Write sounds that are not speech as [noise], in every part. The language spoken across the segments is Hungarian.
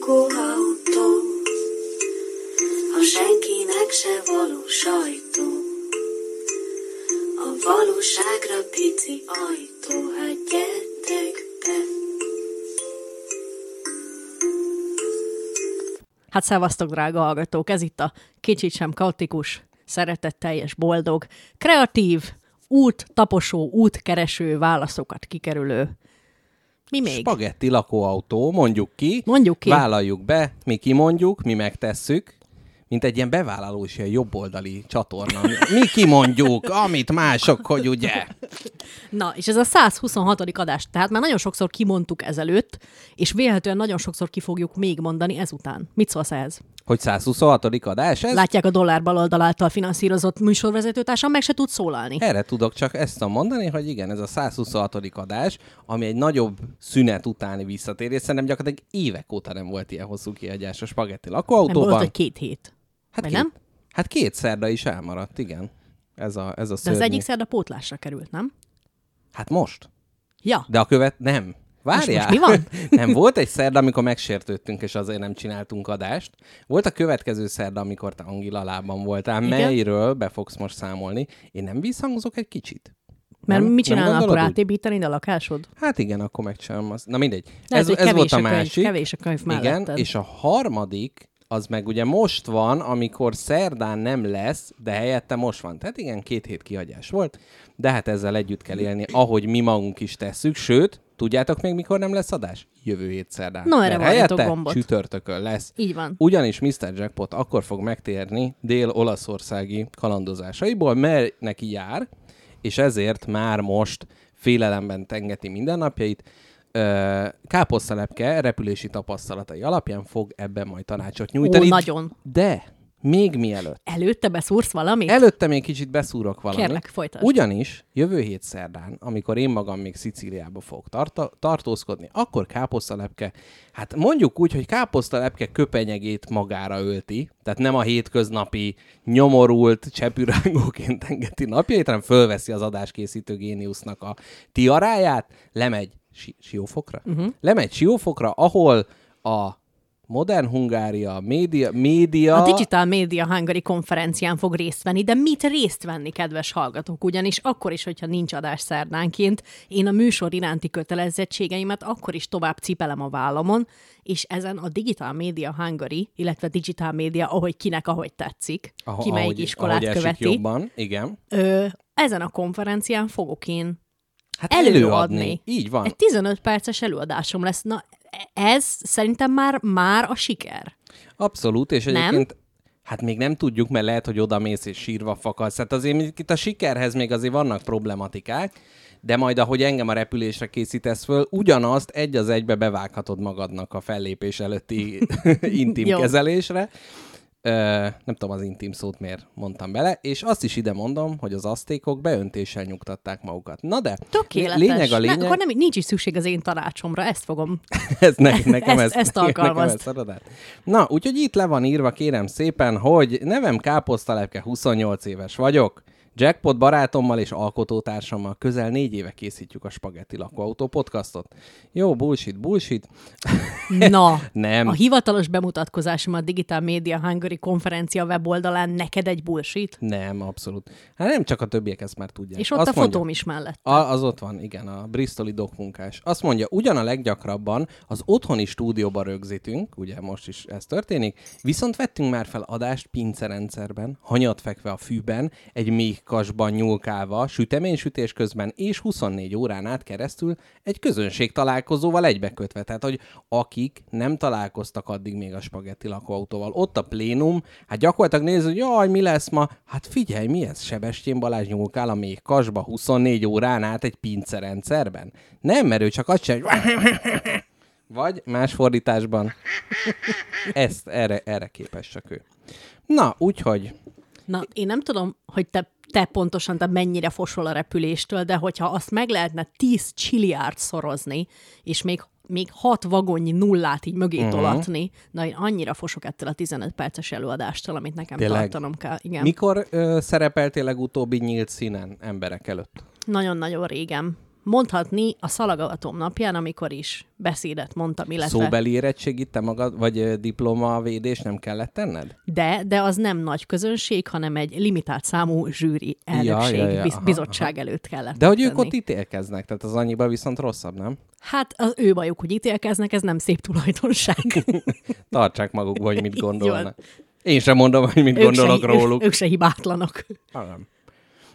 lakóautó, a senkinek se való sajtó. A valóságra pici ajtó, hát gyertek be. Hát szevasztok, drága hallgatók, ez itt a kicsit sem kaotikus, szeretetteljes, boldog, kreatív, út, taposó, útkereső, válaszokat kikerülő. Mi még? Spagetti lakóautó, mondjuk ki. Mondjuk ki. Vállaljuk be, mi kimondjuk, mi megtesszük. Mint egy ilyen bevállalós, ilyen jobboldali csatorna. Mi kimondjuk, amit mások, hogy ugye. Na, és ez a 126. adás, tehát már nagyon sokszor kimondtuk ezelőtt, és vélhetően nagyon sokszor ki fogjuk még mondani ezután. Mit szólsz ehhez? Hogy 126. adás ez? Látják a dollár baloldal által finanszírozott műsorvezetőtársam, meg se tud szólalni. Erre tudok csak ezt mondani, hogy igen, ez a 126. adás, ami egy nagyobb szünet utáni visszatérés. Szerintem gyakorlatilag évek óta nem volt ilyen hosszú kiadás a spagetti Nem lakóautóban. volt, hogy két hét. hát, két, nem? hát két szerda is elmaradt, igen. Ez a, ez a De az egyik szerda pótlásra került, nem? Hát most. Ja. De a követ nem. Várjál. most mi van? [laughs] nem, volt egy szerda, amikor megsértődtünk, és azért nem csináltunk adást. Volt a következő szerda, amikor te Angila lában voltál, Igen. melyről be fogsz most számolni. Én nem visszhangozok egy kicsit? Mert Nem? mit csinálna akkor átépíteni a lakásod? Hát igen, akkor megcsinálom azt. Na mindegy. Lehet, ez ez volt a a könyv, másik. kevés a könyv Igen, melletted. és a harmadik, az meg ugye most van, amikor szerdán nem lesz, de helyette most van. Tehát igen, két hét kihagyás volt, de hát ezzel együtt kell élni, ahogy mi magunk is tesszük, sőt, tudjátok még mikor nem lesz adás? Jövő hét szerdán. No, erre helyette gombot. csütörtökön lesz. Így van. Ugyanis Mr. Jackpot akkor fog megtérni dél-olaszországi kalandozásaiból, mert neki jár, és ezért már most félelemben tengeti mindennapjait. Káposztalepke repülési tapasztalatai alapján fog ebben majd tanácsot nyújtani. Ó, nagyon. De még mielőtt. Előtte beszúrsz valamit? Előtte még kicsit beszúrok valamit. Kérlek, folytasd. Ugyanis jövő hét szerdán, amikor én magam még Szicíliába fogok tarta- tartózkodni, akkor káposztalepke, hát mondjuk úgy, hogy káposztalepke köpenyegét magára ölti, tehát nem a hétköznapi nyomorult csepürángóként engeti napjait, hanem fölveszi az adáskészítő géniusznak a tiaráját, lemegy si- siófokra? Uh-huh. Lemegy siófokra, ahol a Modern Hungária, média, média... A Digital Media Hungary konferencián fog részt venni, de mit részt venni, kedves hallgatók? Ugyanis akkor is, hogyha nincs adás szerdánként, én a műsor iránti kötelezettségeimet akkor is tovább cipelem a vállamon, és ezen a Digital Media Hungary, illetve Digital Media, ahogy kinek ahogy tetszik, Aha, ki melyik ahogy- iskolát ahogy követi, jobban, igen. ö, ezen a konferencián fogok én Hát előadni. Így van. Egy 15 perces előadásom lesz. Na, ez szerintem már, már a siker. Abszolút, és Nem? egyébként hát még nem tudjuk, mert lehet, hogy oda mész és sírva fakadsz. Hát azért itt a sikerhez még azért vannak problematikák, de majd ahogy engem a repülésre készítesz föl, ugyanazt egy az egybe bevághatod magadnak a fellépés előtti [laughs] intim kezelésre. Ö, nem tudom az intim szót miért mondtam bele, és azt is ide mondom, hogy az asztékok beöntéssel nyugtatták magukat. Na de, Tökéletes. lényeg a lényeg. Ne, akkor nem, nincs is szükség az én tanácsomra, ezt fogom. [laughs] ez ne, nekem Ezt- ez, ezt [laughs] nekem alkalmazd. ez adod át. Na, úgyhogy itt le van írva, kérem szépen, hogy nevem Káposztalepke, 28 éves vagyok. Jackpot barátommal és alkotótársammal közel négy éve készítjük a Spagetti Lakóautó podcastot. Jó, bullshit, bullshit. [laughs] Na, Nem. a hivatalos bemutatkozásom a Digital Media Hungary konferencia weboldalán neked egy bullshit? Nem, abszolút. Hát nem csak a többiek ezt már tudják. És ott Azt a mondja- fotóm is mellett. A, az ott van, igen, a bristoli dokmunkás. Azt mondja, ugyan a leggyakrabban az otthoni stúdióban rögzítünk, ugye most is ez történik, viszont vettünk már fel adást pincerendszerben, hanyat fekve a fűben, egy méh kasban nyúlkálva, süteménysütés közben és 24 órán át keresztül egy közönség találkozóval egybekötve. Tehát, hogy akik nem találkoztak addig még a spagetti lakóautóval, ott a plénum, hát gyakorlatilag nézd, hogy jaj, mi lesz ma? Hát figyelj, mi ez? Sebestyén Balázs nyúlkál a méh kasba 24 órán át egy pincerendszerben? Nem, mert ő csak azt sem, vagy más fordításban. Ezt, erre, erre képes csak ő. Na, úgyhogy Na, én nem tudom, hogy te, te pontosan te mennyire fosol a repüléstől, de hogyha azt meg lehetne 10 csiliárd szorozni, és még még hat vagonnyi nullát így mögé uh-huh. tolatni, na én annyira fosok ettől a 15 perces előadástól, amit nekem Tényleg? tartanom kell. Igen. mikor ö, szerepeltél legutóbbi nyílt színen emberek előtt? Nagyon-nagyon régen. Mondhatni a szalagatom napján, amikor is beszédet mondtam, illetve... Szóbeli érettségit te magad, vagy ö, diplomavédés nem kellett tenned? De, de az nem nagy közönség, hanem egy limitált számú zsűri elnökség, ja, ja, biz- aha, bizottság előtt kellett De hogy ők tenni. ott ítélkeznek, tehát az annyiban viszont rosszabb, nem? Hát az ő bajuk, hogy ítélkeznek, ez nem szép tulajdonság. [laughs] Tartsák magukba, hogy mit gondolnak. Én sem mondom, hogy mit gondolok se, róluk. Ők, ők se hibátlanok. Ah, nem.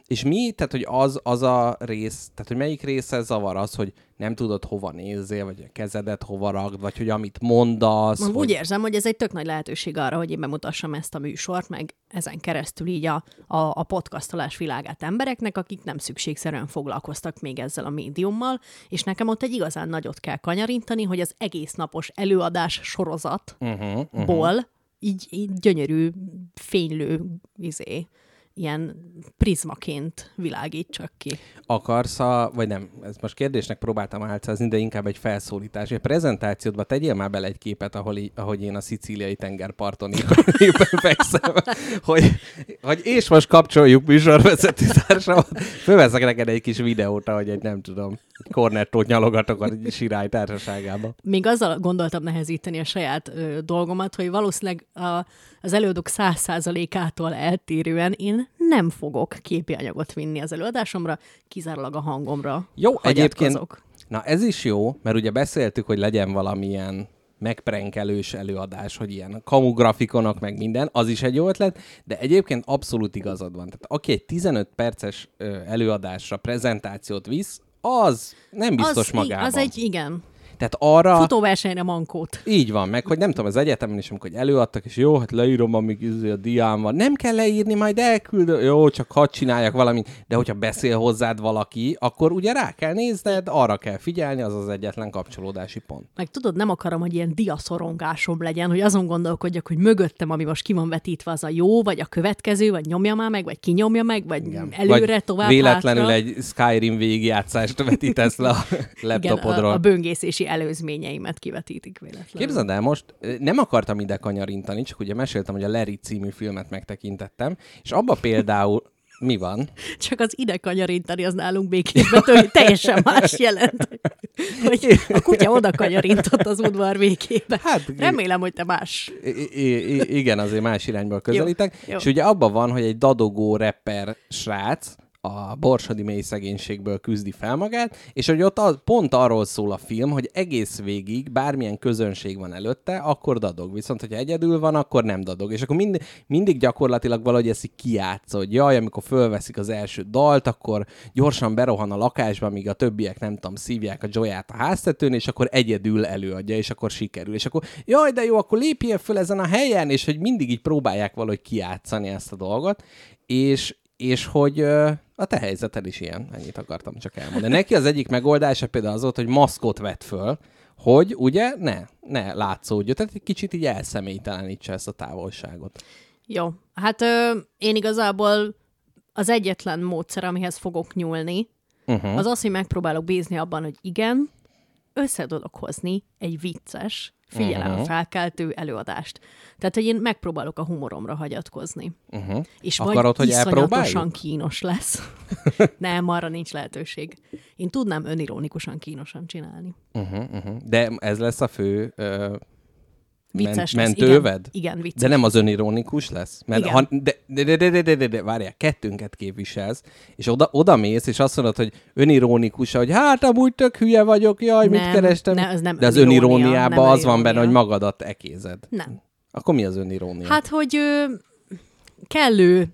És mi, tehát hogy az, az a rész, tehát hogy melyik része zavar az, hogy nem tudod hova nézzél, vagy a kezedet hova ragd, vagy hogy amit mondasz. Úgy hogy... érzem, hogy ez egy tök nagy lehetőség arra, hogy én bemutassam ezt a műsort, meg ezen keresztül így a, a, a podcastolás világát embereknek, akik nem szükségszerűen foglalkoztak még ezzel a médiummal, és nekem ott egy igazán nagyot kell kanyarintani, hogy az egész napos előadás sorozatból uh-huh. uh-huh. így, így gyönyörű, fénylő izé, ilyen prizmaként világítsak ki. Akarsz a, vagy nem, ez most kérdésnek próbáltam álcázni, de inkább egy felszólítás. Egy prezentációdba tegyél már bele egy képet, ahol ahogy én a szicíliai tengerparton [laughs] éppen, fekszem, hogy, hogy és most kapcsoljuk műsorvezető társamat. Fölveszek neked egy kis videót, ahogy egy nem tudom, kornettót nyalogatok a sirály társaságába. még azzal gondoltam nehezíteni a saját ö, dolgomat, hogy valószínűleg a, az előadók száz százalékától eltérően én nem fogok képi anyagot vinni az előadásomra, kizárólag a hangomra Jó, egyébként, na ez is jó, mert ugye beszéltük, hogy legyen valamilyen megprenkelős előadás, hogy ilyen kamugrafikonok, meg minden, az is egy jó ötlet, de egyébként abszolút igazad van. Tehát aki egy 15 perces előadásra prezentációt visz, az nem biztos az, magában. Az egy, igen, Tehát arra... futóversenyre mankót. Így van, meg hogy nem tudom, az egyetemen is, amikor előadtak, és jó, hát leírom, amíg izé a diám van. Nem kell leírni, majd elküldöm. Jó, csak hadd csináljak valamit. De hogyha beszél hozzád valaki, akkor ugye rá kell nézned, arra kell figyelni, az az egyetlen kapcsolódási pont. Meg tudod, nem akarom, hogy ilyen diaszorongásom legyen, hogy azon gondolkodjak, hogy mögöttem, ami most ki van vetítve, az a jó, vagy a következő, vagy nyomja már meg, vagy kinyomja meg, vagy Igen. előre, Vagy tovább, véletlenül hátra. egy Skyrim végigjátszást [laughs] vetítesz le a Igen, laptopodról. a, a böngészési előzményeimet kivetítik véletlenül. Képzeld el, most nem akartam ide kanyarintani, csak ugye meséltem, hogy a Larry című filmet megtekintettem, és abba például mi van? [laughs] Csak az ide kanyarintani, az nálunk békésben től- teljesen más [laughs] jelent. Hogy a kutya oda kanyarintott az udvar végébe. Hát, Remélem, hogy te más. I- igen, azért más irányból közelítek. jó. És ugye abban van, hogy egy dadogó rapper srác a borsodi mély szegénységből küzdi fel magát, és hogy ott az, pont arról szól a film, hogy egész végig bármilyen közönség van előtte, akkor dadog. Viszont, hogyha egyedül van, akkor nem dadog. És akkor mind, mindig gyakorlatilag valahogy ezt így kijátszol, hogy jaj, amikor fölveszik az első dalt, akkor gyorsan berohan a lakásba, míg a többiek, nem tudom, szívják a joyát a háztetőn, és akkor egyedül előadja, és akkor sikerül. És akkor jaj, de jó, akkor lépjél föl ezen a helyen, és hogy mindig így próbálják valahogy kijátszani ezt a dolgot, és, és hogy a te helyzeted is ilyen, ennyit akartam csak elmondani. Neki az egyik megoldása például az volt, hogy maszkot vett föl, hogy ugye ne, ne látszódjon, tehát egy kicsit így elszemélytelenítse ezt a távolságot. Jó. Hát ö, én igazából az egyetlen módszer, amihez fogok nyúlni, Uh-huh. az az, hogy megpróbálok bízni abban, hogy igen, össze tudok hozni egy vicces, figyelemfelkeltő előadást. Tehát, hogy én megpróbálok a humoromra hagyatkozni. Uh-huh. És Akarod, vagy hogy iszonyatosan kínos lesz. [laughs] Nem, arra nincs lehetőség. Én tudnám önironikusan kínosan csinálni. Uh-huh, uh-huh. De ez lesz a fő uh, Vicces men- mentőved? Igen, igen vicces. De nem az önironikus lesz? Mert Igen. ha, de, de, de, de, de, de, de, de, várjál, kettőnket képviselsz, és oda, oda mész, és azt mondod, hogy önironikus, hogy hát amúgy tök hülye vagyok, jaj, mit Nem, kerestem? ne, ez nem de az öniróniában az van benne, hogy magadat ekézed. Nem. Akkor mi az önirónia? Hát, hogy ö, kellő,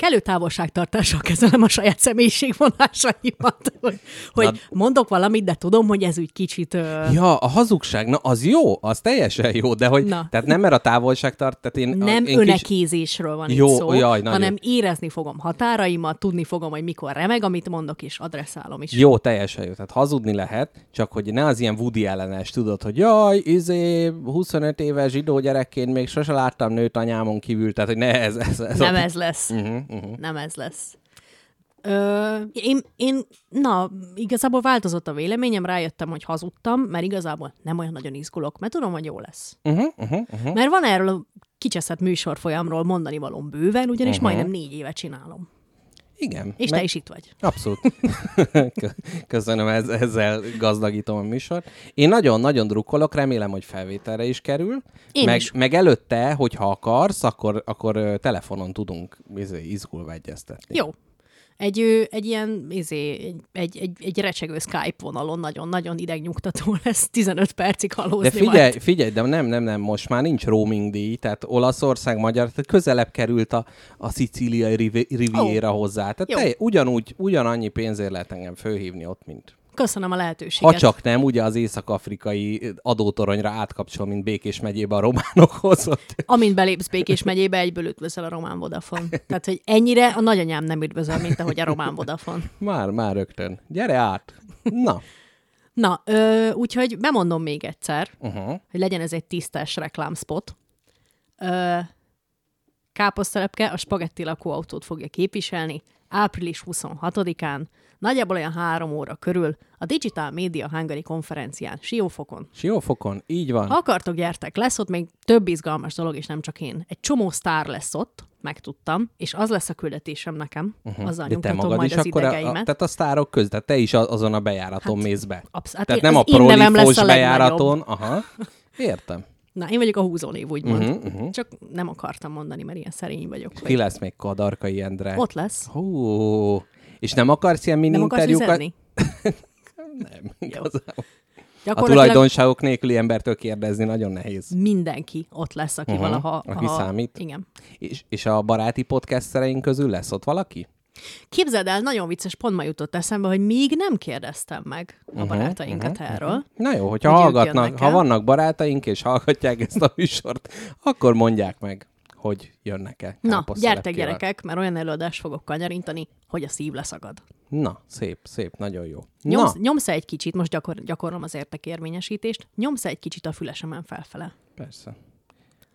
kellő távolságtartással kezelem a saját személyiségvonásaimat. [laughs] Hogy, hogy Na- mondok valamit, de tudom, hogy ez úgy kicsit... Ö, Ja, a hazugság, na az jó, az teljesen jó, de hogy, Na. tehát nem mert a távolság tart, tehát én... nem én önekézésről van Jó, itt szó, jaj, nagyon hanem érezni fogom határaimat, tudni fogom, hogy mikor remeg, amit mondok, és adresszálom is. Jó, teljesen jó. Tehát hazudni lehet, csak hogy ne az ilyen Woody ellenes, tudod, hogy jaj, izé, 25 éves zsidó gyerekként még sose láttam nőt anyámon kívül, tehát hogy ne ez, ez, ez Nem a... ez lesz. Uh-huh, uh-huh. Nem ez lesz. Ö, én, én, na, igazából változott a véleményem, rájöttem, hogy hazudtam, mert igazából nem olyan nagyon izgulok, mert tudom, hogy jó lesz. Uh-huh, uh-huh, uh-huh. Mert van erről a kicseszett műsorfolyamról mondani valóm bőven, ugyanis uh-huh. majdnem négy éve csinálom. Igen. És te is itt vagy. Abszolút. [laughs] Köszönöm, ez, ezzel gazdagítom a műsort. Én nagyon-nagyon drukkolok, remélem, hogy felvételre is kerül. Én meg, is. meg előtte, hogyha akarsz, akkor, akkor telefonon tudunk izé, izgulva egyeztetni. Jó. Egy, egy ilyen, izé, egy, egy, egy, recsegő Skype vonalon nagyon-nagyon idegnyugtató [laughs] lesz 15 percig halózni De figyelj, majd. figyelj, de nem, nem, nem, most már nincs roaming díj, tehát Olaszország, Magyar, tehát közelebb került a, a szicíliai rivi- riviera oh. hozzá. Tehát te, ugyanúgy, ugyanannyi pénzért lehet engem fölhívni ott, mint Köszönöm a lehetőséget. Ha csak nem, ugye az észak-afrikai adótoronyra átkapcsol, mint Békés megyébe a románokhoz. Ott. Amint belépsz Békés megyébe, egyből üdvözöl a Román Vodafone. Tehát, hogy ennyire a nagyanyám nem üdvözöl, mint ahogy a Román Vodafone. Már, már rögtön. Gyere át! Na. Na, ö, úgyhogy bemondom még egyszer, Uh-huh. hogy legyen ez egy tisztes reklámspot. Ö, káposztelepke a spagetti lakóautót fogja képviselni április 26-án, nagyjából olyan három óra körül a Digital Media Hungary konferencián Siófokon. Siófokon, így van. Ha akartok, gyertek, lesz ott még több izgalmas dolog, és nem csak én. Egy csomó sztár lesz ott, megtudtam, és az lesz a küldetésem nekem, uh-huh. azzal. De te magad majd is az akkor, a, a, idegeimet. tehát a sztárok között, tehát te is azon a bejáraton hát, mész be. absz- hát tehát nem a legnagyobb. bejáraton. Aha. Értem. Na, én vagyok a húzónév, úgymond. Uh-huh, uh-huh. Csak nem akartam mondani, mert ilyen szerény vagyok. Ki Hogy lesz még Kadarkai Endre? ott lesz. Hú, és nem akarsz ilyen mini Nem interjúkat? üzenni? [laughs] Nem, igazából. A tulajdonságok nélküli embertől kérdezni nagyon nehéz. mindenki ott lesz, aki uh-huh, valaha... aki ha, számít. Igen. És, és a baráti podcastereink közül lesz ott valaki? Képzeld el, nagyon vicces, pont ma jutott eszembe, hogy még nem kérdeztem meg a barátainkat erről. Na jó, hogyha Hogy hallgatnak, ha vannak barátaink, és hallgatják ezt a műsort, akkor mondják meg, hogy jönnek-e. Na, gyertek gyerekek, mert olyan előadást fogok kanyarintani, hogy a szív leszagad. Na, szép, szép, nagyon jó. Nyomsz, Na, nyomsz egy kicsit, most gyakor, gyakorlom az értekérvényesítést, nyomsz egy kicsit a fülesemen felfele. persze.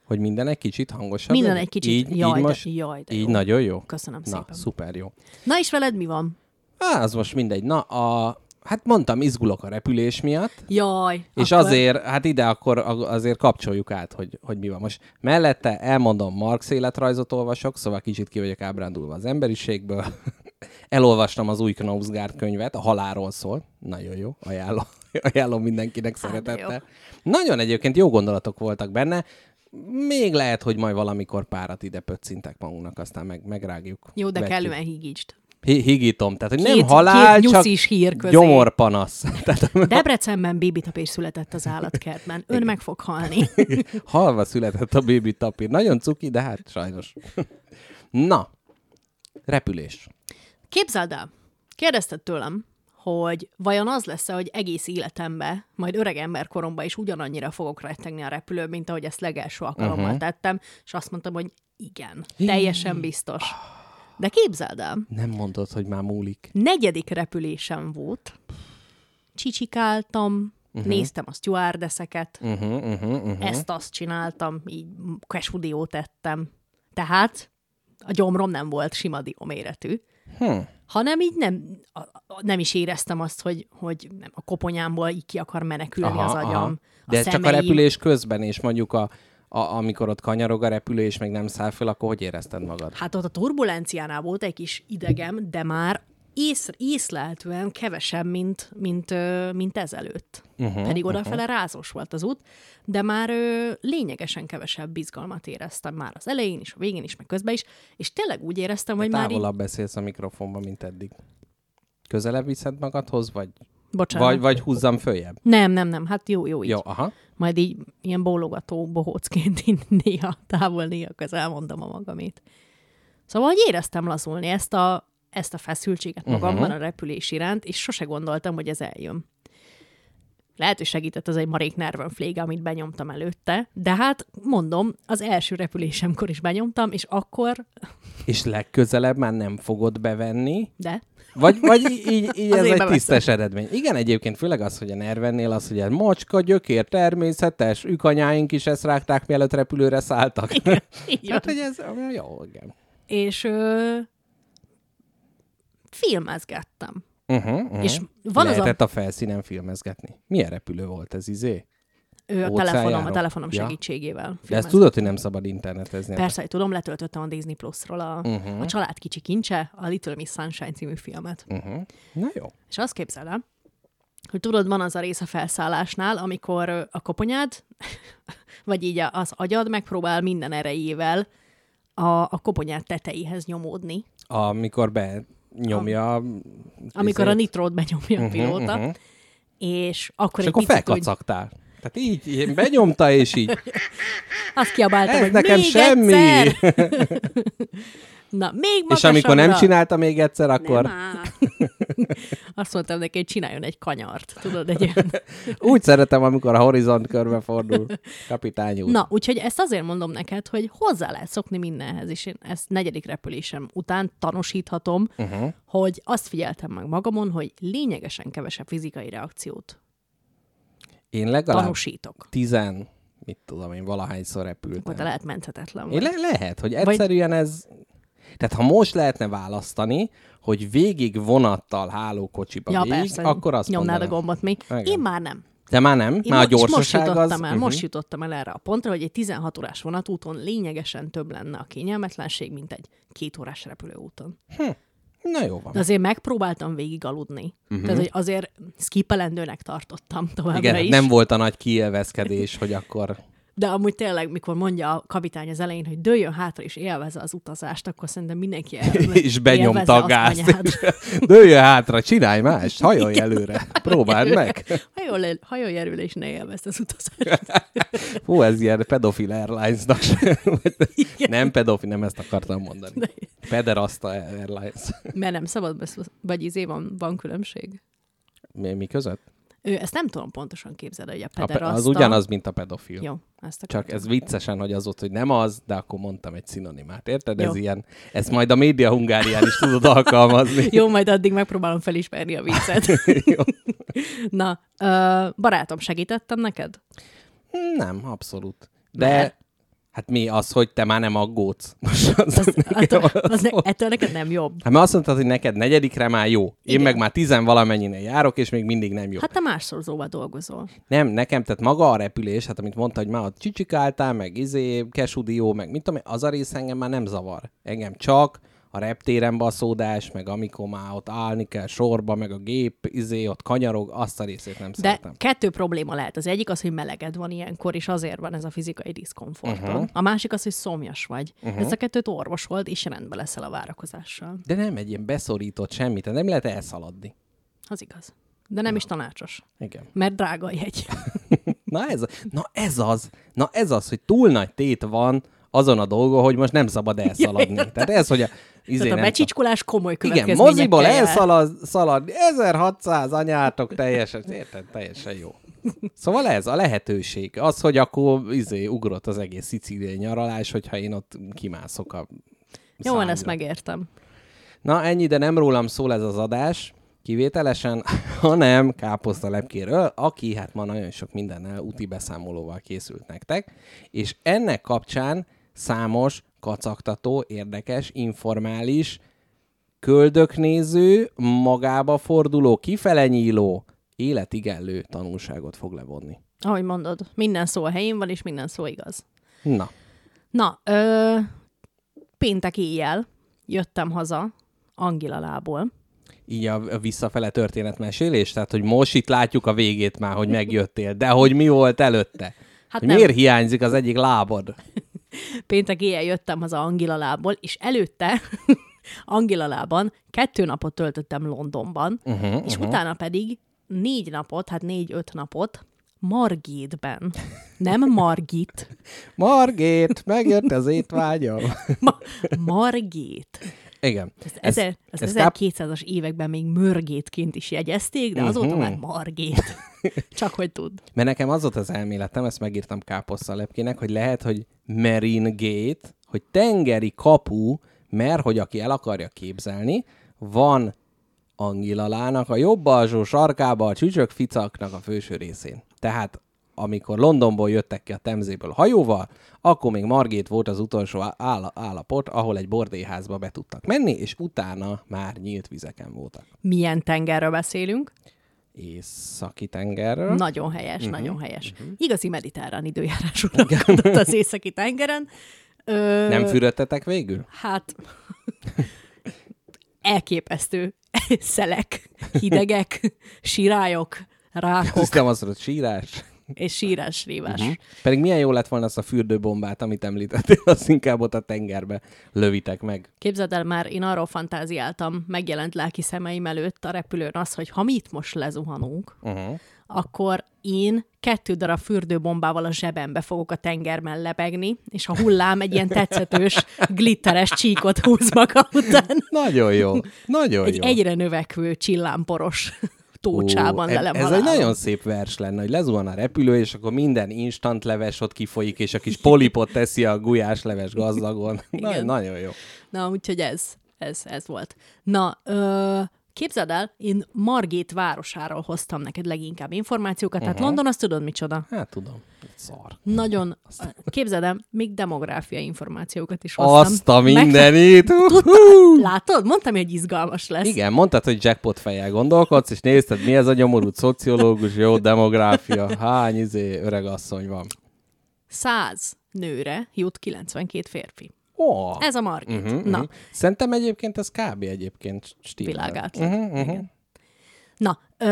Hogy minden egy kicsit hangosabb? Minden egy kicsit. Így, jaj, így de, most, jaj, de így jó. nagyon jó? Köszönöm Na, szépen. szuper jó. Na és veled mi van? Á, az most mindegy. Na, a, hát mondtam, izgulok a repülés miatt, Jaj. és akkor- azért, hát ide akkor azért kapcsoljuk át, hogy, hogy mi van. Most mellette elmondom, Marx életrajzot olvasok, szóval kicsit ki vagyok ábrándulva az emberiségből. [laughs] Elolvastam az új Knausgard könyvet, a halálról szól. Nagyon jó, ajánlom, [laughs] ajánlom mindenkinek Hát, de szeretettel. Nagyon egyébként jó gondolatok voltak benne. Még lehet, hogy majd valamikor párat ide pöccintek magunknak, aztán meg, megrágjuk. Jó, de vetjük. kellően higítsd. Hi- higítom, tehát hogy Két- nem halál, két csak hír közé. gyomorpanasz. [laughs] Tehát Debrecenben bébitapés született az állatkertben. Ön meg fog halni. [laughs] halva született a bébi tapír. Nagyon cuki, de hát sajnos. Na, repülés. Képzeld el, kérdezted tőlem, hogy vajon az lesz-e, hogy egész életemben, majd öreg emberkoromban is ugyanannyira fogok rettegni a repülő, mint ahogy ezt legelső alkalommal uh-huh. tettem, és azt mondtam, hogy igen, teljesen biztos. De képzeld el, Nem mondod, hogy már múlik. negyedik repülésem volt, csicsikáltam, uh-huh. néztem a stewardesseket, Uh-huh, uh-huh, uh-huh. ezt-azt csináltam, így kesudiót tettem. Tehát a gyomrom nem volt sima dióméretű, Hm. hanem így nem, a, a, nem is éreztem azt, hogy, hogy nem, a koponyámból így ki akar menekülni az agyam. De a ez csak a repülés közben, és mondjuk a, a, amikor ott kanyarog a repülő, és még nem száll föl, akkor hogy érezted magad? Hát ott a turbulenciánál volt egy kis idegem, de már ész, észlelhetően kevesebb, mint, mint, mint ezelőtt. Uh-huh, Pedig odafele uh-huh. rázós volt az út, de már ö, lényegesen kevesebb bizgalmat éreztem már az elején is, a végén is, meg közben is, és tényleg úgy éreztem, hogy már így... Távolabb beszélsz a mikrofonba, mint eddig. Közelebb viszed magadhoz, vagy, Bocsánat. vagy, vagy húzzam följebb? Nem, nem, nem, hát jó, jó így. Jó, aha. Majd így ilyen bólogató bohócként [laughs] így néha távol, néha közel mondom a magamét. Szóval, hogy éreztem lazulni ezt a, ezt a feszültséget magamban uh-huh. a repülés iránt, és sose gondoltam, hogy ez eljön. Lehet, hogy segített az egy marék nervönflége, amit benyomtam előtte, de hát mondom, az első repülésemkor is benyomtam, és akkor, És legközelebb már nem fogod bevenni, de Vagy, vagy így, így, ez egy tisztes eredmény. Igen, egyébként főleg az, hogy a nervennél az, hogy ez macska, gyökér, természetes, ükanyáink is ezt rágták, mielőtt repülőre szálltak. igen, [laughs] hát, hogy ez jó, igen. És ö, filmezgettem. Uh-huh, uh-huh. És van az a Lehetett a... felszínen filmezgetni. Milyen repülő volt ez, izé? Ő a telefonom, a telefonom Ja. segítségével. De ezt tudod, hogy nem szabad internetezni. Persze, hogy tudom, letöltöttem a Disney Plus-ról a, Mhm. uh-huh. a Család kicsi kincse, a Little Miss Sunshine című filmet. Uh-huh. Na jó. És azt képzeld el, hogy tudod, van az a rész a felszállásnál, amikor a koponyád, [laughs] vagy így a- az agyad megpróbál minden erejével a, a koponyád tetejéhez nyomódni. Amikor benyomja... Amikor a izét. nitrót benyomja a pilóta, mhm. és akkor És egy akkor picit felkacagtál. Tehát így, így benyomta, és így, azt kiabáltam, ez hogy nekem még semmi! egyszer! [laughs] Na, még és magasabbra! amikor nem csinálta még egyszer, akkor Nem. [laughs] Azt mondtam neki, hogy csináljon egy kanyart. Tudod, egy ilyen... [laughs] úgy szeretem, amikor a horizont körbe fordul. Kapitány úr. Na, úgyhogy ezt azért mondom neked, hogy hozzá lehet szokni mindenhez, és én ezt negyedik repülésem után tanúsíthatom, uh-huh. hogy azt figyeltem meg magamon, hogy lényegesen kevesebb fizikai reakciót Én legalább tanúsítok. tizen, mit tudom én, valahányszor repültem. Akkor te lehet menthetetlen Én vagy. le- lehet, hogy egyszerűen ez... Tehát ha most lehetne választani, hogy végig vonattal hálókocsiba Ja, végig, persze, akkor azt nyomnád a mondanám. gombot még. Igen. Én már nem. De már nem, Én már a most gyorsaság jutottam az... el, Mhm. most jutottam el erre a pontra, hogy egy 16 órás vonatúton lényegesen több lenne a kényelmetlenség, mint egy két órás repülőúton. Na jó van. De azért megpróbáltam végig aludni. Uh-huh. Tehát, hogy azért skipelendőnek tartottam továbbra Igen, is. nem volt a nagy kielvezkedés, hogy akkor... De amúgy tényleg, mikor mondja a kapitány az elején, hogy dőljön hátra és élvezze az utazást, akkor szerintem mindenki el, [laughs] és benyomta a gázt. [laughs] Dőljön hátra, csinálj más, [laughs] hajolj előre, próbáld meg. Hajolj, hajolj erről, és ne élvezd az utazást. Hú, ez ilyen pedofil airlinesnak. nem pedofil, nem ezt akartam mondani. Pederasta Airlines. Mert nem szabad, besz- vagy izé van, van különbség. Mi, mi között? Ő, ezt nem tudom pontosan képzelni, hogy a A pe- pederasta... az ugyanaz, mint a pedofil. Jó, ezt Csak ez viccesen, hogy az ott, hogy nem az, de akkor mondtam egy szinonimát. Érted? Ez Jó. ilyen, ezt majd a média Hungárián is tudod alkalmazni. [laughs] Jó, majd addig megpróbálom felismerni a viccet. [laughs] Jó. Na, ö, barátom, segítettem neked? Nem, abszolút. De Mert? Hát mi az, hogy te már nem aggódsz? [laughs] Most az, Az, nekem az az ne, ettől neked nem jobb. Hát mert azt mondtad, hogy neked negyedikre már jó. Én Igen. meg már tizen valamennyinél járok, és még mindig nem jó. Hát te másszorzóval dolgozol. Nem, nekem, tehát maga a repülés, hát amit mondta, hogy már ott csicsikáltál, meg izé, kesudió, meg mit tudom, az a rész engem már nem zavar. Engem csak a reptéren baszódás, meg amikor már ott állni kell sorba, meg a gép, izé, ott kanyarog, azt a részét nem De szeretem. kettő probléma lehet. Az egyik az, hogy meleged van ilyenkor, és azért van ez a fizikai diszkomfortod. Uh-huh. A másik az, hogy szomjas vagy. Uh-huh. Ezt a kettőt orvosold, és rendbe leszel a várakozással. De nem egy ilyen beszorított semmit, nem lehet elszaladni. Az igaz. De nem is tanácsos. Igen. Mert drága jegy. [laughs] Na ez, na ez az, na ez az, hogy túl nagy tét van azon a dolgon, hogy most nem szabad elszaladni. [laughs] Tehát ez, hogy a, izé Tehát a becsicskolás komoly Igen, moziból jár. elszalad, szaladni, 1600 anyátok, teljesen, érted, teljesen jó. Szóval ez a lehetőség. Az, hogy akkor izé, ugrott az egész szicíliai nyaralás, hogyha én ott kimászok a Jó, van, ezt megértem. Na ennyi, de nem rólam szól ez az adás, kivételesen, [laughs] hanem káposzta lepkéről, aki hát ma nagyon sok mindennel úti beszámolóval készült nektek, és ennek kapcsán számos kacagtató, érdekes, informális, köldöknéző, magába forduló, kifele nyíló, életigellő tanulságot fog levonni. Ahogy mondod, minden szó a helyén van, és minden szó igaz. Na, Na, ö, péntek éjjel jöttem haza Angilalából. így a, a visszafele történetmesélés, tehát hogy most itt látjuk a végét már, hogy megjöttél, de hogy mi volt előtte? Hát hogy nem. miért hiányzik az egyik lábad? Péntek éjjel jöttem haza Angilalából, és előtte [laughs] Angilalában kettő napot töltöttem Londonban, uh-huh, és uh-huh. utána pedig négy napot, hát négy-öt napot Margitben. Nem Margit, [laughs] Margét, megjött az étvágyam. Ma- Margit. Igen. Ezt ezer, az ez káp- 1200-as években még mörgétként is jegyezték, de azóta Mhm. már Margét. [laughs] Csak hogy tud. Mert nekem az volt az elméletem, ezt megírtam káposztalepkének, hogy lehet, hogy Marine Gate, hogy tengeri kapu, mert hogy aki el akarja képzelni, van Angilalának a jobb alsó sarkába a csücsök ficaknak a főső részén. Tehát amikor Londonból jöttek ki a Temzéből hajóval, akkor még Margét volt az utolsó áll- állapot, ahol egy bordélyházba be tudtak menni, és utána már nyílt vizeken voltak. Milyen tengerről beszélünk? északi tengerről. Nagyon helyes, uh-huh. nagyon helyes. Uh-huh. Igazi mediterrán időjárás [laughs] uralkodott [laughs] az északi tengeren. Ö, Nem fürödtetek végül? Hát elképesztő szelek, hidegek, [laughs] sirályok, rákok. Nem azt mondod, sírás. És sírás, rívás. Uh-huh. Pedig milyen jó lett volna azt a fürdőbombát, amit említettél, [laughs] azt inkább ott a tengerbe lövitek meg. Képzeld el, már én arról fantáziáltam, megjelent lelki szemeim előtt a repülőn az, hogy ha mi itt most lezuhanunk, uh-huh. akkor én kettő darab fürdőbombával a zsebembe fogok a tengerben lebegni, és a hullám egy ilyen tetszetős, glitteres csíkot húz maga után. Nagyon jó, nagyon egy jó. egyre növekvő csillámporos tócsában Ó, le Ez egy nagyon szép vers lenne, hogy lezuhan a repülő, és akkor minden instant leves ott kifolyik, és a kis polipot teszi a gulyásleves gazdagon. [laughs] Na, nagyon jó. Na, úgyhogy ez, ez, ez volt. Na, ö, Képzeld el, én Margét városáról hoztam neked leginkább információkat, uh-huh. tehát London, azt tudod micsoda? Hát tudom, szar. Nagyon, képzeld el, még demográfiai információkat is hoztam. Azt a mindenit! [laughs] Meg... Tudta, látod? Mondtam, hogy izgalmas lesz. Igen, mondtad, hogy jackpot fejjel gondolkodsz, és nézted, mi ez a nyomorult szociológus, jó, demográfia, hány izé öreg asszony van. Száz nőre jut 92 férfi. Oh. Ez a Margit. Uh-huh, Na. Uh-huh. Szerintem egyébként ez kb. egyébként stílel. Világát. Uh-huh, uh-huh. Na, ö,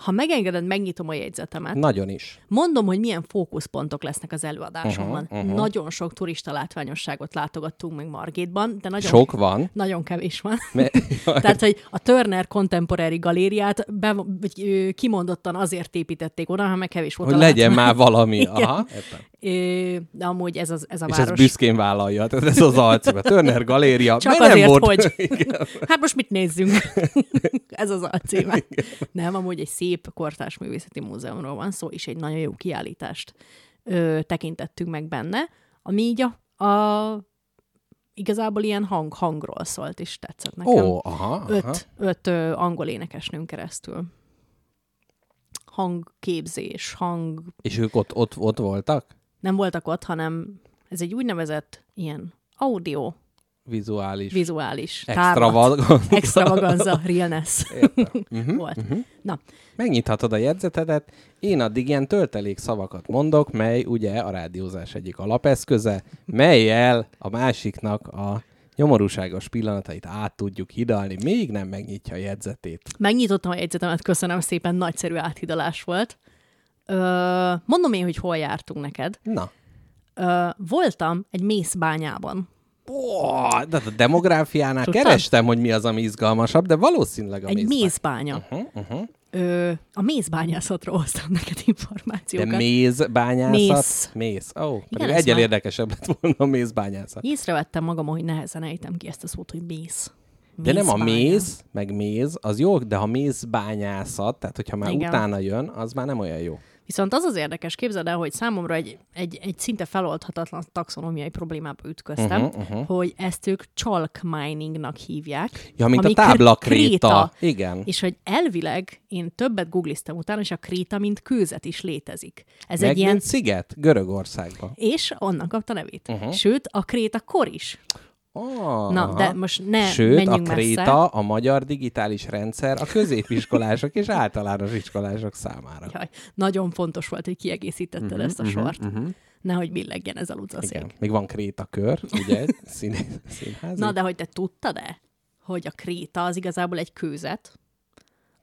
ha megengeded, megnyitom a jegyzetemet. Nagyon is. Mondom, hogy milyen fókuszpontok lesznek az előadásomban. Uh-huh, uh-huh. Nagyon sok turista látványosságot látogattunk meg Margitban, de nagyon... Sok van. Nagyon kevés van. [laughs] Tehát, hogy a Turner Contemporary galériát be, kimondottan azért építették oda, ha meg kevés volt Hogy legyen már valami. [laughs] Aha, de amúgy ez, az, ez a És város. ez büszkén vállalja, tehát ez az alcíme. Turner Galéria. Csak azért, nem volt... hogy. [laughs] hát most mit nézzünk? [laughs] ez az alcíme. Nem, amúgy egy szép kortárs művészeti múzeumról van szó, és egy nagyon jó kiállítást ö, tekintettünk meg benne, ami így a, a igazából ilyen hang, hangról szólt, és tetszett nekem. Ó, aha, aha. Öt, öt ö, angol énekesnőn keresztül hangképzés, hang... És ők ott, ott, ott voltak? Nem voltak ott, hanem ez egy úgynevezett ilyen audio vizuális, vizuális extravaganza, extravaganza realness uh-huh, [laughs] volt. Uh-huh. Na. Megnyithatod a jegyzetedet, én addig ilyen töltelék szavakat mondok, mely ugye a rádiózás egyik alapeszköze, melyel a másiknak a nyomorúságos pillanatait át tudjuk hidalni, még nem megnyitja a jegyzetét. Megnyitottam a jegyzetemet, köszönöm szépen, nagyszerű áthidalás volt. Ö, mondom én, hogy hol jártunk neked. Na. Ö, voltam egy mészbányában. Oh, de a demográfiánál Tudtad? kerestem, hogy mi az, ami izgalmasabb, de valószínűleg a Egy mészbánya. mészbánya. Uh-huh, uh-huh. Ö, a mézbányászatról hoztam neked információkat. De mézbányászat? Mész. Mész. Ó, oh, pedig egyel már... érdekesebb lett volna a mézbányászat. Észrevettem magam, hogy nehezen ejtem ki ezt a szót, hogy mész. De nem a méz, meg méz, az jó, de ha mézbányászat, tehát hogyha már Igen. utána jön, az már nem olyan jó. Viszont az az érdekes, képzeld el, hogy számomra egy, egy, egy szinte feloldhatatlan taxonomiai problémába ütköztem, uh-huh, uh-huh. hogy ezt ők chalk miningnak hívják. Ja, mint a táblakréta. Igen. És hogy elvileg én többet googliztam utána, és a kréta, mint kőzet is létezik. Ez Meg egy ilyen... sziget Görögországban. És onnan kapta nevét. Uh-huh. Sőt, a kréta kor is. Oh, Na, de most ne Sőt, menjünk a Kréta, messze. a magyar digitális rendszer a középiskolások és általános iskolások számára. Jaj, nagyon fontos volt, hogy kiegészítetted uh-huh, ezt a uh-huh, sort. Uh-huh. Nehogy billegjen ez a lucaszék. Igen. Még van Kréta kör, ugye? [laughs] Szín, színházi. Na, de hogy te tudtad-e, hogy a Kréta az igazából egy kőzet,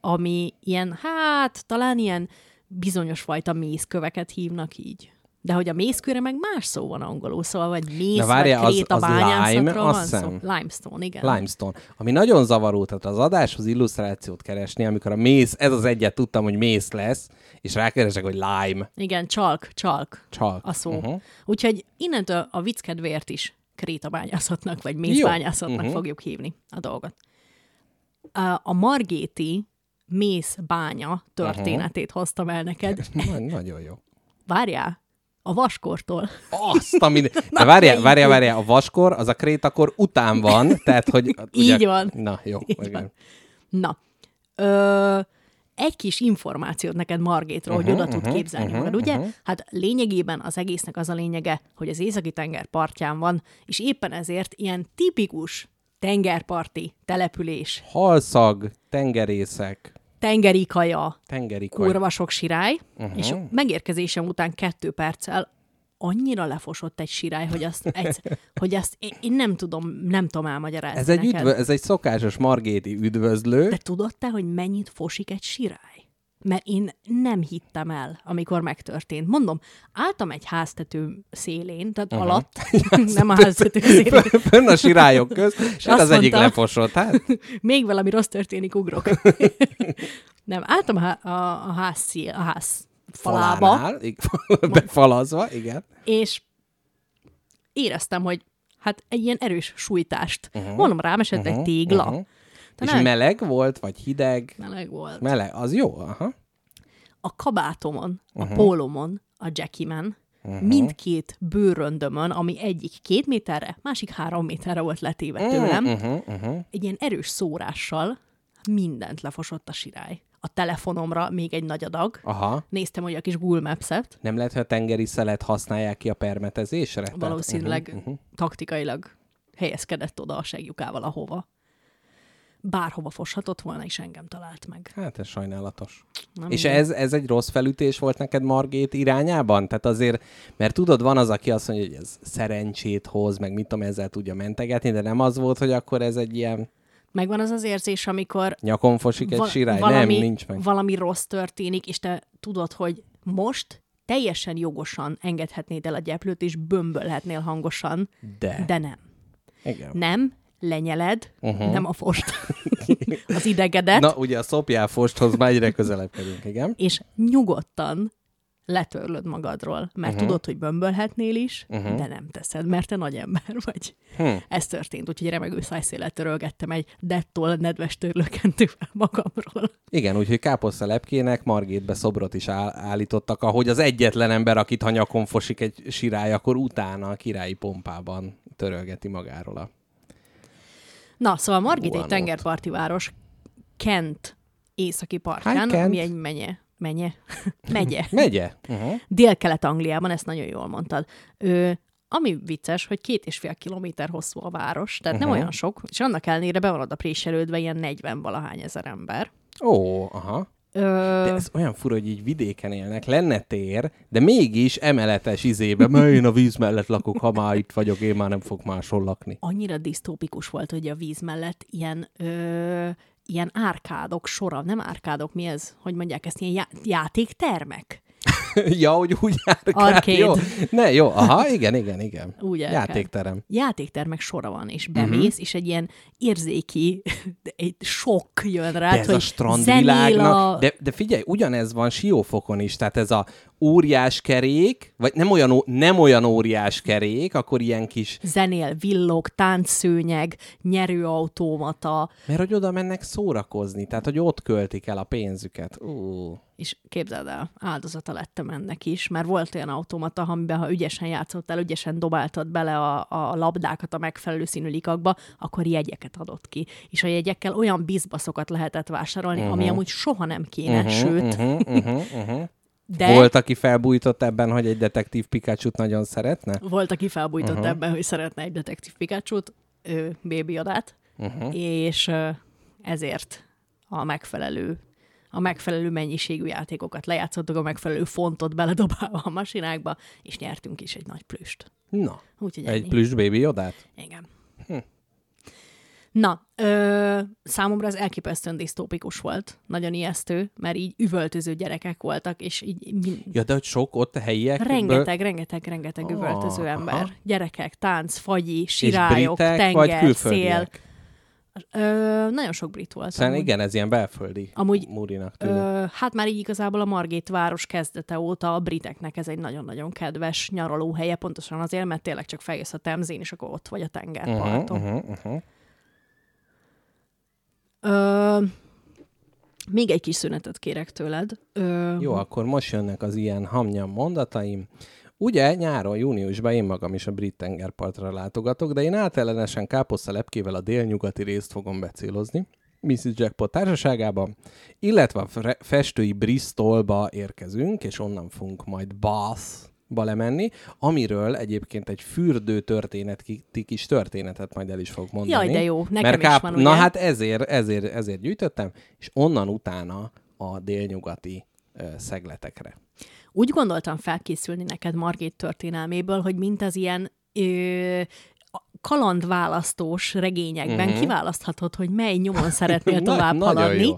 ami ilyen, hát talán ilyen bizonyos fajta mészköveket hívnak így. De hogy a mészkőre meg más szó van angolul, szóval vagy mész, De várja, vagy kréta az, az lime, van szó. Limestone, igen. Limestone. Ami nagyon zavaró, tehát az adáshoz illusztrációt keresni, amikor a mész, ez az egyet tudtam, hogy mész lesz, és rákeresek, hogy lime. Igen, csalk, csalk, csalk. a szó. Uh-huh. Úgyhogy innentől a vicc kedvéért is krétabányászatnak, vagy mészbányászatnak uh-huh. fogjuk hívni a dolgot. A Margéti mészbánya történetét uh-huh. hoztam el neked. [laughs] Nagyon jó. Várjál, a vaskortól. Azt, ami... [laughs] De várjál, várjál, várjál, a vaskor az a krétakor után van, tehát hogy... [laughs] Ugye... Így van. Na, jó. Így van. Na, ö, egy kis információt neked Margétról, uh-huh, hogy oda uh-huh, tud képzelni uh-huh, magad, ugye? Uh-huh. Hát lényegében az egésznek az a lényege, hogy az északi tenger partján van, és éppen ezért ilyen tipikus tengerparti település. Halszag, tengerészek. Tengeri kaja, Tengeri kaj. kurva sok sirály, uh-huh. és megérkezésem után kettő perccel annyira lefosott egy sirály, hogy azt, egy, [laughs] hogy azt én, én nem tudom, nem tudom elmagyarázni Ez egy, neked. üdvö, ez egy szokásos margéti üdvözlő. De tudod te, hogy mennyit fosik egy sirály? Mert én nem hittem el, amikor megtörtént. Mondom, álltam egy háztető szélén, tehát uh-huh. alatt, [laughs] [laughs] nem a háztető szélén. Fönn a sirályok közt, és hát az egyik mondta- lefosott. Hát, [laughs] Még valami rossz történik, ugrok. nem, álltam a, a, a ház, szél, a ház falába, falánál, befalazva, igen. és éreztem, hogy hát egy ilyen erős sújtást. Uh-huh. Mondom, rám esett egy tégla. Uh-huh. És nem- meleg volt, vagy hideg? Meleg volt. Meleg, az jó, aha. a kabátomon, a uh-huh. pólomon, a Jackie-men, uh-huh. mindkét bőröndömön, ami egyik két méterre, másik három méterre volt letéve tőlem, uh-huh. Uh-huh, egy ilyen erős szórással mindent lefosott a sirály. A telefonomra még egy nagy adag. Aha. Néztem, hogy a kis Google Maps-et, Nem lehet, hogy a tengeri szelet használják ki a permetezésre? Valószínűleg uh-huh, uh-huh. taktikailag helyezkedett oda a segjukával, ahova. Bárhova foshatott volna, és engem talált meg. Hát ez sajnálatos. Nem És ez, ez egy rossz felütés volt neked Margét irányában? Tehát azért, mert tudod, van az, aki azt mondja, hogy ez szerencsét hoz, meg mit tudom, ezzel tudja mentegetni, de nem az volt, hogy akkor ez egy ilyen Megvan az az érzés, amikor nyakon fosik egy Va- sirály. valami, nem, nincs meg. valami rossz történik, és te tudod, hogy most teljesen jogosan engedhetnéd el a gyeplőt, és bömbölhetnél hangosan, De. de nem. Igen. Nem, lenyeled, uh-huh. nem a fost, [laughs] az idegedet, Na, ugye a szopjálfosthoz már egyre közelebb kerülünk, igen. és nyugodtan letörlöd magadról, mert uh-huh. tudod, hogy bömbölhetnél is, uh-huh. de nem teszed, mert te nagy ember vagy. Hm. Ez történt, úgyhogy remegő szájszélet törölgettem egy dettol nedves törlőkentővel magamról. Igen, úgyhogy káposzta lepkének Margétbe szobrot is áll, állítottak, ahogy az egyetlen ember, akit ha nyakon fosik egy sirály, akkor utána a királyi pompában törölgeti magáról a... Na, szóval Margit egy tengerparti város, Kent északi partján, Hány Kent? ami egy menye. Menye? [laughs] Megye. Megye? Uh-huh. Dél-Kelet-Angliában, ezt nagyon jól mondtad. Ö, ami vicces, hogy két és fél kilométer hosszú a város, tehát uh-huh. nem olyan sok, és annak ellenére be van oda préselődve ilyen 40 valahány ezer ember. Ó, aha. De ez olyan fura, hogy így vidéken élnek, lenne tér, de mégis emeletes izébe, mert én a víz mellett lakok, ha már itt vagyok, én már nem fog máshol lakni. annyira disztópikus volt, hogy a víz mellett ilyen, ö, ilyen árkádok sora, nem árkádok, mi ez? Hogy mondják ezt, ilyen já- játéktermek? Ja, hogy úgy árkád, Arcade. jó? Ne, jó, aha, igen, igen, igen. Úgy árkád. Játékterem. játéktermek sora van, és bemész, uh-huh. és egy ilyen érzéki, egy sok jön rá, De ez hogy a strandvilágnak, a... de, de figyelj, ugyanez van Siófokon is, tehát ez a óriás kerék, vagy nem olyan, nem olyan óriás kerék, akkor ilyen kis, zenél, villog, táncszőnyeg, nyerőautomata, mert hogy oda mennek szórakozni, tehát hogy ott költik el a pénzüket. Ú, és képzeld el, áldozata lettem ennek is, mert volt olyan automata, amiben ha ügyesen játszottál, ügyesen dobáltad bele a, a labdákat a megfelelő színű likakba, akkor jegyeket adott ki. És a jegyekkel olyan bizbaszokat lehetett vásárolni, uh-huh. ami amúgy soha nem kéne, uh-huh, sőt, uh-huh, uh-huh, uh-huh. de Volt, aki felbújtott ebben, hogy egy detektív pikachu nagyon szeretne? Volt, aki felbújtott uh-huh. ebben, hogy szeretne egy detektív Pikachu-t, ő, Baby Adát, uh-huh. és ezért a megfelelő a megfelelő mennyiségű játékokat lejátszottuk, a megfelelő fontot beledobálva a masinákba, és nyertünk is egy nagy plüst. Na, Úgyhogy egy ennyi. plüss baby Jodát? Igen. Hm. Na, ö, számomra ez elképesztően disztópikus volt, nagyon ijesztő, mert így üvöltöző gyerekek voltak, és így min- Ja, de hogy sok ott a helyiek? rengeteg, rengeteg, rengeteg Ah, üvöltöző ember. aha. Gyerekek, tánc, fagyi, sirályok, britek, tenger, szél. Ö, nagyon sok brit volt. Szerintem igen, ez ilyen belföldi Amúgy, Múrinak tűnik. Ö, hát már így igazából a Margét város kezdete óta a briteknek ez egy nagyon-nagyon kedves nyaralóhelye, pontosan azért, mert tényleg csak feljössz a Temzén, és akkor ott vagy a tengerparton. Uh-huh, uh-huh, uh-huh. Ö, még egy kis szünetet kérek tőled. Ö, Jó, akkor most jönnek az ilyen hamnyam mondataim. Ugye nyáron, júniusban én magam is a brit tengerpartra látogatok, de én általánosan káposzta lepkével a délnyugati részt fogom becélozni. Mrs. Jackpot társaságában, illetve a festői Bristolba érkezünk, és onnan fogunk majd Bath lemenni, amiről egyébként egy fürdő történet, kis történetet majd el is fogok mondani. Jaj, de jó, nekem mert káp... is van, ugye? Na hát ezért, ezért, ezért gyűjtöttem, és onnan utána a délnyugati ö, szegletekre. Úgy gondoltam felkészülni neked Margét történelméből, hogy mint az ilyen ö, kalandválasztós regényekben uh-huh. kiválaszthatod, hogy mely nyomon szeretnél [laughs] tovább Na, haladni. jó.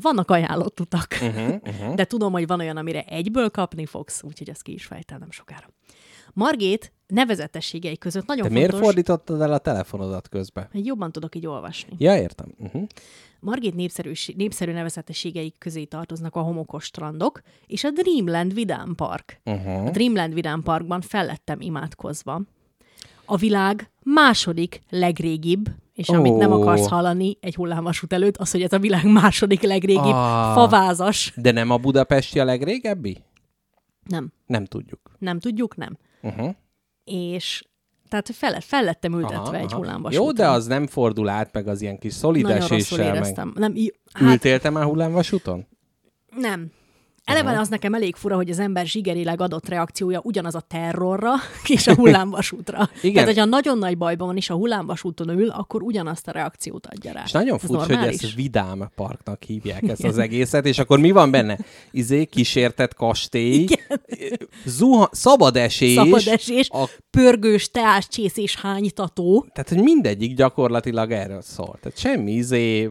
Vannak ajánlott utak, Uh-huh, uh-huh. de tudom, hogy van olyan, amire egyből kapni fogsz, úgyhogy ezt ki is fejtel nem sokára. Margét nevezetességei között nagyon Te fontos... miért fordítottad el a telefonodat közbe? hogy jobban tudok így olvasni. Ja, értem. Uh-huh. Margét népszerű, népszerű nevezetességei közé tartoznak a homokos strandok és a Dreamland Vidám Park. Uh-huh. A Dreamland Vidám Parkban fellettem imádkozva. A világ második legrégibb, és amit nem akarsz hallani egy hullámvasút előtt, az, hogy ez a világ [laughs] második legrégibb Ah. favázas. De nem a budapesti a legrégebbi? Nem, Nem tudjuk. nem tudjuk, nem. Uh-huh. És tehát fel, fel lettem ültetve egy hullámvasúton. Jó, de az nem fordul át, meg az ilyen kis szolid Nagyon eséssel, meg... Nem, í- hát, Ültél te már hullámvasúton? Nem. Eleve az nekem elég fura, hogy az ember zsigerileg adott reakciója ugyanaz a terrorra [laughs] és a hullámvasútra. Igen. Tehát, hogyha nagyon nagy bajban van és a hullámvasúton ül, akkor ugyanazt a reakciót adja rá. És nagyon Ez furcsa, hogy normális? ezt Vidám Parknak hívják ezt az egészet, és akkor mi van benne? Izé, kísértett kastély, Igen. zuha, szabad esés, Szabad esés, a, pörgős teás, csész és hánytató. tehát, hogy mindegyik gyakorlatilag erről szól. Tehát semmi izé,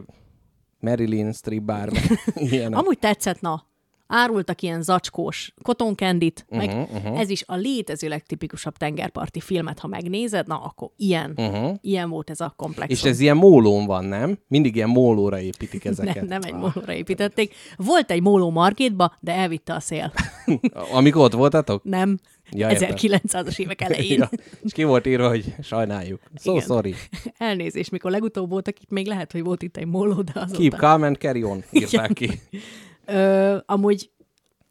Marilyn Stribár, meg ilyen. Amúgy tetszett, na, árultak ilyen zacskós kotonkendit, uh-huh, meg uh-huh. ez is a létező legtipikusabb tengerparti filmet, ha megnézed, na akkor ilyen, uh-huh. ilyen volt ez a komplexum. És ez ilyen mólón van, nem? Mindig ilyen mólóra építik [laughs] ezeket. nem, nem egy mólóra építették. Volt egy móló markétba, de elvitte a szél. [laughs] Amikor ott voltatok? Nem. Ja, értem. 1900-as évek [laughs] elején. Ja, és ki volt írva, hogy sajnáljuk. So Igen. sorry. Elnézést, mikor legutóbb voltak itt, még lehet, hogy volt itt egy móló, de azóta... Keep calm and carry on, írták ki. Ö, amúgy,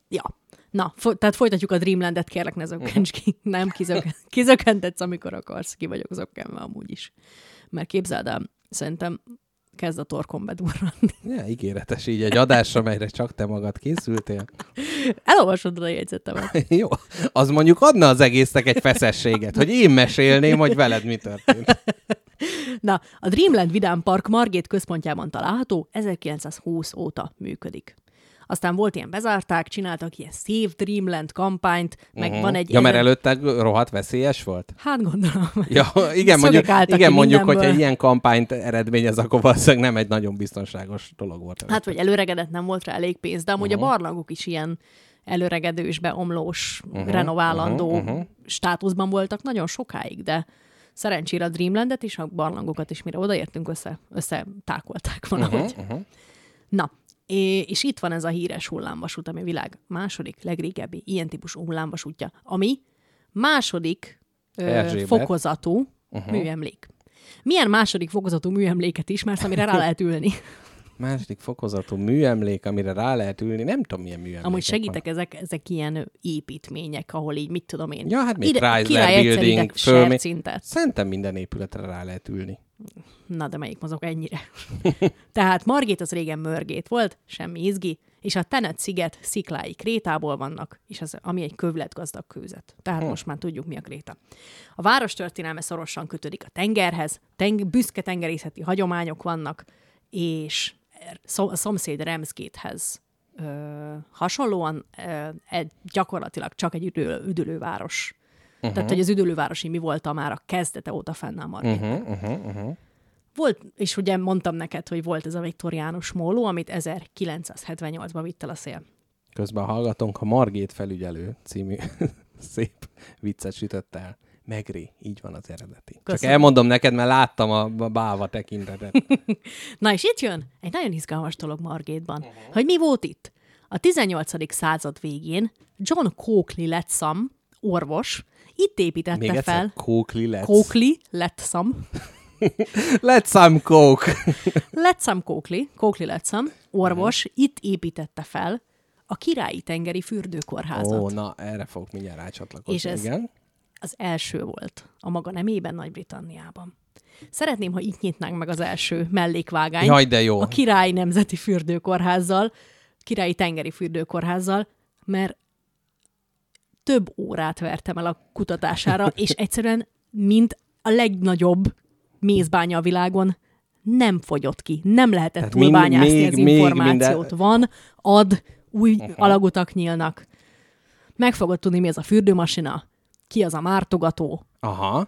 ja. Na, fo- tehát folytatjuk a Dreamlandet, kérlek, ne zökkents ki. [laughs] Nem, kizök- kizökkentetsz, amikor akarsz. Ki vagyok zökkenve amúgy is. Mert képzeld el, szerintem kezd a torkom bedurranni. Ja, ígéretes így egy adásra, melyre csak te magad készültél. Elolvasod a jegyzetemet. [laughs] Jó, az mondjuk adna az egésznek egy feszességet, hogy én mesélném, hogy veled mi történt. [laughs] Na, a Dreamland Vidám Park Margét központjában található, 1920 óta működik. Aztán volt ilyen bezárták, csináltak ilyen Save Dreamland kampányt, meg van egy... Mhm. Ja, mert előtte rohadt veszélyes volt? Hát gondolom. Ja, igen, mondjuk, igen, mondjuk hogy mindenből. egy ilyen kampányt eredményez, akkor valószínűleg nem egy nagyon biztonságos dolog volt. Hát, vagy előregedett, nem volt rá elég pénz, de amúgy Mhm. uh-huh. a barlangok is ilyen előregedős, beomlós, uh-huh. renoválandó mhm, uh-huh. mhm. státuszban voltak nagyon sokáig, de szerencsére a Dreamlandet és a barlangokat is, mire odaértünk, össze, összetákolták valahogy. Uh-huh, uh-huh. Na, és itt van ez a híres hullámvasút, ami a világ második legrégebbi ilyen típusú hullámvasútja, ami második ö, fokozatú uh-huh. műemlék. Milyen második fokozatú műemléket ismersz, amire rá lehet ülni? [laughs] Második fokozatú műemlék, amire rá lehet ülni, nem tudom milyen műemlék. Amúgy segítek, ezek, ezek ilyen építmények, ahol így, mit tudom én. Ja, hát még Ide- Chrysler Building, ide föl- sercintet. Szerintem minden épületre rá lehet ülni. Na, de melyik mozog ennyire? [laughs] Tehát Margét az régen Mörgét volt, semmi izgi, és a Tenet sziget sziklái Krétából vannak, és az, ami egy kövletgazdag kőzet. Tehát most már tudjuk, mi a Kréta. A város történelme szorosan kötődik a tengerhez, teng- büszke tengerészeti hagyományok vannak, és szom- a szomszéd Remszgéthez ö, hasonlóan ö, egy, gyakorlatilag csak egy üdül, üdülőváros. Uh-huh. Tehát, hogy az üdülővárosi mi volt a már a kezdete óta fennáll Margét. Uh-huh, uh-huh, uh-huh. Volt, és ugye mondtam neked, hogy volt ez a viktoriánus móló, amit 1978-ban vitt el a szél. Közben hallgatunk a Margét felügyelő című [laughs] szép viccet sütött el. Megri, így van az eredeti. Csak Köszönöm. elmondom neked, mert láttam a a báva tekintetet. [laughs] Na és itt jön egy nagyon izgalmas dolog Margétban, uh-huh. hogy mi volt itt. A 18. század végén John Coakley Lettsam, orvos, itt építette Még egyszer, fel Coakley let's. Coakley Lettsam, [laughs] Let's some coke. [laughs] Lettsam Coakley, Coakley Lettsam, orvos, itt építette fel a királyi tengeri fürdőkórházat. Ó, na, erre fogok mindjárt rácsatlakozni. És ez- Igen. az első volt a maga nemében Nagy-Britanniában. Szeretném, ha itt nyitnánk meg az első mellékvágányt. Jaj, de jó. A királyi nemzeti fürdőkórházzal, királyi tengeri fürdőkórházzal, mert több órát vertem el a kutatására, [laughs] és egyszerűen, mint a legnagyobb mézbánya a világon, nem fogyott ki. Nem lehetett Tehát túlbányászni még- az még információt. minden- Van, ad, új uh-huh. alagutak nyílnak. Meg fogod tudni, mi az a fürdőmasina, ki az a mártogató, Aha.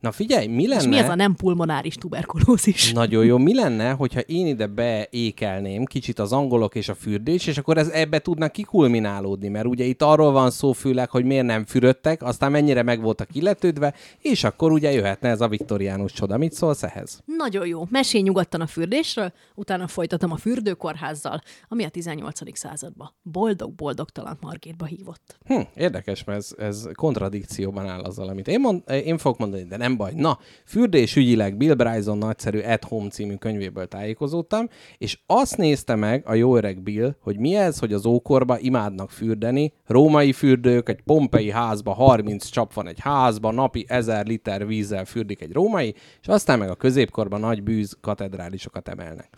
Na figyelj, mi lenne... és mi az a nem pulmonáris tuberkulózis. Nagyon jó. Mi lenne, hogyha én ide beékelném kicsit az angolok és a fürdés, és akkor ez ebbe tudna kikulminálódni, mert ugye itt arról van szó főleg, hogy miért nem fürödtek, aztán mennyire meg voltak illetődve, és akkor ugye jöhetne ez a viktoriánus csoda. Mit szólsz ehhez? Nagyon jó. Mesélj nyugodtan a fürdésről, utána folytatom a fürdőkórházzal, ami a 18. században boldog-boldogtalan Margitba hívott. Hm, érdekes, mert ez, ez kontradikcióban áll azzal, amit én, mond, én fogok mondani, de nem baj. Na, fürdésügyileg Bill Bryson nagyszerű At Home című könyvéből tájékozódtam, és azt nézte meg a jó öreg Bill, hogy mi ez, hogy az ókorba imádnak fürdeni, római fürdők, egy pompei házba 30 csap van egy házba, napi 1000 liter vízzel fürdik egy római, és aztán meg a középkorban nagy bűz katedrálisokat emelnek.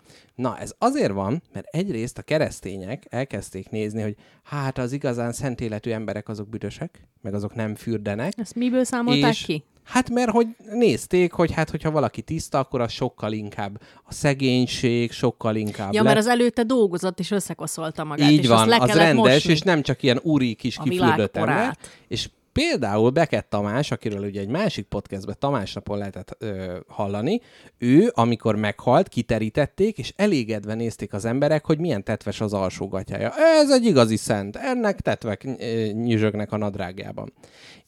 Na, ez azért van, mert egyrészt a keresztények elkezdték nézni, hogy hát az igazán szent életű emberek azok büdösek, meg azok nem fürdenek. Ezt miből számolták és, ki? Hát mert hogy nézték, hogy hát hogyha valaki tiszta, akkor az sokkal inkább a szegénység, sokkal inkább Ja, le- mert az előtte dolgozott, és összekoszolta magát. így és van, azt le az rendes, mosni. és nem csak ilyen úri kis kifürdött ember. És például Beket Tamás, akiről ugye egy másik podcastben Tamás napon lehetett ö, hallani, ő, amikor meghalt, kiterítették, és elégedve nézték az emberek, hogy milyen tetves az alsógatyája. Ez egy igazi szent, ennek tetvek nyüzsögnek a nadrágjában.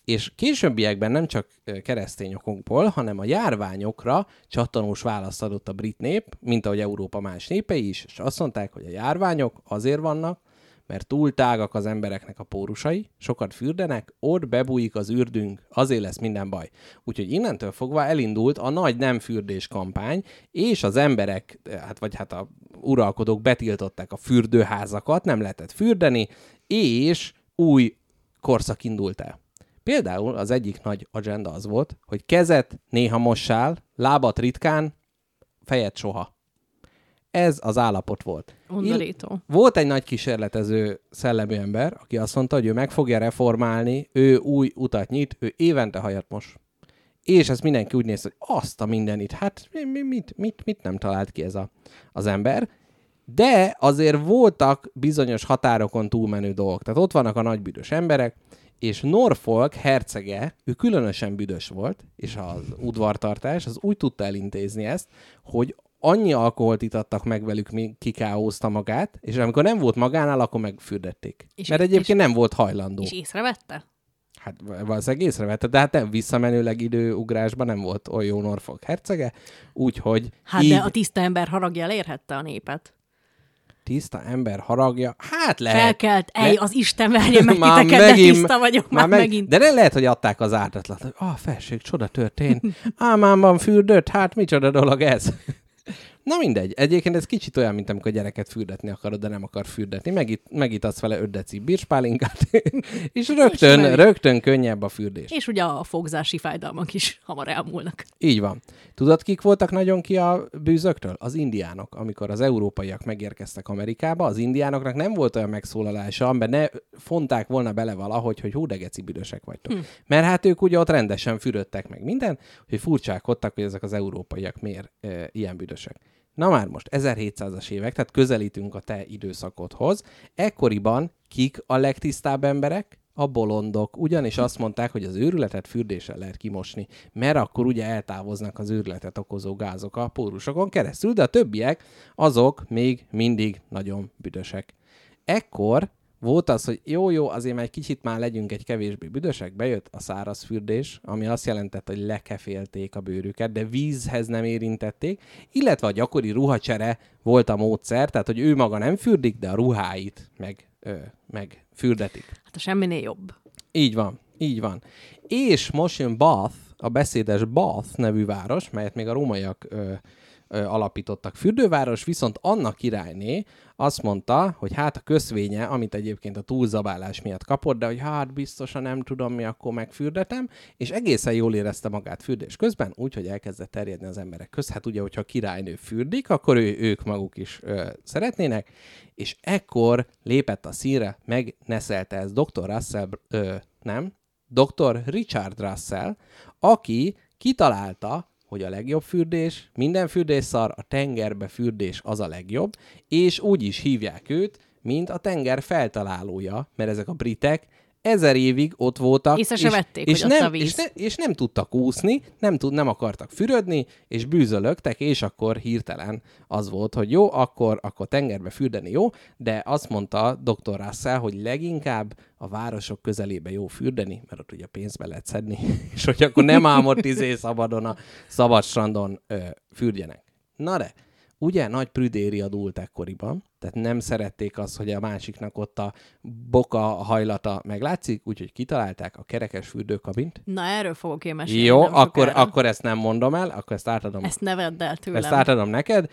És későbbiekben nem csak keresztény okokból, hanem a járványokra csattanós választ adott a brit nép, mint ahogy Európa más népei is, és azt mondták, hogy a járványok azért vannak, mert túl tágak az embereknek a pórusai, sokat fürdenek, ott bebújik az ürdünk, azért lesz minden baj. Úgyhogy innentől fogva elindult a nagy nem fürdés kampány, és az emberek, hát vagy hát a uralkodók betiltották a fürdőházakat, nem lehetett fürdeni, és új korszak indult el. Például az egyik nagy agenda az volt, hogy kezet néha mossál, lábat ritkán, fejet soha. Ez az állapot volt. Undorító. Volt egy nagy kísérletező szellemű ember, aki azt mondta, hogy ő meg fogja reformálni, ő új utat nyit, ő évente hajat mos. És ezt mindenki úgy néz, hogy azt a mindenit, hát mi, mi, mit, mit, mit nem talált ki ez a, az ember. De azért voltak bizonyos határokon túlmenő dolgok. Tehát ott vannak a nagy büdös emberek, és Norfolk hercege, ő különösen büdös volt, és az udvartartás az úgy tudta elintézni ezt, hogy annyi alkoholt itattak meg velük, míg kikáózta magát, és amikor nem volt magánál, akkor megfürdették. És- Mert egyébként nem volt hajlandó. És észrevette? Hát valószínűleg észrevette, de hát nem visszamenőleg időugrásban nem volt olyan jó Norfolk hercege, úgyhogy Hát így de a tiszta ember haragja elérhette a népet. tiszta ember haragja, hát lehet. Felkelt, ej, Le- az Isten verje meg [laughs] Már titeket, de megint- tiszta vagyok már, meg- megint. De ne lehet, hogy adták az ártatlat, hogy ah, felség, csoda történt. [laughs] Ámámban fürdött, hát micsoda dolog ez. Na mindegy. Egyébként ez kicsit olyan, mint amikor gyereket fürdetni akarod, de nem akar fürdetni. Megit, vele 5 deci birspálinkát, [laughs] és rögtön, megy. rögtön könnyebb a fürdés. És ugye a fogzási fájdalmak is hamar elmúlnak. Így van. Tudod, kik voltak nagyon ki a bűzöktől? Az indiánok. Amikor az európaiak megérkeztek Amerikába, az indiánoknak nem volt olyan megszólalása, amiben ne fonták volna bele valahogy, hogy hú, de geci büdösek vagytok. Hm. Mert hát ők ugye ott rendesen fürödtek meg minden, hogy furcsálkodtak, hogy ezek az európaiak miért e, ilyen büdösek. Na már most, 1700-as évek, tehát közelítünk a te időszakodhoz. Ekkoriban kik a legtisztább emberek? A bolondok. Ugyanis azt mondták, hogy az őrületet fürdéssel lehet kimosni, mert akkor ugye eltávoznak az őrületet okozó gázok a pórusokon keresztül, de a többiek azok még mindig nagyon büdösek. Ekkor volt az, hogy jó-jó, azért már egy kicsit már legyünk egy kevésbé büdösek, bejött a száraz fürdés, ami azt jelentette, hogy lekefélték a bőrüket, de vízhez nem érintették, illetve a gyakori ruhacsere volt a módszer, tehát hogy ő maga nem fürdik, de a ruháit meg, ö, meg fürdetik. Hát a semminél jobb. Így van, így van. És most jön Bath, a beszédes Bath nevű város, melyet még a rómaiak ö, alapítottak fürdőváros, viszont Anna királyné azt mondta, hogy hát a köszvénye, amit egyébként a túlzabálás miatt kapott, de hogy hát biztosan nem tudom mi, akkor megfürdetem, és egészen jól érezte magát fürdés közben, úgyhogy elkezdett terjedni az emberek köz. Hát ugye, hogyha a királynő fürdik, akkor ő, ők maguk is ö, szeretnének, és ekkor lépett a színre, megneszelte ez Dr. Russell, ö, nem, Dr. Richard Russell, aki kitalálta, hogy a legjobb fürdés, minden fürdés szar, a tengerbe fürdés az a legjobb, és úgy is hívják őt, mint a tenger feltalálója, mert ezek a britek ezer évig ott voltak, Észre se vették, és, hogy nem, a víz. és, ne, és nem tudtak úszni, nem, tud, nem akartak fürödni, és bűzölögtek, és akkor hirtelen az volt, hogy jó, akkor, akkor tengerbe fürdeni jó, de azt mondta dr. Russell, hogy leginkább a városok közelébe jó fürdeni, mert ott ugye pénzbe lehet szedni, [laughs] és hogy akkor nem [laughs] amortizé szabadon a szabad strandon ö, fürdjenek. Na de, ugye nagy prüdéria dúlt ekkoriban, tehát nem szerették azt, hogy a másiknak ott a boka hajlata meglátszik, úgyhogy kitalálták a kerekes fürdőkabint. Na, erről fogok én mesélni. Jó, akkor, sokára. akkor ezt nem mondom el, akkor ezt átadom. Ezt ne vedd el tőlem. ezt átadom neked.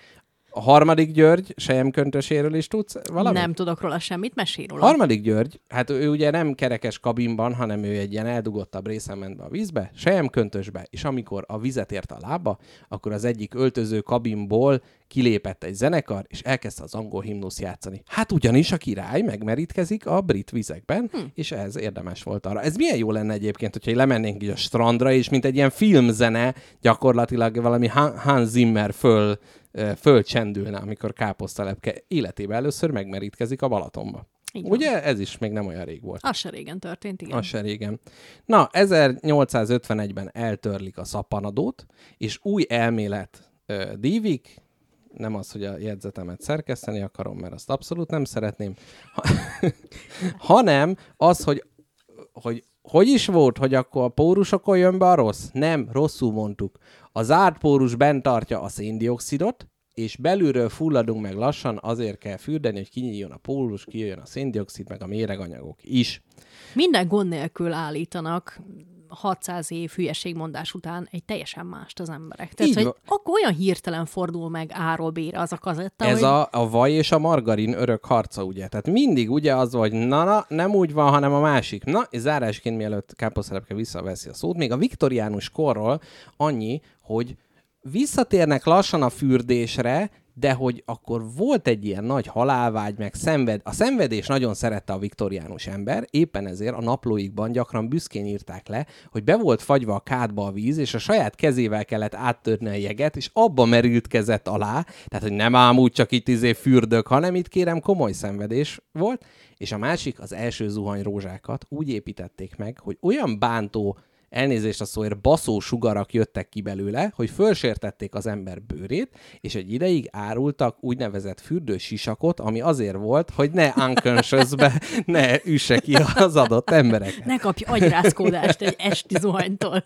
A harmadik György sejemköntöséről is tudsz valamit? Nem tudok róla semmit, mesélj róla. Harmadik György, hát ő ugye nem kerekes kabinban, hanem ő egy ilyen eldugottabb részen ment be a vízbe, sejemköntösbe, és amikor a vizet ért a lába, akkor az egyik öltöző kabinból kilépett egy zenekar, és elkezdte az angol himnusz játszani. Hát ugyanis a király megmerítkezik a brit vizekben, hm. és ez érdemes volt arra. Ez milyen jó lenne egyébként, hogyha lemennénk így a strandra, és mint egy ilyen filmzene gyakorlatilag valami Han- Hans Zimmer föl, fölcsendülne, amikor káposztalepke életében először megmerítkezik a Balatonba. Így van. Ugye ez is még nem olyan rég volt. Az se régen történt, igen. Az se régen. Na, 1851-ben eltörlik a szappanadót, és új elmélet ö, dívik, nem az, hogy a jegyzetemet szerkeszteni akarom, mert azt abszolút nem szeretném, ha, [laughs] hanem az, hogy, hogy hogy is volt, hogy akkor a pórusokon jön be a rossz? Nem, rosszul mondtuk. A zárt pórus bent tartja a széndiokszidot, és belülről fulladunk meg lassan, azért kell fürdeni, hogy kinyíljon a pórus, kijöjjön a széndiokszid, meg a méreganyagok is. Minden gond nélkül állítanak 600 év hülyeségmondás után egy teljesen mást az emberek. Tehát, Így hogy van. akkor olyan hirtelen fordul meg A-ról B-re az a kazetta, Ez hogy a, a vaj és a margarin örök harca, ugye? Tehát mindig ugye az, vagy na, na, nem úgy van, hanem a másik. Na, és zárásként mielőtt káposztelepke visszaveszi a szót, még a viktoriánus korról annyi, hogy visszatérnek lassan a fürdésre, de hogy akkor volt egy ilyen nagy halálvágy, meg szenved. A szenvedés nagyon szerette a viktoriánus ember, éppen ezért a naplóikban gyakran büszkén írták le, hogy be volt fagyva a kádba a víz, és a saját kezével kellett áttörni a jeget, és abba merült kezet alá, tehát hogy nem ám úgy csak itt izé fürdök, hanem itt kérem komoly szenvedés volt, és a másik, az első zuhany rózsákat úgy építették meg, hogy olyan bántó elnézést a szóért, baszó sugarak jöttek ki belőle, hogy fölsértették az ember bőrét, és egy ideig árultak úgynevezett fürdősisakot, ami azért volt, hogy ne unconsciousbe [laughs] ne üsse ki az adott embereket. ne kapj agyrázkódást egy esti zuhanytól,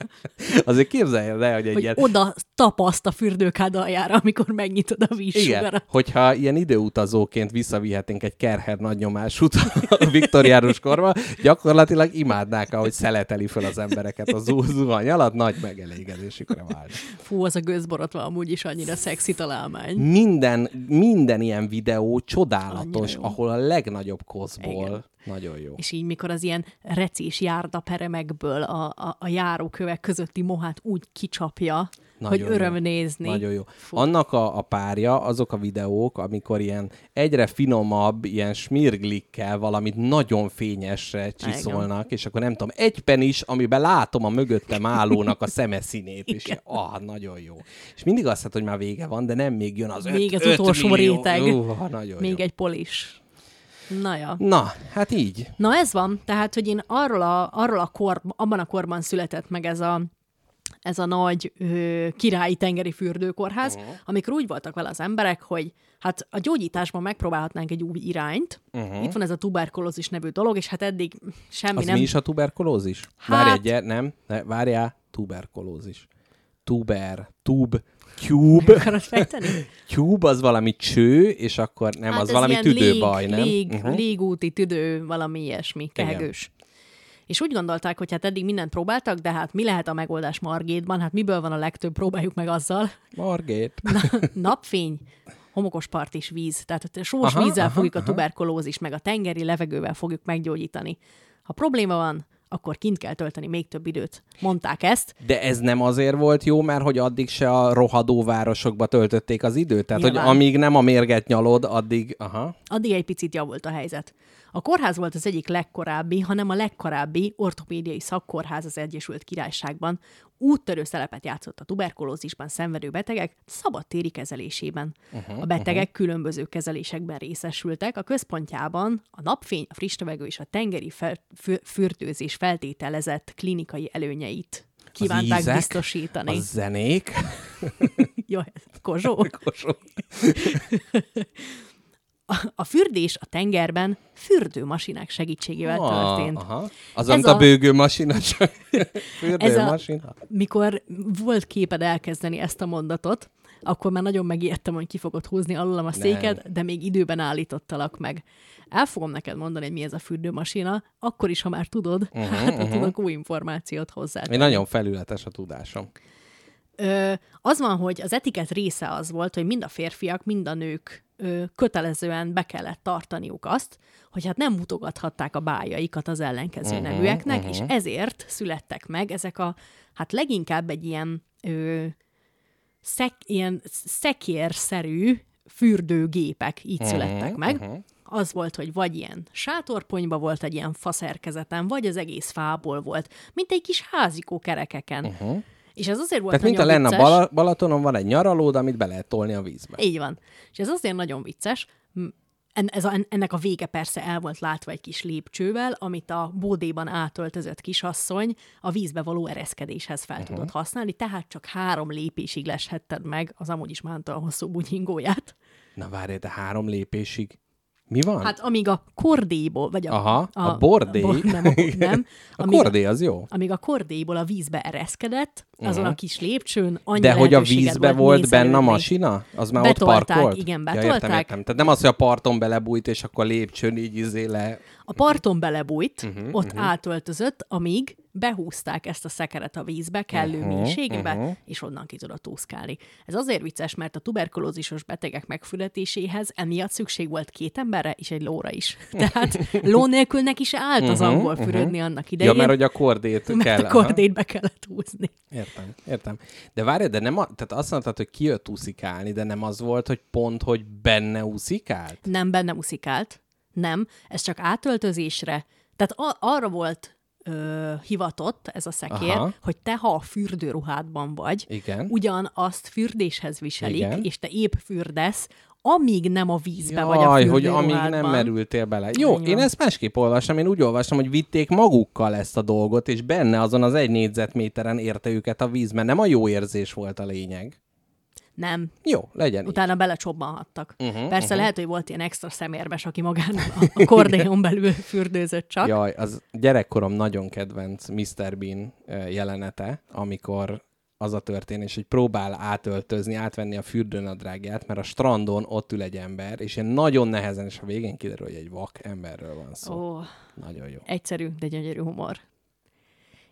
Azért képzeljél el, hogy egy hogy ilyen... oda tapaszt a fürdőkád aljára, amikor megnyitod a Igen, vízsugarat. hogyha ilyen időutazóként visszavihetnénk egy kerher nagy nyomásút a viktoriánus korba, gyakorlatilag imádnák, ahogy szeleteli föl az embereket a zu- zuhany alatt, nagy megelégedésükre vált. Fú, az a gőzborotva amúgy is annyira szexi találmány. Minden, minden ilyen videó csodálatos, ahol a legnagyobb koszból. Nagyon jó. És így, mikor az ilyen recis járdaperemekből a, a, a járókövek közötti mohát úgy kicsapja, Nagyon hogy öröm jó. nézni. Nagyon jó. Fú. Annak a, a párja, azok a videók, amikor ilyen egyre finomabb, ilyen smirglikkel valamit nagyon fényesre csiszolnak, és akkor nem tudom, egy pen is, amiben látom a mögöttem állónak a szeme színét, és Igen. ah, nagyon jó. És mindig azt hát, hogy már vége van, de nem még jön az Még öt, az öt utolsó millió. réteg. Uh, nagyon Még jó. egy polis. Na ja. Na, hát így. Na ez van, tehát, hogy én arról a, arról a kor, abban a korban született meg ez a, ez a nagy ö, királyi tengeri fürdőkórház, uh-huh. amikor úgy voltak vele az emberek, hogy hát a gyógyításban megpróbálhatnánk egy új irányt. Uh-huh. Itt van ez a tuberkulózis nevű dolog, és hát eddig semmi Az nem... mi is a tuberkulózis? Hát- Várj egyet, nem? Ne, várjál, tuberkulózis. Tuber, tub, cube. Akarod fejteni? [laughs] Cube az valami cső, és akkor nem, hát az valami tüdőbaj, lég, nem? Lég, uh-huh. Légúti tüdő, valami ilyesmi, kehegős. És úgy gondolták, hogy hát eddig mindent próbáltak, de hát mi lehet a megoldás Margétban? Hát miből van a legtöbb? Próbáljuk meg azzal. Margét. Na, napfény, homokos part és víz. Tehát a sós Aha, vízzel aha, fogjuk a aha. tuberkulózis, meg a tengeri levegővel fogjuk meggyógyítani. Ha probléma van, akkor kint kell tölteni még több időt. Mondták ezt. De ez nem azért volt jó, mert hogy addig se a rohadó városokba töltötték az időt? Tehát, Nyilván. hogy amíg nem a mérget nyalod, addig... Aha. Addig egy picit javult a helyzet. A kórház volt az egyik legkorábbi, hanem a legkorábbi ortopédiai szakkórház az Egyesült Királyságban. Úttörő szerepet játszott a tuberkulózisban szenvedő betegek szabadtéri kezelésében. Uh-huh, a betegek uh-huh. különböző kezelésekben részesültek, a központjában a napfény, a friss levegő és a tengeri fel, fü- fürdőzés feltételezett klinikai előnyeit kívánták ízek, biztosítani. A zenék. [laughs] Jó, Kozsó? Kosó. [laughs] [laughs] A, fürdés a tengerben fürdőmasinák segítségével történt. Aha. Az, amit a a- bőgőmasina csak. [laughs] A, Fürdőmasina. mikor volt képed elkezdeni ezt a mondatot, akkor már nagyon megijedtem, hogy ki fogod húzni alulom a széked, de még időben állítottalak meg. El fogom neked mondani, hogy mi ez a fürdőmasina, akkor is, ha már tudod, uh-huh, hát uh-huh. tudok új információt hozzá. Én nagyon felületes a tudásom. Ö, az van, hogy az etiket része az volt, hogy mind a férfiak, mind a nők ö, kötelezően be kellett tartaniuk azt, hogy hát nem mutogathatták a bájaikat az ellenkező uh-huh, neműeknek, uh-huh. és ezért születtek meg ezek a, hát leginkább egy ilyen, ö, szek, ilyen szekérszerű fürdőgépek így uh-huh, születtek meg. Uh-huh. Az volt, hogy vagy ilyen sátorponyba volt egy ilyen faszerkezeten, vagy az egész fából volt, mint egy kis házikó kerekeken. Uh-huh. És ez azért volt Tehát mint a lenne a vicces. Bala- Balatonon van egy nyaralód, amit be lehet tolni a vízbe. Így van. És ez azért nagyon vicces. En, ez a, en- ennek a vége persze el volt látva egy kis lépcsővel, amit a bódéban átöltözött kisasszony a vízbe való ereszkedéshez fel uh-huh. tudott használni, tehát csak három lépésig leshetted meg az amúgy is mántal hosszú bunyingóját. Na várj, de három lépésig. Mi van? Hát amíg a kordéból, vagy a... Aha, a bordé. A, bo- nem, a, nem. [laughs] a amíg kordé az jó. amíg a kordéból a vízbe ereszkedett, azon uh-huh. a kis lépcsőn annyi De hogy a vízbe volt benne a masina? Az már Betolták, ott parkolt? igen, Ja, betolták. értem, értem. Tehát nem az, hogy a parton belebújt, és akkor a lépcsőn így izé le... A parton belebújt, uh-huh, ott uh-huh. átöltözött, amíg behúzták ezt a szekeret a vízbe kellő Mhm, uh-huh, mélységbe, uh-huh. és onnan ki tudott úszkálni. Ez azért vicces, mert a tuberkulózisos betegek megfületéséhez emiatt szükség volt két emberre és egy lóra is. [laughs] Tehát ló nélkül neki se állt az Mhm, angol fürödni annak idején. Ja, mert hogy a kordét mert kell. a kordét be kellett húzni. Értem, értem. De várj, de nem a, tehát azt mondtad, hogy kijött úszikálni, de nem az volt, hogy pont, hogy benne úszikált? Nem benne uszikált, nem, ez csak átöltözésre. Tehát a- arra volt ö, hivatott ez a szekér, Aha. Hogy te, ha a fürdőruhádban vagy, Igen. ugyanazt fürdéshez viselik, Igen. és te épp fürdesz, amíg nem a vízbe Jaj, vagy a hogy amíg nem merültél bele. Jó, Igen. én ezt másképp olvastam, én úgy olvastam, hogy vitték magukkal ezt a dolgot, és benne azon az egy négyzetméteren érte őket a víz, mert nem a jó érzés volt a lényeg. Nem. Jó, legyen így. Utána belecsobbanhattak. Mhm, Uh-huh, Persze uh-huh. lehet, hogy volt ilyen extra szemérbes, aki magán a, a kordéon belül fürdőzött csak. Jaj, az gyerekkorom nagyon kedvenc Mr. Bean jelenete, amikor az a történés, hogy próbál átöltözni, átvenni a fürdőnadrágját, mert a strandon ott ül egy ember, és ilyen nagyon nehezen, és a végén kiderül, hogy egy vak emberről van szó. Ó, Nagyon jó. egyszerű, de gyönyörű humor.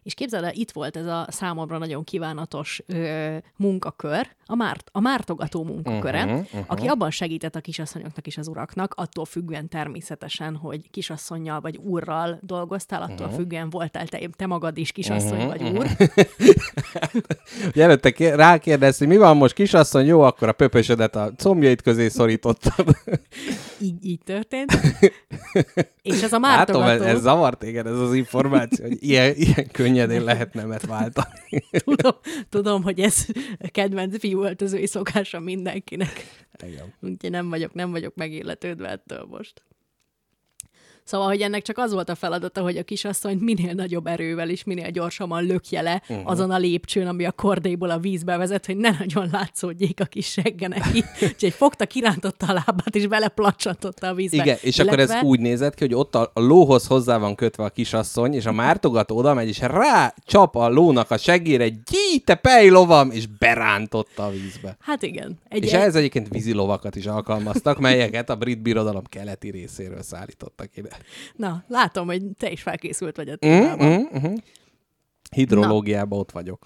És képzeld el, itt volt ez a számomra nagyon kívánatos ö, munkakör, a, márt, a mártogató munkaköre, uh-huh, uh-huh. aki abban segített a kisasszonyoknak és az uraknak, attól függően természetesen, hogy kisasszonyjal vagy úrral dolgoztál, attól uh-huh. függően voltál te, te magad is kisasszony uh-huh, vagy úr. [laughs] Ugye előtte ké- rákérdez, hogy mi van most, kisasszony, jó, akkor a pöpösödet a combjait közé szorítottad. [laughs] Így, így történt. [laughs] és ez a Látom, mártogató... ez, ez zavart téged, ez az információ, hogy ilyen, ilyen könnyedén lehet nemet váltani. [laughs] tudom, tudom, hogy ez kedvenc fiúöltözői szokása mindenkinek. Igen. Úgyhogy nem vagyok, nem vagyok megilletődve ettől most. Szóval, hogy ennek csak az volt a feladata, hogy a kisasszonyt minél nagyobb erővel és minél gyorsabban lökje le uh-huh. azon a lépcsőn, ami a kordéból a vízbe vezet, hogy ne nagyon látszódjék a kis segge neki. [laughs] Úgyhogy fogta, kirántotta a lábát, és beleplacsantotta a vízbe. Igen, és akkor ez Illetve- úgy nézett ki, hogy ott a, a lóhoz hozzá van kötve a kisasszony, és a mártogató oda megy, és rá csap a lónak a seggére, gyí, te pejlovam, és berántotta a vízbe. Hát igen. Egy, És ehhez egyébként vízilovakat is alkalmaztak, melyeket a brit birodalom keleti részéről szállítottak ide. Na, látom, hogy te is felkészült vagy a Mm, témában. mm, mm. Hidrológiában ott vagyok.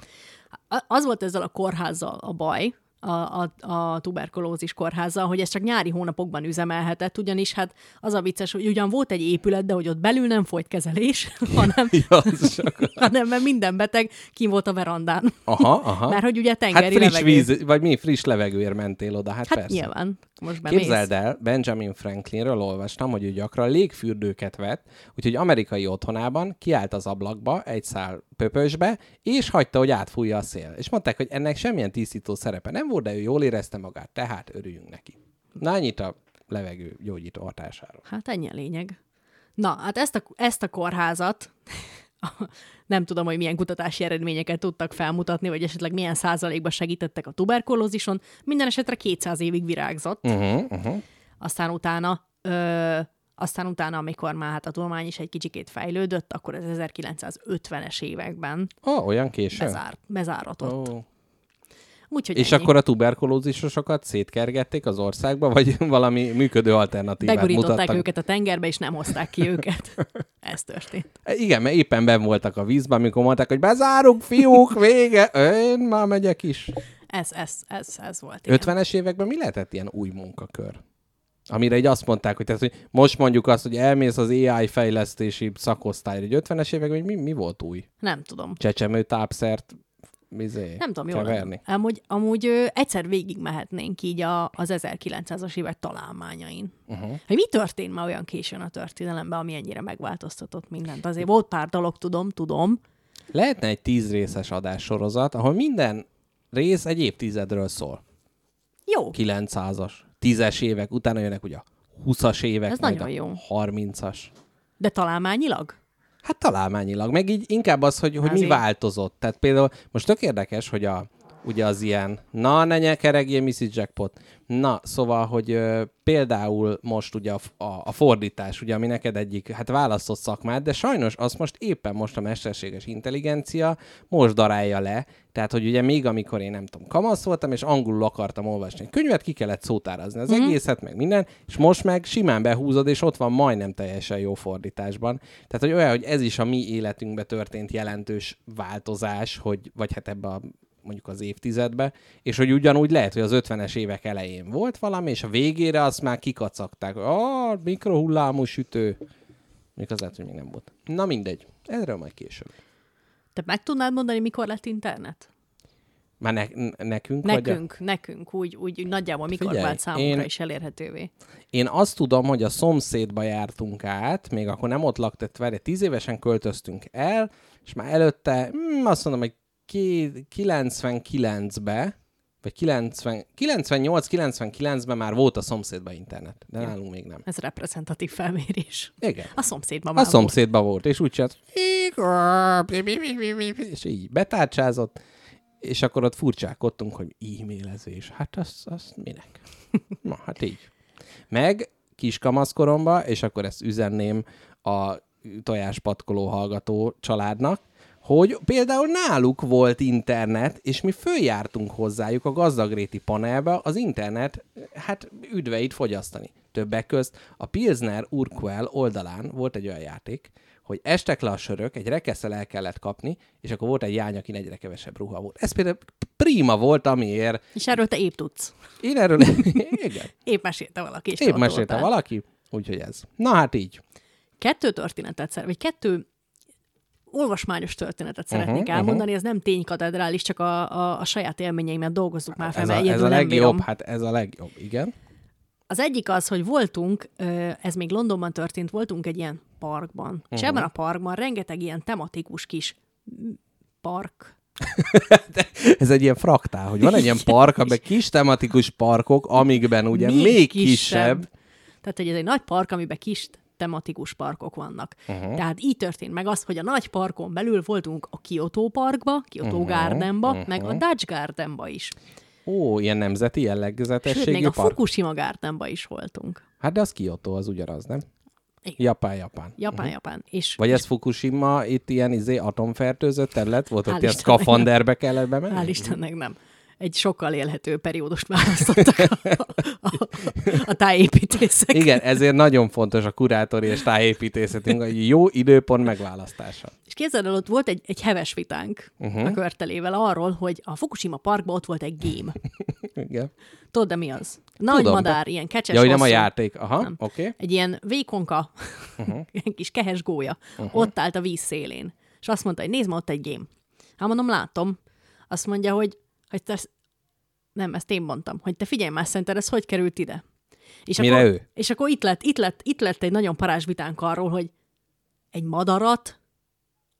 Az volt ezzel a kórházzal a baj, a, a, a tuberkulózis kórházzal, hogy ez csak nyári hónapokban üzemelhetett, ugyanis hát az a vicces, hogy ugyan volt egy épület, de hogy ott belül nem folyt kezelés, [laughs] hanem, [laughs] Ja, hanem mert minden beteg kim volt a verandán. Aha, aha. Mert hogy ugye Hát tengeri friss levegő. víz, vagy mi, friss levegőért mentél oda, hát, Hát persze. nyilván. Most bemész. Képzeld el, Benjamin Franklinről olvastam, hogy ő gyakran légfürdőket vett, úgyhogy amerikai otthonában kiállt az ablakba, egy szál pöpösbe, és hagyta, hogy átfújja a szél. És mondták, hogy ennek semmilyen tisztító szerepe nem volt, de ő jól érezte magát, tehát örüljünk neki. Na, ennyit a levegő gyógyító hatásáról. Hát ennyi a lényeg. Na, hát ezt a, ezt a kórházat, [laughs] nem tudom, hogy milyen kutatási eredményeket tudtak felmutatni, vagy esetleg milyen százalékban segítettek a tuberkulózison. Minden esetre 200 évig virágzott. Uh-huh, uh-huh. Aztán utána, ö, aztán utána, amikor már hát a tudomány is egy kicsikét fejlődött, akkor az 1950-es években Ó, oh, olyan későn? bezár, bezáratott. Oh. Úgyhogy És ennyi. akkor a tuberkulózisosokat szétkergették az országba, vagy [laughs] valami működő alternatívát Begurították mutattak? őket a tengerbe, és nem hozták ki őket. [laughs] Ez történt. Igen, mert éppen ben voltak a vízben, amikor mondták, hogy bezárunk, fiúk, vége, én már megyek is. Ez, ez, ez, ez volt. igen. 50-es években mi lehetett ilyen új munkakör? Amire így azt mondták, hogy, tehát, hogy most mondjuk azt, hogy elmész az AI fejlesztési szakosztályra, hogy 50-es években hogy mi, mi volt új? Nem tudom. Csecsemő tápszert izé, Nem tudom, jól keverni? Amúgy, amúgy ö, egyszer végig mehetnénk így a, az 1900-as évek találmányain. Uh-huh. Hogy mi történt már olyan későn a történelemben, ami ennyire megváltoztatott mindent. Azért volt pár dolog, tudom, tudom. Lehetne egy tíz részes adássorozat, ahol minden rész egy évtizedről szól. Jó, 900-as, 10-es évek, utána jönnek ugye a 20-as évek, Ez nagyon jó. 30-as. de találmányilag? Hát találmányilag, meg így inkább az, hogy, hogy mi változott. Tehát például most tök érdekes, hogy a, ugye az ilyen, na ne nyekeregjél, Mrs. Jackpot. Na, szóval, hogy ö, például most ugye a, a, a fordítás, ugye, ami neked egyik, hát választott szakmád, de sajnos azt most éppen most a mesterséges intelligencia most darálja le, tehát, hogy ugye még amikor én nem tudom, kamasz voltam, és angolul akartam olvasni egy könyvet, ki kellett szótárazni az mm. egészet, meg minden, és most meg simán behúzod, és ott van majdnem teljesen jó fordításban. Tehát, hogy olyan, hogy ez is a mi életünkbe történt jelentős változás, hogy, vagy hát ebbe a mondjuk az évtizedbe, és hogy ugyanúgy lehet, hogy az 50-es évek elején volt valami, és a végére azt már kikacagták, ah, mikrohullámú sütő. Még az lehet, hogy még nem volt. Na mindegy, erről majd később. Te meg tudnád mondani, mikor lett internet? Már ne, nekünk, vagy a- Nekünk, nekünk, úgy, úgy nagyjából mikor Figyelj, vált számunkra én- is elérhetővé. Én azt tudom, hogy a szomszédba jártunk át, még akkor nem ott lakott, várj, tíz évesen költöztünk el, és már előtte, mm, azt mondom, hogy 99-be, vagy 90, 98-99-ben már volt a szomszédba internet, de nálunk még nem. Ez reprezentatív felmérés. Igen. A szomszédban A már volt. szomszédban volt, és úgy csinált, és így betárcsázott, és akkor ott furcsákodtunk, hogy e-mailezés. Hát az, az minek? Na, hát így. Meg kiskamaszkoromba, és akkor ezt üzenném a tojáspatkoló hallgató családnak, hogy például náluk volt internet, és mi följártunk hozzájuk a gazdagréti panelbe az internet, hát üdveit fogyasztani. Többek közt a Pilsner Urquell oldalán volt egy olyan játék, hogy estek le a sörök, egy rekesszel el kellett kapni, és akkor volt egy jány, akin egyre kevesebb ruha volt. Ez például prima volt, amiért És erről te épp tudsz. én erről... [laughs] Igen. Épp mesélte valaki. És Épp mesélte voltál. valaki, úgyhogy ez. Na hát így. Kettő történetet szer, vagy kettő olvasmányos történetet Mhm, szeretnék elmondani, ez nem ténykatedrális, csak a, a, a saját élményeimet dolgozzuk már fel, Ez mert a, ez a legjobb, bírom. hát ez a legjobb, igen. Az egyik az, hogy voltunk, ez még Londonban történt, voltunk egy ilyen parkban, uh-huh. és Mhm. ebben a parkban rengeteg ilyen tematikus kis park, [laughs] Ez egy ilyen fraktál, hogy van egy ilyen park, amiben [laughs] kis tematikus parkok, amikben ugye még, még kisebb. Tehát, hogy ez egy nagy park, amiben kis tematikus parkok vannak. Uh-huh. Tehát így történt meg az, hogy a nagy parkon belül voltunk a Kyoto parkba, Kyoto uh-huh. Gardenba, uh-huh. meg a Dutch Gardenba is. Ó, ilyen nemzeti Sőt, jellegzetességű még a park. Fukushima Gardenba is voltunk. Hát de az Kyoto, az ugyanaz, nem? Igen. Japán, Japán. Japán, Japán. És, Vagy ez Fukushima, itt ilyen izé atomfertőzött terület volt, ott ilyen szkafanderbe kellett bemenni? Hál' Istennek nem. Egy sokkal élhető periódust választottak a, a, a tájépítészek. Igen, ezért nagyon fontos a kurátori és tájépítészetünk, a jó időpont megválasztása. És képzeld el, ott volt egy, egy heves vitánk uh-huh. a körtelével arról, hogy a Fukushima parkban ott volt egy game. [laughs] Igen. Tudod, de mi az? Nagy Tudom, madár, de- ilyen kecses Ja, hogy nem a játék. Aha, oké. Okay. Egy ilyen vékonka, uh-huh. [laughs] ilyen kis kehes gólya. Uh-huh. Ott állt a víz szélén. És azt mondta, hogy nézd ma ott egy game. Hát mondom, látom. Azt mondja, hogy, hogy te... Nem, ezt én mondtam, hogy te figyelj már, szerinted ez hogy került ide? És Mire akkor, ő? És akkor itt lett, itt, lett, itt lett egy nagyon parázs vitánk arról, hogy egy madarat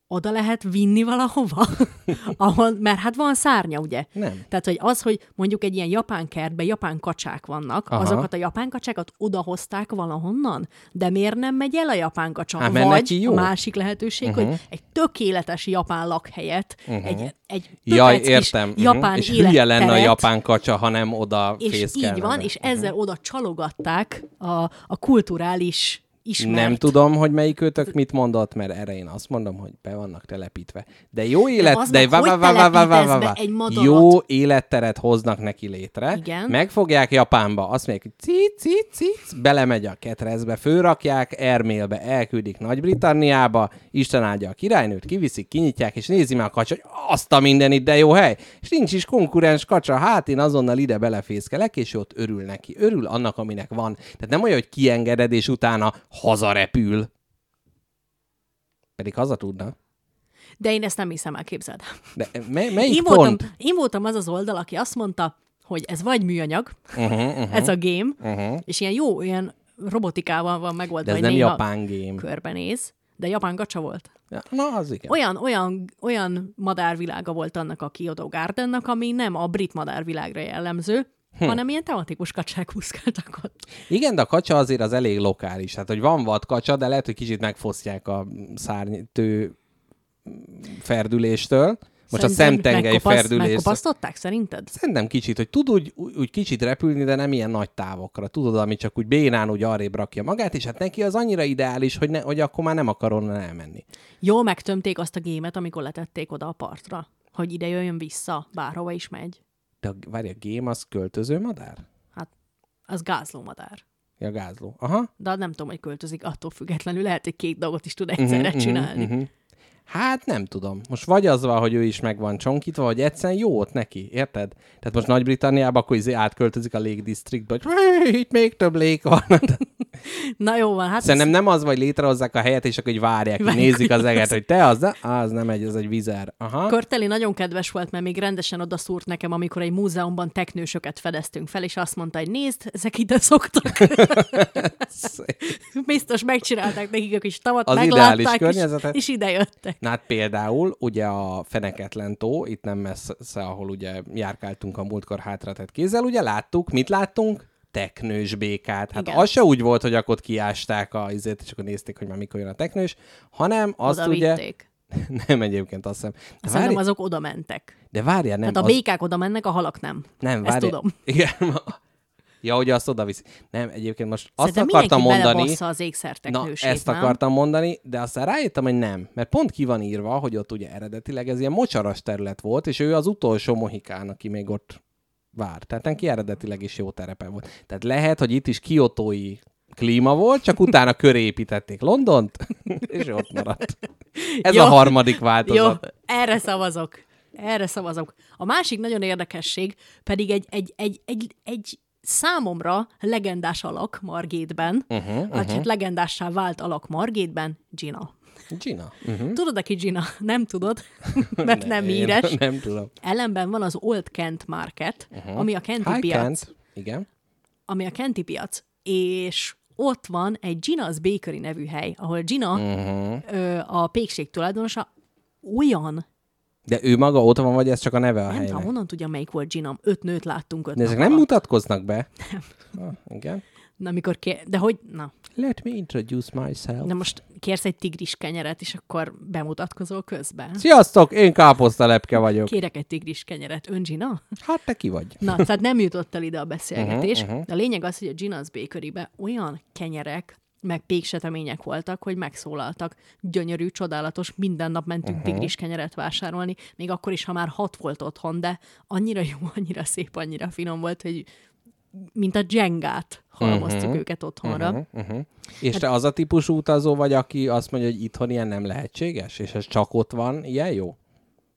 oda lehet vinni valahova? [laughs] Ahol, mert hát van szárnya, ugye? Nem. Tehát, hogy az, hogy mondjuk egy ilyen japán kertben japán kacsák vannak, Aha. Azokat a japán kacsákat odahozták valahonnan, de miért nem megy el a japán kacsa? Hát, Vagy jó. a másik lehetőség, uh-huh. hogy egy tökéletes japán lakhelyet, uh-huh. egy, egy Jaj, értem. kis japán Mhm. És hülye lenne a japán kacsa, ha nem oda és így van, és ezzel oda csalogatták a, a kulturális ismert. Nem tudom, hogy melyik őtök mit mondott, mert erre én azt mondom, hogy be vannak telepítve. De jó élet, de vá, vá, telepítesz vá, be vá. egy madarat? jó életteret hoznak neki létre. Igen. Megfogják Japánba, azt mondják, hogy cic, cic, cic, belemegy a ketrezbe, főrakják, Ermélbe elküldik Nagy-Britanniába, Isten áldja a királynőt, kiviszik, kinyitják, és nézi meg a kacsa, hogy azt a mindenit, de jó hely. És nincs is konkurens kacsa, hát én azonnal ide belefészkelek, és ott örül neki. Örül annak, aminek van. Tehát nem olyan, hogy kiengeded, és utána hazarepül. Pedig haza tudna. De én ezt nem hiszem el, képzeld. De me- melyik Én pont? voltam, én voltam az az oldal, aki azt mondta, hogy ez vagy műanyag, Uh-huh, uh-huh, ez a game, uh-huh. és ilyen jó, ilyen robotikával van megoldva, De ez nem japán game. körbenéz, de japán gacsa volt. Ja, na, az igen. Olyan, olyan, olyan madárvilága volt annak a Kyoto Gardennak, ami nem a brit madárvilágra jellemző, hm. hanem ilyen tematikus kacsák úszkáltak ott. Igen, de a kacsa azért az elég lokális. Hát, hogy van vad kacsa, de lehet, hogy kicsit megfosztják a szárnytő ferdüléstől. Most a Szerintem szemtengely megkopasz- ferdülés. Megkopasztották szerinted? Szerintem kicsit, hogy tud úgy, úgy kicsit repülni, de nem ilyen nagy távokra. Tudod, ami csak úgy bénán úgy arrébb rakja magát, és hát neki az annyira ideális, hogy, ne, hogy akkor már nem akar onnan elmenni. Jól megtömték azt a gémet, amikor letették oda a partra, hogy ide jöjjön vissza, bárhova is megy. De a, várj, a game az költöző madár? Hát, az gázló madár. Ja, gázló. Aha. De nem tudom, hogy költözik attól függetlenül. Lehet, hogy két dolgot is tud egyszerre uh-huh, csinálni. Uh-huh. Hát nem tudom. Most vagy az van, hogy ő is meg van csonkítva, vagy egyszerűen jó ott neki, érted? Tehát most Nagy-Britanniában akkor izé átköltözik a Lake Districtbe, hogy "Hé, itt még több lék van. Na jó van, hát Szerintem nem az, vagy létrehozzák a helyet, és akkor így várják, hogy Várják, nézik hogy az eget, hogy te az? Á, az nem egy, az egy vizer. Aha. Körteli nagyon kedves volt, mert még rendesen oda szúrt nekem, amikor egy múzeumban teknősöket fedeztünk fel, és azt mondta, hogy nézd, ezek ide szoktak. Biztos megcsinálták nekik a kis tavat, Az meglátták, és, és ide jöttek. Na hát például ugye a Feneketlen tó, itt nem messze, ahol ugye járkáltunk a múltkor hátratett kézzel, ugye láttuk, mit láttunk? Teknős békát. Hát Igen. az se úgy volt, hogy akkor kiásták a izét, és akkor nézték, hogy már mikor jön a teknős, hanem azt Oda ugye... vitték. [laughs] Nem egyébként azt hiszem. De, Szerintem várj, azok oda mentek. de várjál, nem. Tehát a az... békák oda mennek, a halak nem. Nem, Ezt várjál. tudom. [laughs] Igen. Ja, hogy azt oda viszi. Nem, egyébként most azt Szerintem akartam mondani. az Na, ezt nem? akartam mondani, de aztán rájöttem, hogy nem. Mert pont ki van írva, hogy ott ugye eredetileg ez ilyen mocsaras terület volt, és ő az utolsó mohikán, aki még ott vár. Tehát neki eredetileg is jó terepe volt. Tehát lehet, hogy itt is kiotói klíma volt, csak utána köré építették Londont, [laughs] és ott maradt. Ez Jó. a harmadik Jó, változat. erre szavazok. Erre szavazok. A másik nagyon érdekesség pedig egy, egy, egy, egy, egy számomra legendás alak Margétben, uh-huh, uh-huh. hát legendássá vált alak Margétben, Gina. Gina. Uh-huh. Tudod, aki Gina? [laughs] Nem tudod, [laughs] mert nem híres. Én [laughs] nem tudom. Ellenben van az Old Kent Market, uh-huh. ami a Kenti High piac. Kent. Igen. ami a Kenti piac, és ott van egy Gina's Bakery nevű hely, ahol Gina, uh-huh. ö, a pékség tulajdonosa, olyan, De ő maga ott van, vagy ez csak a neve a nem helynek? honnan tudja, melyik volt Gina. Öt nőt láttunk öt De ezek nem alatt. mutatkoznak be? Nem. Ah, igen. Na, amikor kér... De hogy, na, Let me introduce myself. de most kérsz egy tigris kenyeret, és akkor bemutatkozol közben? Sziasztok, én káposztalepke vagyok. Kérek egy tigris kenyeret. Ön Gina? Hát te ki vagy? Na, tehát nem jutott el ide a beszélgetés. Uh-huh, uh-huh. De a lényeg az, hogy a Gina's Bakery-be olyan kenyerek, meg péksetemények voltak, hogy megszólaltak. Gyönyörű, csodálatos, minden nap mentünk uh-huh. tigris kenyeret vásárolni, még akkor is, ha már hat volt otthon, de annyira jó, annyira szép, annyira finom volt, hogy mint a Jengát halmoztuk uh-huh. őket otthonra. Uh-huh. Uh-huh. És hát, te az a típusú utazó vagy, aki azt mondja, hogy itthon ilyen nem lehetséges, és ez csak ott van, ilyen jó?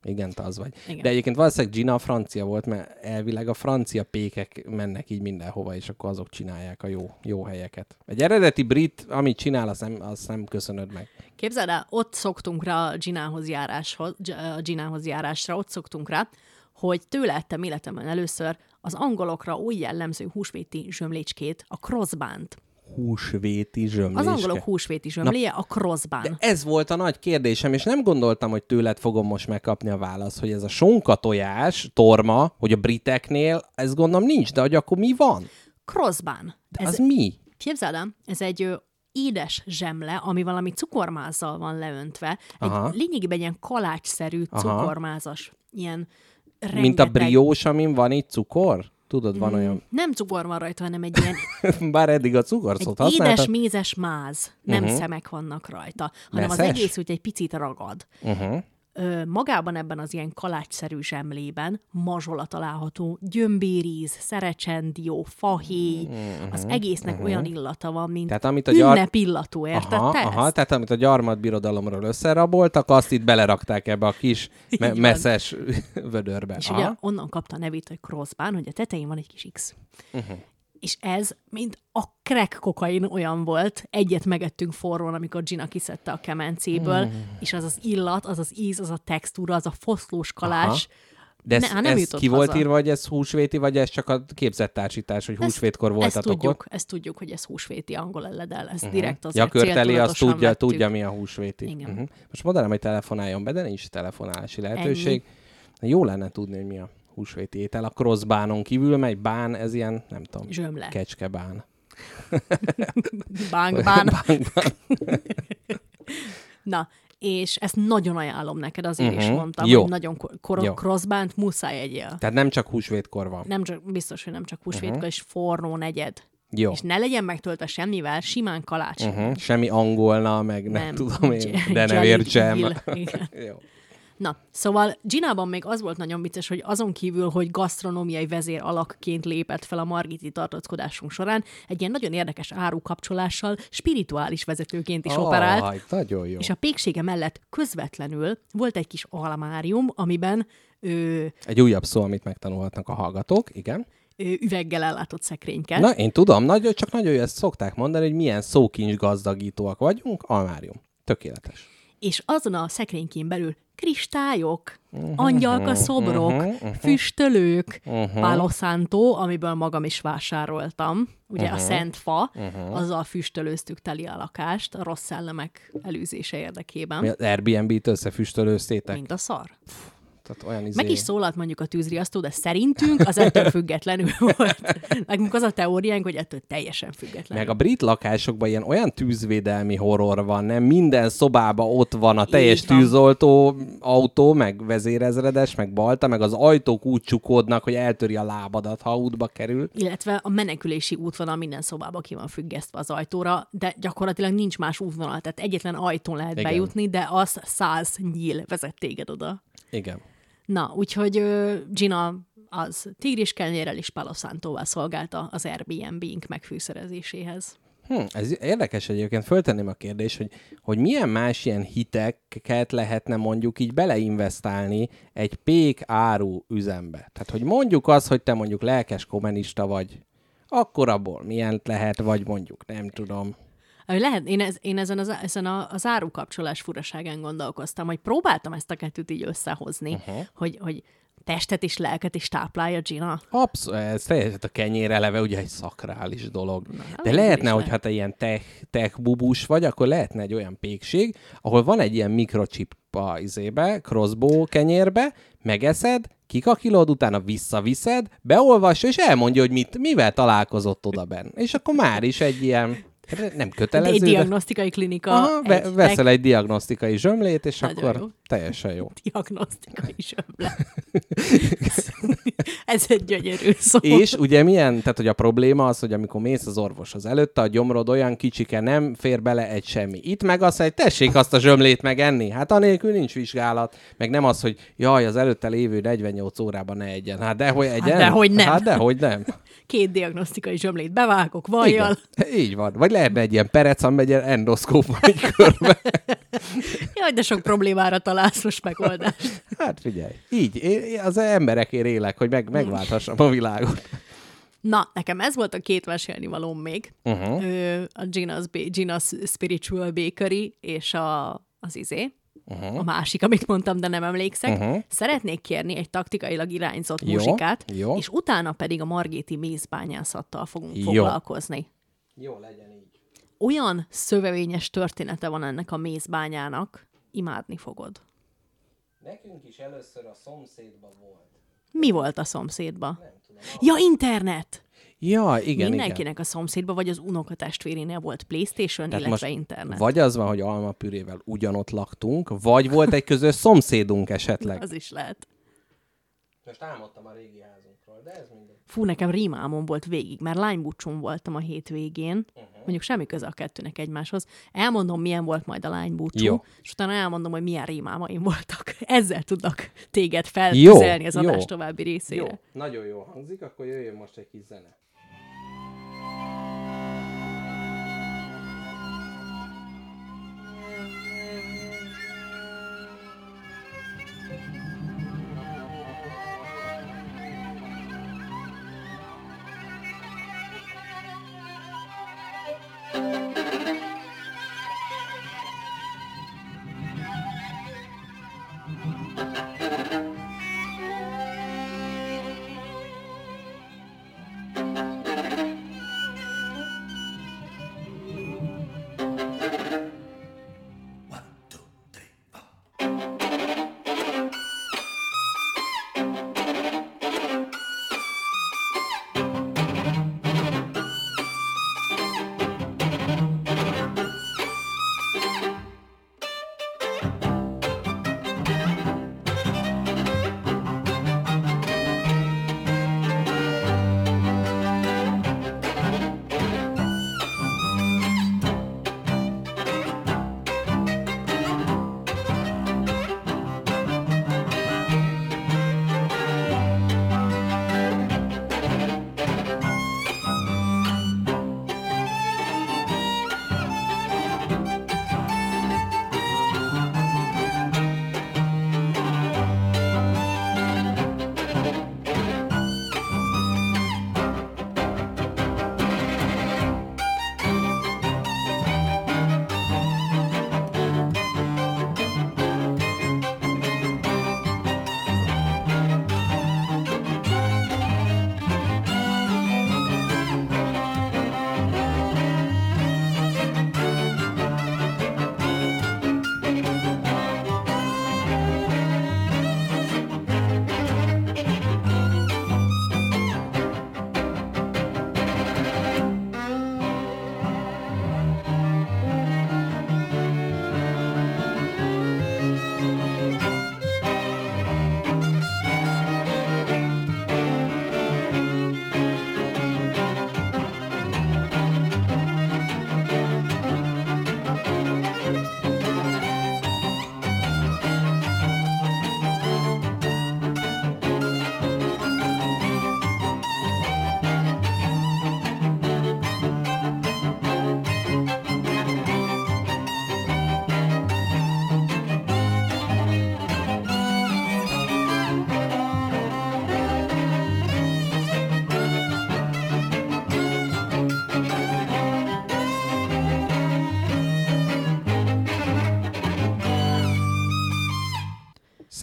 Igen, te az vagy. Igen. De egyébként valószínűleg Gina francia volt, mert elvileg a francia pékek mennek így mindenhova, és akkor azok csinálják a jó, jó helyeket. Egy eredeti brit, amit csinál, azt nem, azt nem köszönöd meg. Képzeld el, ott szoktunk rá a Ginához, járáshoz, a Ginához járásra, ott szoktunk rá, hogy tőle ettem életemben először az angolokra új jellemző húsvéti zsömlécskét, a crossbánt húsvéti zsömléske. Az angolok húsvéti zsömléje, a crossbán. De ez volt a nagy kérdésem, és nem gondoltam, hogy tőled fogom most megkapni a választ, hogy ez a sonka tojás, torma, hogy a briteknél, ez gondolom nincs, de hogy akkor mi van? Crossbán. De ez, az mi? Képzeld el, ez egy ö, édes zsemle, ami valami cukormázzal van leöntve. Egy Aha. lényegében ilyen kalácsszerű cukormázas. Ilyen rengeteg... Mint a briós, amin van itt cukor? Tudod, van mm, olyan... Nem cukor van rajta, hanem egy ilyen... [laughs] Bár eddig a cukorszót egy édes, mézes máz. Nem uh-huh. szemek vannak rajta, hanem Messzes? az egész úgy egy picit ragad. Uh-huh magában ebben az ilyen kalácsszerű zsemlében mazsola található, gyömbéríz, szerecsendió, fahéj, mm-hmm, az egésznek mm-hmm. olyan illata van, mint tehát, amit a gyar... ünnep illatú, érted aha, te aha, tehát amit a gyarmatbirodalomról összeraboltak, azt itt belerakták ebbe a kis [laughs] me- messzes [laughs] vödörbe. És aha. ugye onnan kapta a nevét, hogy crossbán, hogy a tetején van egy kis X. Uh-huh és ez, mint a crack kokain olyan volt, egyet megettünk forrón, amikor Gina kiszedte a kemencéből, mm. és az az illat, az az íz, az a textúra, az a foszlós kalás, Aha. de ez, ne, nem ez ki haza. volt írva, hogy ez húsvéti, vagy ez csak a képzett társítás, hogy húsvétkor voltatok ezt tudjuk, ott? Ezt tudjuk, hogy ez húsvéti angol eledel. Ez uh-huh. direkt az Ja, körteli, azt tudja, vettük. tudja, mi a húsvéti. Igen. Uh-huh. Most mondanám, hogy telefonáljon be, de nincs telefonálási lehetőség. Ennyi. Jó lenne tudni, hogy mi a húsvéti étel. A crossbánon kívül megy bán, ez ilyen, nem tudom, Zsömle. kecskebán. [laughs] Bánkbán. [laughs] [laughs] Na, és ezt nagyon ajánlom neked, azért uh-huh. is mhm. mondtam, Jó. hogy nagyon kor- crossbánt muszáj egyél. Tehát nem csak húsvétkor van. Nem csak, biztos, hogy nem csak húsvétkor, uh-huh. és forró negyed. Jó. És ne legyen megtöltve semmivel, simán kalács. Uh-huh. Semmi angolna, meg nem, nem tudom én, de ne értsem. Jó. Na, szóval Ginában még az volt nagyon vicces, hogy azon kívül, hogy gasztronómiai vezér alakként lépett fel a Margiti tartózkodásunk során, egy ilyen nagyon érdekes árukapcsolással spirituális vezetőként is oh, operált. Nagyon jó. És a péksége mellett közvetlenül volt egy kis almárium, amiben ő... Egy újabb szó, amit megtanulhatnak a hallgatók, igen üveggel ellátott szekrényket. Na, én tudom, nagy, csak nagyon jó, ezt szokták mondani, hogy milyen szókincs gazdagítóak vagyunk, almárium. Tökéletes. És azon a szekrénykén belül kristályok, uh-huh, angyalka szobrok, uh-huh, uh-huh, füstölők, uh-huh. Palo Santo, amiből magam is vásároltam, ugye uh-huh. a szent fa, uh-huh. azzal füstölőztük teli a lakást a rossz szellemek elűzése érdekében. Mi az Airbnb-t összefüstölőztétek? Mint a szar. Tehát olyan izé... Meg is szólalt mondjuk a tűzriasztó, de szerintünk az ettől [laughs] függetlenül volt. Nekünk az a teóriánk, hogy ettől teljesen független. Meg a brit lakásokban ilyen olyan tűzvédelmi horror van, nem? Minden szobában ott van a teljes tűzoltó autó, meg vezérezredes, meg balta, meg az ajtók úgy csukódnak, hogy eltöri a lábadat, ha útba kerül. Illetve a menekülési útvonal minden szobában ki van függesztve az ajtóra, de gyakorlatilag nincs más útvonal, tehát egyetlen ajtón lehet Igen. bejutni, de az száz nyíl vezet téged oda. Igen. Na, úgyhogy Gina az tigris kenyérrel és paloszántóval szolgálta az Airbnb-ink megfűszerezéséhez. Hm, ez érdekes egyébként, föltenném a kérdést, hogy, hogy milyen más ilyen hiteket lehetne mondjuk így beleinvestálni egy pék áru üzembe. Tehát, hogy mondjuk az, hogy te mondjuk lelkes kommunista vagy, akkor abból milyen lehet, vagy mondjuk, nem tudom. Lehet, én, ez, én ezen, az, ezen a, az árukapcsolás furaságán gondolkoztam, hogy próbáltam ezt a kettőt így összehozni, uh-huh. hogy, hogy testet és lelket is táplálja Gina. Abszolút, ez teljesen a kenyér eleve ugye egy szakrális dolog. Na, De lehetne, hogy hát ilyen tech, tech bubus vagy, akkor lehetne egy olyan pékség, ahol van egy ilyen mikrochip a izébe, crossbow kenyérbe, megeszed, kikakilod, utána visszaviszed, beolvassa, és elmondja, hogy mit, mivel találkozott oda benn. És akkor már is egy ilyen Nem Egy kötelező, de... diagnosztikai klinika. Aha, egy veszel egy diagnosztikai zsömlét, és Nagyon akkor jó. teljesen jó. [laughs] diagnosztikai zsömle. [laughs] Ez egy gyönyörű szó. És ugye milyen, tehát hogy a probléma az, hogy amikor mész az orvoshoz előtte, a gyomrod olyan kicsike, nem fér bele egy semmi. Itt meg az, hogy tessék azt a zsömlét megenni. Hát anélkül nincs vizsgálat. Meg nem az, hogy jaj, az előtte lévő 48 órában ne egyen. Hát dehogy egyen. dehogy nem. Hát dehogy nem. [laughs] Két diagnosztikai zsömlét bevágok vajjal. Igen. Így van. Vagy lehetne egy ilyen perec, ilyen endoszkóp egy [laughs] körbe. Jaj, de sok problémára találsz most megoldást. Hát figyelj. Így. Én az emberekért élek, hogy meg, megválthassam a világot. Na, nekem ez volt a két mesélni valóm még. Uh-huh. A Gina's, Ba- Gina's Spiritual Bakery és a, az izé. Uh-huh. A másik, amit mondtam, de nem emlékszek. Uh-huh. Szeretnék kérni egy taktikailag irányzott Jó, muzsikát, jó. és utána pedig a Margéti mézbányászattal fogunk Jó. foglalkozni. Jó, legyen így. Olyan szövevényes története van ennek a mézbányának, imádni fogod. Nekünk is először a szomszédban volt. Mi volt a szomszédba? Ja, internet! Ja, igen, Mindenkinek igen. a szomszédba, vagy az unokatestvérénél volt Playstation, Tehát illetve most internet. Vagy az van, hogy almapürével ugyanott laktunk, vagy volt egy közös szomszédunk esetleg. [laughs] Az is lehet. Most álmodtam a régi házunkról, de ez mindegy. Fú, nekem rímálmom volt végig, mert lánybucsún voltam a hétvégén, uh-huh. mondjuk semmi köze a kettőnek egymáshoz. Elmondom, milyen volt majd a lánybúcsú, Jó. és utána elmondom, hogy milyen rímálmaim voltak. [laughs] Ezzel tudnak téged feltüzelni az jó. adás további részére. Jó, nagyon jó hangzik, akkor jöjjön most egy kis zene.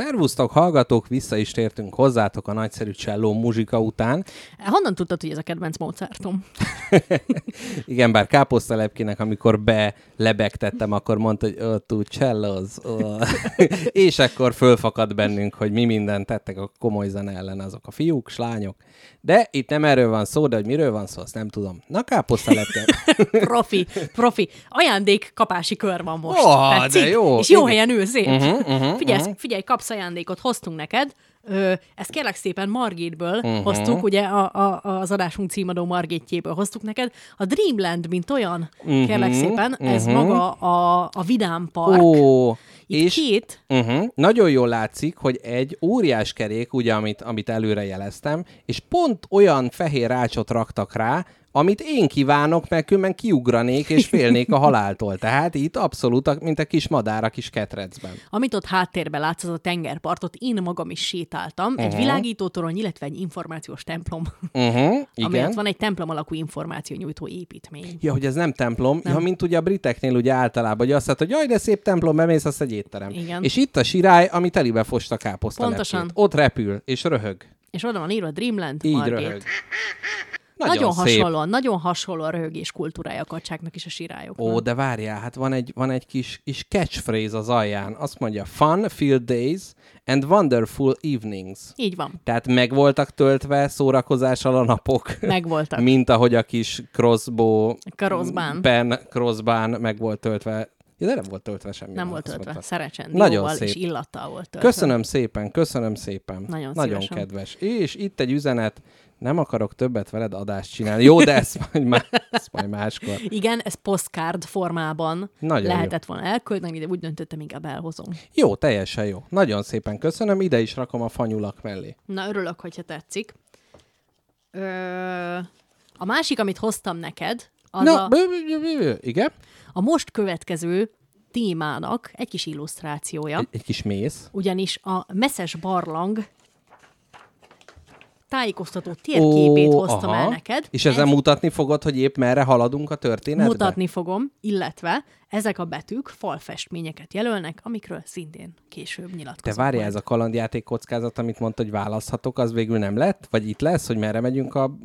Szervusztok, hallgatók, vissza is tértünk hozzátok a nagyszerű cselló muzsika után. Honnan tudtad, hogy ez a kedvenc Mozartom? [laughs] Igen, bár káposztalepkének, amikor belebegtettem, akkor mondta, hogy oh, tú cellos. [laughs] Oh. és akkor fölfakadt bennünk, hogy mi mindent tettek a komoly zene ellen azok a fiúk, slányok. De itt nem erről van szó, de hogy miről van szó, azt nem tudom. Na, káposztalepke. [laughs] profi, profi. Ajándék kapási kör van most. Ó, Tetszik? de jó. És jó Igen. helyen ülsz. Uh-huh, uh-huh, figyelj, uh-huh. figyelj, kapsz ajándékot, hoztunk neked. Ö, ezt kérlek szépen Margitből uh-huh. hoztuk, ugye a, a, az adásunk címadó Margitjéből hoztuk neked. A Dreamland, mint olyan, uh-huh. kérlek szépen, ez uh-huh. maga a, a Vidám Park. Ó, Itt és két, uh-huh, nagyon jól látszik, hogy egy óriás kerék, ugye, amit, amit előre jeleztem, és pont olyan fehér rácsot raktak rá, amit én kívánok, mert különben kiugranék és félnék a haláltól. Tehát itt abszolút, a- mint a kis madár a kis ketrecben. Amit ott háttérben látsz, az a tengerpartot, én magam is sétáltam. Uh-huh. Egy világítótorony, illetve egy információs templom, [laughs] Uh-huh, igen. van egy templom alakú információnyújtó építmény. Ja, hogy ez nem templom, nem. Ja, mint ugye a briteknél ugye általában, hogy azt mondta, hogy jaj, de szép templom, bemész, az egy étterem. Igen. És itt a sirály, ami telibe fosta káposztalepkét. Pontosan. Ott repül, és röhög. És oda van írva Dreamland, Így Margit. röhög. Nagyon, nagyon szép. hasonlóan, nagyon hasonló a röhögés kultúrája a kacsáknak és a sirályoknak. Ó, de várjál, hát van egy, van egy kis, kis catchphrase az alján. Azt mondja, fun filled days and wonderful evenings. Így van. Tehát meg voltak töltve szórakozással a napok. Megvoltak. [laughs] Mint ahogy a kis crossbow... Crossbán. Ben crossbán meg volt töltve. Ja, de nem volt töltve semmi. Nem volt töltve. Szerecsendióval Nagyon és szép. illattal volt töltve. Köszönöm szépen, köszönöm szépen. Nagyon Nagyon szívesen. kedves. És itt egy üzenet, nem akarok többet veled adást csinálni. Jó, de ezt majd, má, ezt majd máskor. Igen, ez postcard formában Nagyon lehetett volna elküldeni, de úgy döntöttem, inkább elhozom. Jó, teljesen jó. Nagyon szépen köszönöm, ide is rakom a fanyulak mellé. Na, örülök, hogyha tetszik. Ö, a másik, amit hoztam neked, az Na, a, igen? a most következő témának egy kis illusztrációja. Egy, egy kis mész. ugyanis a messzes barlang tájékoztató térképét Ó, hoztam aha. el neked. És ezzel Ez mutatni fogod, hogy épp merre haladunk a történetbe? mutatni fogom, illetve ezek a betűk falfestményeket jelölnek, amikről szintén később Te nyilatkozom. várjál, ez a kalandjáték kockázat, amit mondta, hogy választhatok, az végül nem lett? Vagy itt lesz, hogy merre megyünk a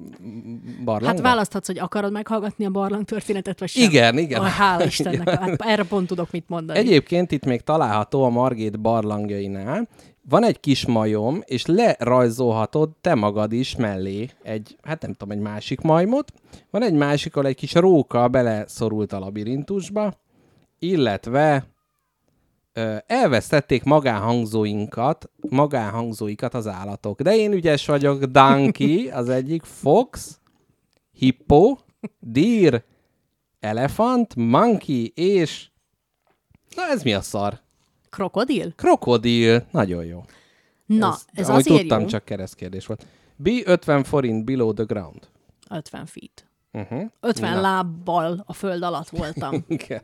barlangba? Hát választhatsz, hogy akarod meghallgatni a barlang történetet, vagy sem. Igen, igen. Oh, hála Istennek, [laughs] hát erre pont tudok mit mondani. Egyébként itt még található a Margét barlangjainál, van egy kis majom, és lerajzolhatod te magad is mellé egy, hát nem tudom, egy másik majmot. Van egy másik, ahol egy kis róka beleszorult a labirintusba, illetve ö, elvesztették magánhangzóinkat, magánhangzóikat az állatok. De én ügyes vagyok, donkey [laughs] az egyik, fox, hippo, deer, elefant, monkey és... Na ez mi a szar? Krokodil? Krokodil. Nagyon jó. Na, ez, ez ahogy azért tudtam, jó. csak keresztkérdés volt. B 50 forint below the ground. 50 feet. Uh-huh. 50 Na. lábbal a föld alatt voltam. [laughs] Igen.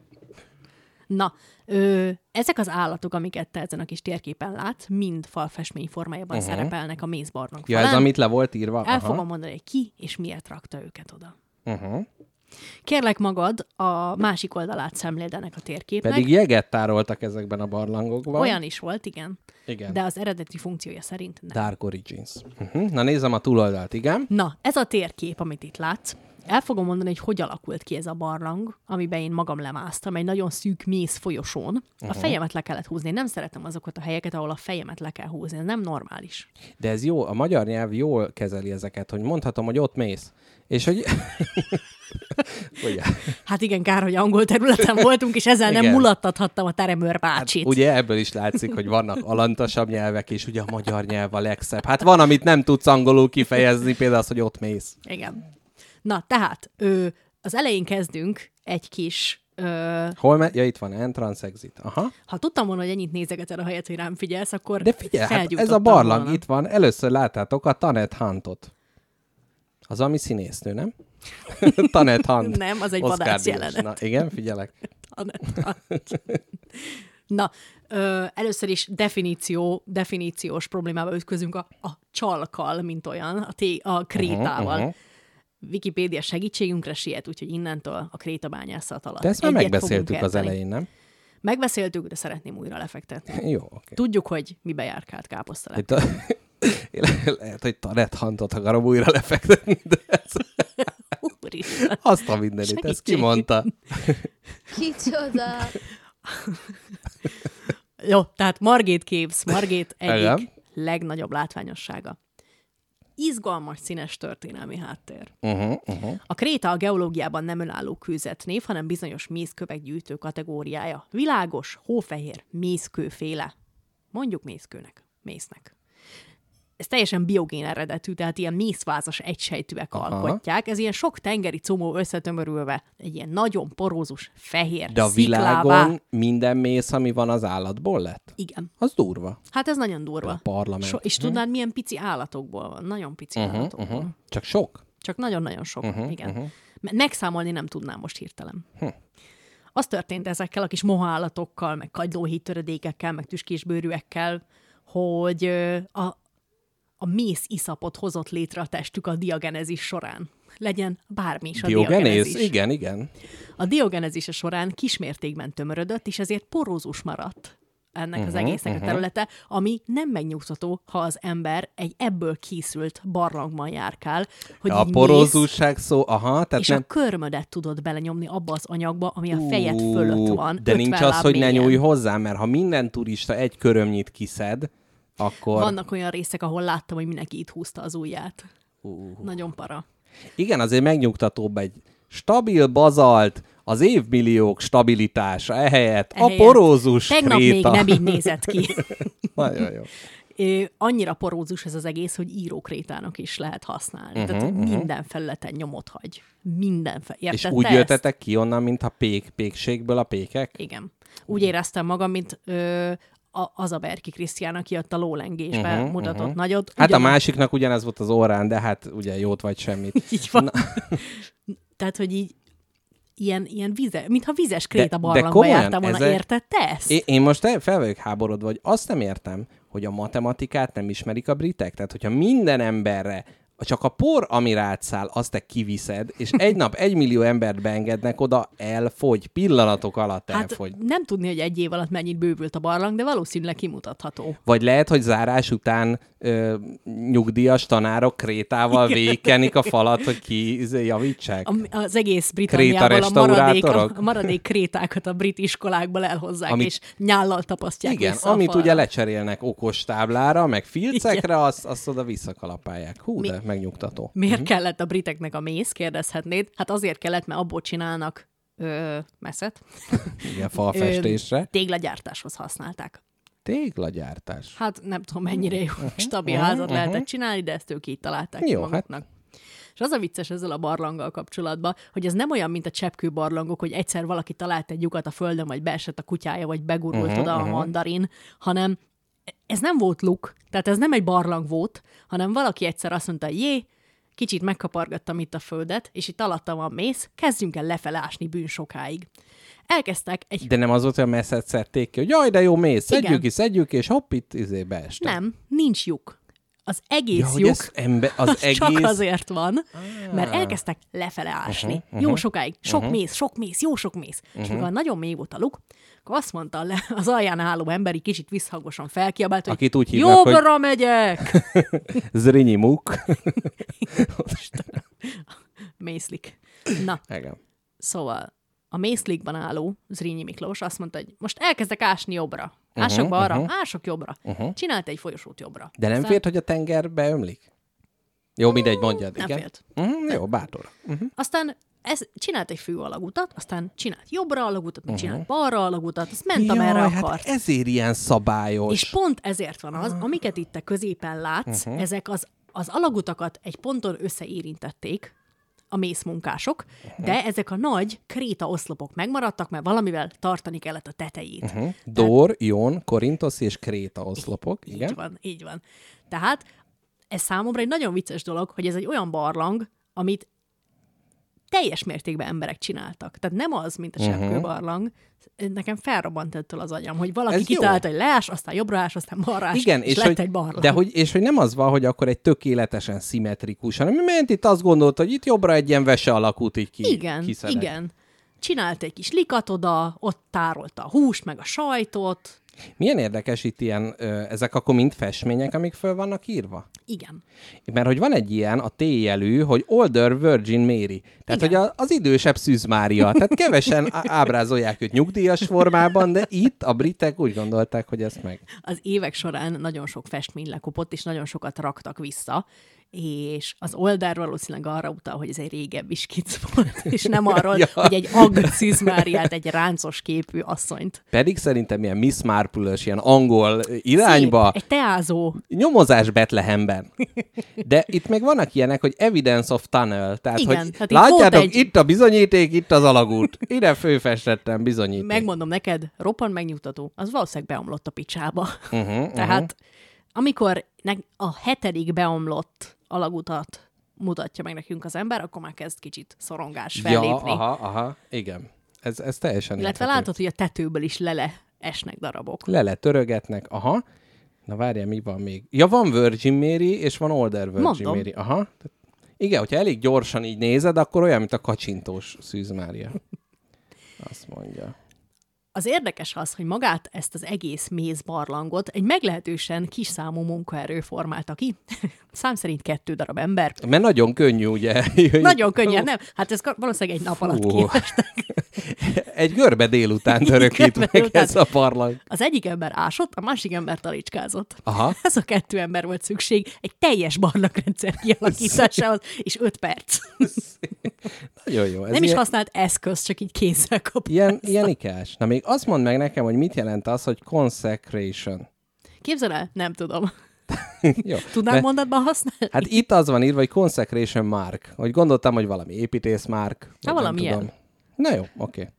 Na, ö, ezek az állatok, amiket te ezen a kis térképen látsz, mind falfestmény formájában uh-huh. szerepelnek a mézbarlang Ja, ez amit le volt írva? El fogom mondani, hogy ki és miért rakta őket oda. Uh-huh. Kérlek magad, a másik oldalát szemléld ennek a térképnek. Pedig jeget tároltak ezekben a barlangokban. Olyan is volt, igen. Igen. De az eredeti funkciója szerint nem. Dark Origins. Uh-huh. Na nézem a túloldalt, igen. Na, ez a térkép, amit itt látsz, el fogom mondani, hogy hogy alakult ki ez a barlang, amiben én magam lemásztam, egy nagyon szűk mész folyosón. A Uh-huh. fejemet le kellett húzni. Én nem szeretem azokat a helyeket, ahol a fejemet le kell húzni. Ez nem normális. De ez jó, a magyar nyelv jól kezeli ezeket, hogy mondhatom, hogy ott mész. És hogy... [laughs] Ugye? Hát igen, kár, hogy angol területen voltunk, és ezzel nem Igen. mulattathattam a teremőr bácsit. Hát, ugye ebből is látszik, hogy vannak alantasabb nyelvek, és ugye a magyar nyelv a legszebb. Hát van, amit nem tudsz angolul kifejezni, például az, hogy ott mész. Igen. Na, tehát ö, az elején kezdünk egy kis... Ö, Hol me- ja, itt van, entrance, exit. Aha. ha tudtam volna, hogy ennyit nézegeted a helyet, hogy rám figyelsz, akkor De figyelj, hát ez a barlang volna. itt van. Először láttátok a Tanet Huntot. Az, ami színésznő, nem? [laughs] Tanet Hunt. [laughs] Nem, az egy Oscar vadász jelenet. Na, igen, figyelek. [laughs] Na, ö, először is definíció, definíciós problémába ütközünk a, a csalkal, mint olyan, a, té- a krétával. Uh-huh, uh-huh. Wikipédia segítségünkre siet, úgyhogy innentől a krétabányászat alatt. De ezt már megbeszéltük az elején, nem? Megbeszéltük, de szeretném újra lefektetni. Jó, oké. Tudjuk, hogy mibe járkált káposzta Itt a... Le- [laughs] Lehet, hogy Tarett Hantot akarom újra lefektetni, de ez Úristen. azt a mindenit, ezt Segítség. kimondta. Kicsoda! Jó, tehát Margét Caves, Margét egyik legnagyobb látványossága. Izgalmas színes történelmi háttér. Uh-huh, uh-huh. A kréta a geológiában nem önálló kőzetnév, hanem bizonyos mészkövek gyűjtő kategóriája. Világos, hófehér, mészkőféle. Mondjuk mészkőnek, mésznek. Ez teljesen biogén eredetű, tehát ilyen mészvázas egysejtűek Aha. alkotják. Ez ilyen sok tengeri comó összetömörülve, egy ilyen nagyon porózus, fehér, De a világon minden mész, ami van az állatból lett? Igen. Az durva. Hát ez nagyon durva. A parlament. So, és tudnád, milyen pici állatokból van? Nagyon pici uh-huh, állatokból. Uh-huh. Csak sok? Csak nagyon-nagyon sok, uh-huh, igen. Uh-huh. Megszámolni nem tudnám most hirtelen. Hm. Az történt ezekkel a kis moha állatokkal, meg kagylóhíd töredékekkel, meg tüskésbőrűekkel, hogy a, a mész iszapot hozott létre a testük a diogenezis során. Legyen bármi is a Diogenész? diogenezis. Igen, igen. A diogenezise során kismértékben tömörödött, és ezért porózus maradt ennek Mhm, az egésznek a területe, ami nem megnyugtató, ha az ember egy ebből készült barlangban járkál, hogy A így porózusság szó, aha, mész, tehát és nem... a körmödet tudod belenyomni abba az anyagba, ami a fejed fölött van. De nincs 50 az, hogy ne mélyen. nyúlj hozzá, mert ha minden turista egy körömnyit kiszed, akkor... Vannak olyan részek, ahol láttam, hogy mindenki itt húzta az ujját. Uh. Nagyon para. Igen, azért megnyugtatóbb egy stabil bazalt, az évmilliók stabilitása ehelyett, a Ehelyett. porózus Tegnap kréta. még nem így nézett ki. [laughs] Nagyon jó. Annyira porózus ez az egész, hogy írókrétának is lehet használni. Uh-huh, Tehát minden felületen nyomot hagy. Minden fel. És úgy ezt? jöttetek ki onnan, mint a pék, pékségből a pékek? Igen. Úgy éreztem magam, mint ö, a, az a Berki Krisztián, aki ott a lólengésbe uh-huh, mutatott uh-huh. nagyot. Hát a Ugyan- másiknak ugyanez volt az orrán, de hát ugye jót vagy semmit. [laughs] Így van. [laughs] Tehát, hogy így ilyen, ilyen vize, mintha vizes kréta barlangba jártam volna. ezek- Érted te ezt? Én, én most el- fel vagyok háborodva, hogy azt nem értem, hogy a matematikát nem ismerik a britek. Tehát, hogyha minden emberre csak a por, ami rád száll, azt te kiviszed, és egy nap egy millió embert beengednek oda, elfogy, pillanatok alatt Hát elfogy. nem tudni, hogy egy év alatt mennyit bővült a barlang, de valószínűleg kimutatható. Vagy lehet, hogy zárás után ö, nyugdíjas tanárok krétával végkenik a falat, hogy ki izé, javítsák. A, az egész Britanniából a maradék, a maradék krétákat a brit iskolákból elhozzák, Amit- és nyállal tapasztják Igen, a amit falra. ugye lecserélnek okos táblára, meg filcekre, azt, azt oda visszakalapálják. Hú, Mi- de megnyugtató. Miért uh-huh. kellett a briteknek a mész, kérdezhetnéd? Hát azért kellett, mert abból csinálnak ö, messzet. [laughs] Igen, falfestésre. Ö, téglagyártáshoz használták. Téglagyártás. Hát nem tudom, mennyire jó, stabil házat lehetett csinálni, de ezt ők így találták Jó, hát- maguknak. És az a vicces ezzel a barlanggal kapcsolatban, hogy ez nem olyan, mint a cseppkő barlangok, hogy egyszer valaki talált egy lyukat a földön, vagy beesett a kutyája, vagy begurult uh-huh, oda a mandarin, hanem ez nem volt luk, tehát ez nem egy barlang volt, hanem valaki egyszer azt mondta, jé, kicsit megkapargattam itt a földet, és itt alattam van mész, kezdjünk el lefele ásni bűn sokáig. Elkezdtek egy De nem az volt, hogy a messzet szedték ki, hogy jaj, de jó mész, szedjük ki, szedjük és hopp, itt izé beestek. Nem, nincs lyuk. Az egész Ja, hogy lyuk ez ember, az, az egész... csak azért van, mert elkezdtek lefele ásni. Uh-huh, uh-huh, jó sokáig, sok uh-huh. mész, sok mész, jó sok mész. Uh-huh. És mikor nagyon mély volt a luk, akkor azt mondta le, [laughs] az alján álló ember így kicsit visszhangosan felkiabált, hogy Akit úgy hívnak, hogy- jobbra megyek! [laughs] Zrinyi muk. [laughs] Mészlik. Na, Igen. szóval a mészlikban álló Zrínyi Miklós azt mondta, hogy most elkezdek ásni jobbra. Ások uh-huh, balra, uh-huh. ások jobbra. Uh-huh. Csinált egy folyosót jobbra. De nem Aztán félt, hogy a tenger beömlik? Jó, mindegy, mondjad. Nem igen. félt. Mm, jó, bátor. Aztán ez, csinált egy fő alagutat, aztán csinált jobbra alagutat, meg csinált balra alagutat, azt ment, amerre Jaj, akart. hát ezért ilyen szabályos. És pont ezért van az, amiket itt te középen látsz, uh-huh. ezek az, az alagutakat egy ponton összeérintették, a mészmunkások, uh-huh. de ezek a nagy kréta oszlopok megmaradtak, mert valamivel tartani kellett a tetejét. Uh-huh. Dor, Jon, Korintosz és Kréta oszlopok. Igen. Így van, így van. Tehát ez számomra egy nagyon vicces dolog, hogy ez egy olyan barlang, amit teljes mértékben emberek csináltak. Tehát nem az, mint a Mhm. seppkő barlang. Nekem felrobbant ettől az agyam, hogy valaki Ez jó. kitalálta, hogy leás, aztán jobbra ás, aztán balra ás, Igen, és, és, lett hogy, egy barlang. de hogy, és hogy nem az van, hogy akkor egy tökéletesen szimmetrikus, hanem ment itt azt gondolta, hogy itt jobbra egy ilyen vese alakút így ki, igen, kiszedek. igen. csinált egy kis likat oda, ott tárolta a húst, meg a sajtot. Milyen érdekes itt ilyen, ö, ezek akkor mind festmények, amik föl vannak írva? Igen. Mert hogy van egy ilyen, a T jelű, hogy Older Virgin Mary. Tehát, Igen. hogy a, az idősebb Szűz Mária. Tehát kevesen ábrázolják őt nyugdíjas formában, de itt a britek úgy gondolták, hogy ezt meg. Az évek során nagyon sok festmény lekopott, és nagyon sokat raktak vissza, és az oldal valószínűleg arra utal, hogy ez egy régebbi skic volt, és nem [laughs] arról, Ja. hogy egy agg Szűz Máriát, egy ráncos képű asszonyt. Pedig szerintem ilyen Miss marple ilyen angol irányba, Szép, egy teázó. nyomozás Betlehemben. De itt meg vannak ilyenek, hogy evidence of tunnel. Tehát, Igen, hogy tehát itt látjátok, egy- itt a bizonyíték, itt az alagút. Ide főfestettem bizonyíték. Megmondom neked, roppan megnyugtató, az valószínűleg beomlott a picsába. Uh-huh, Tehát amikor ne- a hetedik beomlott alagutat mutatja meg nekünk az ember, akkor már kezd kicsit szorongás Ja, fellépni. aha, aha, igen. Ez, ez teljesen Illetve érthető. látod, hogy a tetőből is lele esnek darabok. Lele törögetnek, aha. Na várjál, mi van még? Ja, van Virgin Mary, és van Older Virgin Mondom. Mary. Aha. Igen, hogyha elég gyorsan így nézed, akkor olyan, mint a kacsintós Szűz Mária. [laughs] Azt mondja. Az érdekes az, hogy magát ezt az egész méz barlangot egy meglehetősen kis számú munkaerő formálta ki. [laughs] Szám szerint kettő darab ember. Mert nagyon könnyű, ugye? [laughs] Nagyon könnyen, nem? Hát ez valószínűleg egy nap alatt képestek. [laughs] Egy görbe délután törökít meg délután. ez a parlang. Az egyik ember ásott, a másik ember talicskázott. Aha. Ez a kettő ember volt szükség egy teljes barlangrendszer kialakításához, és öt perc. Nagyon jó. Ez Nem is ilyen, használt eszköz, csak így kézzel kapta. ilyen, ilyen ikás. Na még azt mondd meg nekem, hogy mit jelent az, hogy consecration. Képzel el? Nem tudom. [laughs] Jó. Tudnám Mert- mondatban használni? Hát itt az van írva, hogy consecration mark. Hogy gondoltam, hogy valami építész mark. nem valami tudom. Na jó, oké. Okay.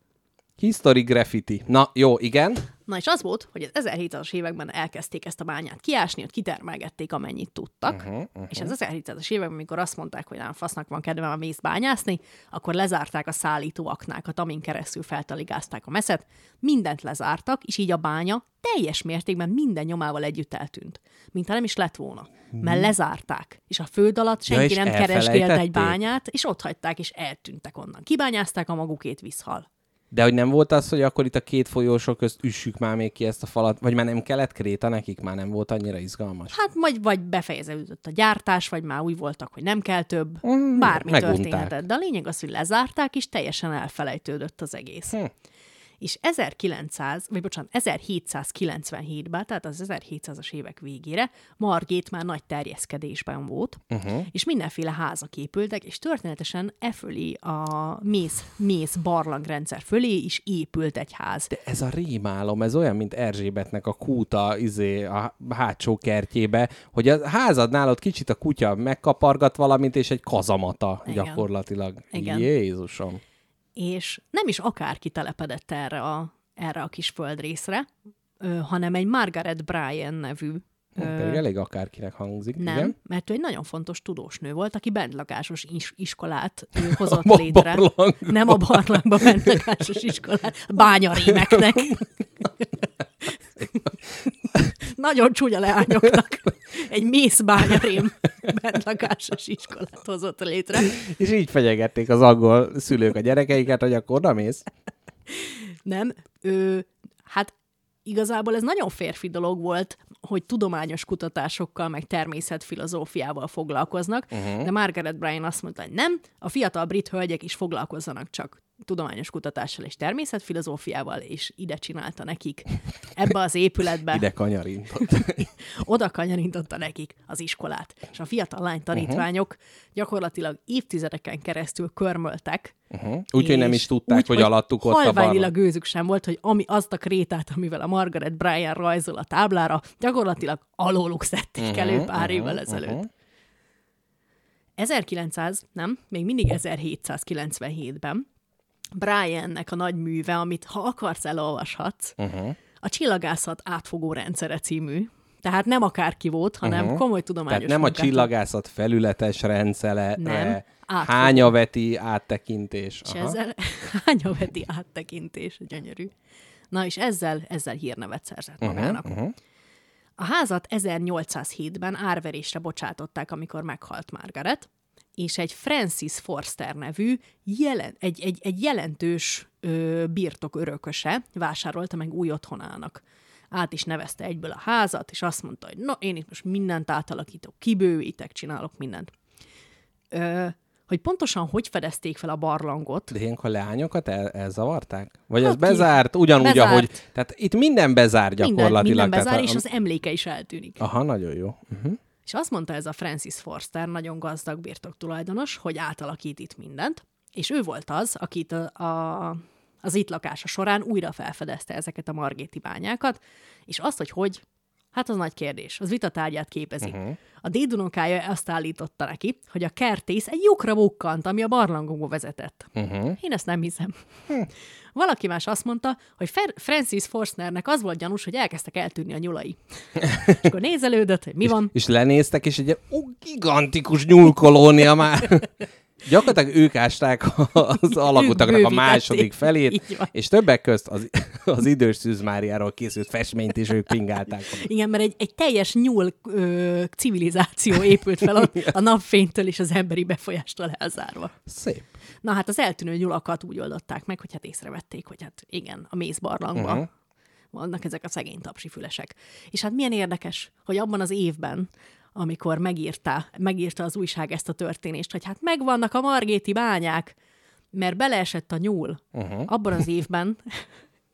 History graffiti. Na jó, igen. Na és az volt, hogy az 1700-as években elkezdték ezt a bányát kiásni, ott kitermelgették, amennyit tudtak, uh-huh, uh-huh. és az 1700-as években, amikor azt mondták, hogy nem fasznak van kedvem a mézt bányászni, akkor lezárták a szállító aknákat, amin keresztül feltaligázták a meszet, mindent lezártak, és így a bánya teljes mértékben minden nyomával együtt eltűnt, mintha nem is lett volna. Mert lezárták, és a föld alatt senki és nem keresgélt egy bányát, és ott hagyták, és eltűntek onnan. Kibányázták a magukét visszhal. De hogy nem volt az, hogy akkor itt a két folyósor közt üssük már még ki ezt a falat, vagy már nem kellett kréta nekik, már nem volt annyira izgalmas. Hát vagy, vagy befejeződött a gyártás, vagy már úgy voltak, hogy nem kell több. Mm, Bármi megunták. történhetett. De a lényeg az, hogy lezárták, és teljesen elfelejtődött az egész. Hm. És 1900, vagy bocsánat, 1797-ben, tehát az 1700-as évek végére Margét már nagy terjeszkedésben volt, uh-huh. és mindenféle házak épültek, és történetesen e fölé a mész, mész barlangrendszer fölé is épült egy ház. De ez a rémálom, ez olyan, mint Erzsébetnek a kúta izé, a hátsó kertjébe, hogy a házadnál ott kicsit a kutya megkapargat valamit, és egy kazamata Igen. gyakorlatilag. Igen. Jézusom. És nem is akárki telepedett erre a, erre a kis földrészre, ö, hanem egy Margaret Bryan nevű Ö... Pedig elég akárkinek hangzik. nem, Igen? mert ő egy nagyon fontos tudósnő volt, aki bentlakásos is- iskolát ő [laughs] hozott A létre. barlangban. Nem a barlangba bentlakásos iskolát, bányarémeknek. [laughs] nagyon csúnya leányoknak. Egy mész bányarém bentlakásos iskolát hozott létre. És így fenyegették az angol szülők a gyerekeiket, hogy akkor nem mész. Nem, ő, hát igazából ez nagyon férfi dolog volt, hogy tudományos kutatásokkal, meg természetfilozófiával foglalkoznak, uh-huh. de Margaret Bryan azt mondta, hogy nem, a fiatal brit hölgyek is foglalkozzanak csak tudományos kutatással és természetfilozófiával, és ide csinálta nekik ebbe az épületbe. Ide kanyarintott. [laughs] oda kanyarintotta nekik az iskolát. És a fiatal lány tanítványok uh-huh. gyakorlatilag évtizedeken keresztül körmöltek. Uh-huh. Úgyhogy nem is tudták, úgy, hogy alattuk ott a barlang. gőzük sem volt, hogy ami azt a krétát, amivel a Margaret Bryan rajzol a táblára, gyakorlatilag alóluk szedték uh-huh, elő pár évvel ezelőtt. Uh-huh. 1900, nem, még mindig 1797-ben Briannek a nagy műve, amit ha akarsz, elolvashatsz, uh-huh. a Csillagászat átfogó rendszere című. Tehát nem akárki volt, hanem uh-huh. komoly tudományos Tehát nem a munkát- csillagászat felületes rendszere, Nem, átfogó. hányaveti áttekintés. És Aha. ezzel [laughs] hányaveti áttekintés, gyönyörű. Na és ezzel, ezzel hírnevet szerzett magának. Uh-huh, uh-huh. A házat 1807-ben árverésre bocsátották, amikor meghalt Margaret, és egy Francis Forster nevű jelen, egy, egy, egy jelentős ö, birtok örököse vásárolta meg új otthonának. Át is nevezte egyből a házat, és azt mondta, hogy na, én itt most mindent átalakítok, kibővítek, csinálok mindent. Ö, hogy pontosan hogy fedezték fel a barlangot, De ilyenkor leányokat el, elzavarták? Vagy Hát ez bezárt, ugyanúgy, Bezárt. ahogy... Tehát itt minden bezár minden, gyakorlatilag. minden bezár, tehát, és az emléke is eltűnik. Aha, nagyon jó. Uh-huh. És azt mondta ez a Francis Forster, nagyon gazdag birtoktulajdonos, hogy átalakít itt mindent, és ő volt az, akit a, a, az itt lakása során újra felfedezte ezeket a margéti bányákat, és azt, hogy hogy, hát az nagy kérdés, az vitatárgyát képezi. Uh-huh. A dédunokája azt állította neki, hogy a kertész egy lyukra bukkant, ami a barlangokba vezetett. Uh-huh. Én ezt nem hiszem. Valaki más azt mondta, hogy Fer- Francis Forstnernek az volt gyanús, hogy elkezdtek eltűnni a nyulai. [laughs] és akkor nézelődött, hogy mi van. És lenéztek, és egy ó, gigantikus nyúlkolónia már. [laughs] Gyakorlatilag ők ásták az alagutaknak a második felét, és többek közt az, az idős Szűz Máriáról készült festményt is ők pingálták. Igen, mert egy, egy teljes nyúl ö, civilizáció épült fel ott a napfénytől és az emberi befolyástól elzárva. Szép. Na hát az eltűnő nyulakat úgy oldották meg, hogy hát észrevették, hogy hát igen, a mézbarlangban uh-huh. Mhm. vannak ezek a szegény tapsifülesek. És hát milyen érdekes, hogy abban az évben, amikor megírta, megírta az újság ezt a történést, hogy hát megvannak a margéti bányák, mert beleesett a nyúl. Uh-huh. Abban az évben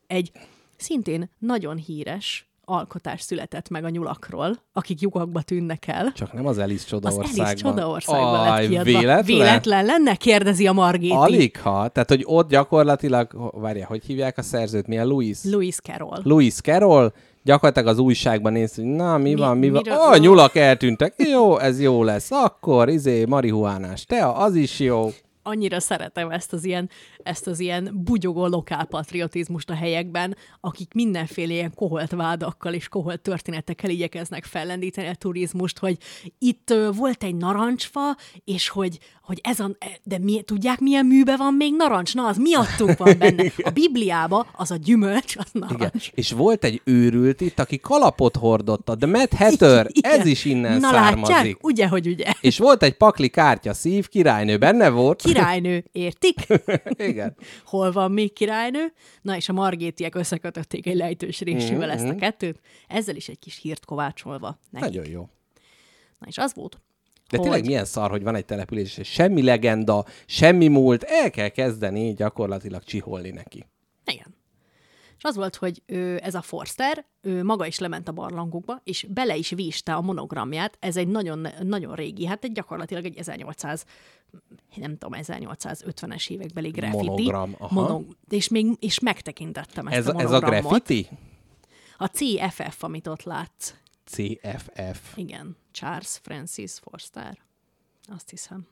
egy szintén nagyon híres alkotás született meg a nyulakról, akik lyukakba tűnnek el. Csak nem az Az Csodaországban. Alice Csodaországban lett Aj, kiadva. véletlen? Véletlen lenne? Kérdezi a Margéti. Alig ha. Tehát, hogy ott gyakorlatilag, várja, hogy hívják a szerzőt? Milyen Louis? Louis Carroll. Louis Carroll, gyakorlatilag az újságban néz, hogy na, mi, Mi- van, mi, van. Ó, oh, nyulak eltűntek. Jó, ez jó lesz. Akkor, izé, marihuánás tea, az is jó. Annyira szeretem ezt az ilyen, ezt az ilyen bugyogó lokálpatriotizmust a helyekben, akik mindenféle ilyen koholt vádakkal és koholt történetekkel igyekeznek fellendíteni a turizmust, hogy itt volt egy narancsfa, és hogy, hogy ez a, de mi, tudják milyen műbe van még narancs? Na, az miattunk van benne. [laughs] A Bibliába az a gyümölcs, az narancs. Igen. És volt egy őrült itt, aki kalapot hordott, a The Mad Hatter, [laughs] Igen. ez is innen Na származik. látják? Ugye, hogy ugye. És volt egy pakli kártya szív, királynő benne volt. Királynő, értik? [laughs] Igen. hol van még királynő. Na és a margétiek összekötötték egy lejtős résével Mhm, ezt a kettőt, ezzel is egy kis hírt kovácsolva nekik. Nagyon jó. Na és az volt, De hogy tényleg milyen szar, hogy van egy település, és semmi legenda, semmi múlt, el kell kezdeni gyakorlatilag csiholni neki. igen. Az volt, hogy ő, ez a Forster, ő maga is lement a barlangokba, és bele is víste a monogramját. Ez egy nagyon, nagyon régi, hát egy gyakorlatilag egy 1800, nem tudom, 1850-es évekbeli graffiti. Monogram, aha. és, még, és megtekintettem ezt Ez, a ez a monogramot. graffiti? A CFF, amit ott látsz. CFF. Igen, Charles Francis Forster. Azt hiszem.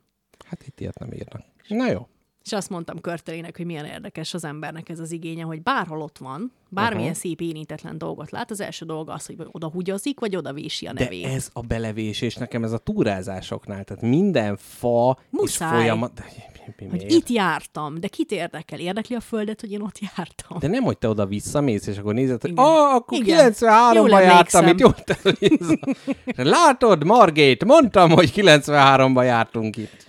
Hát itt ilyet nem írnak. Na jó. És azt mondtam Körtelének, hogy milyen érdekes az embernek ez az igénye, hogy bárhol ott van, bármilyen uh-huh. szép érintetlen dolgot lát, az első dolga az, hogy oda hugyozik, vagy oda vési a De nevét. ez a belevésés nekem ez a túrázásoknál, tehát minden fa Muszáj. és folyamat... De, mi, mi, hogy itt jártam, de kit érdekel? Érdekli a földet, hogy én ott jártam? De nem, hogy te oda visszamész, és akkor nézed, hogy ah, akkor Igen. 93-ban Jól jártam, itt jó. [laughs] Látod, Margét, mondtam, hogy 93-ban jártunk itt.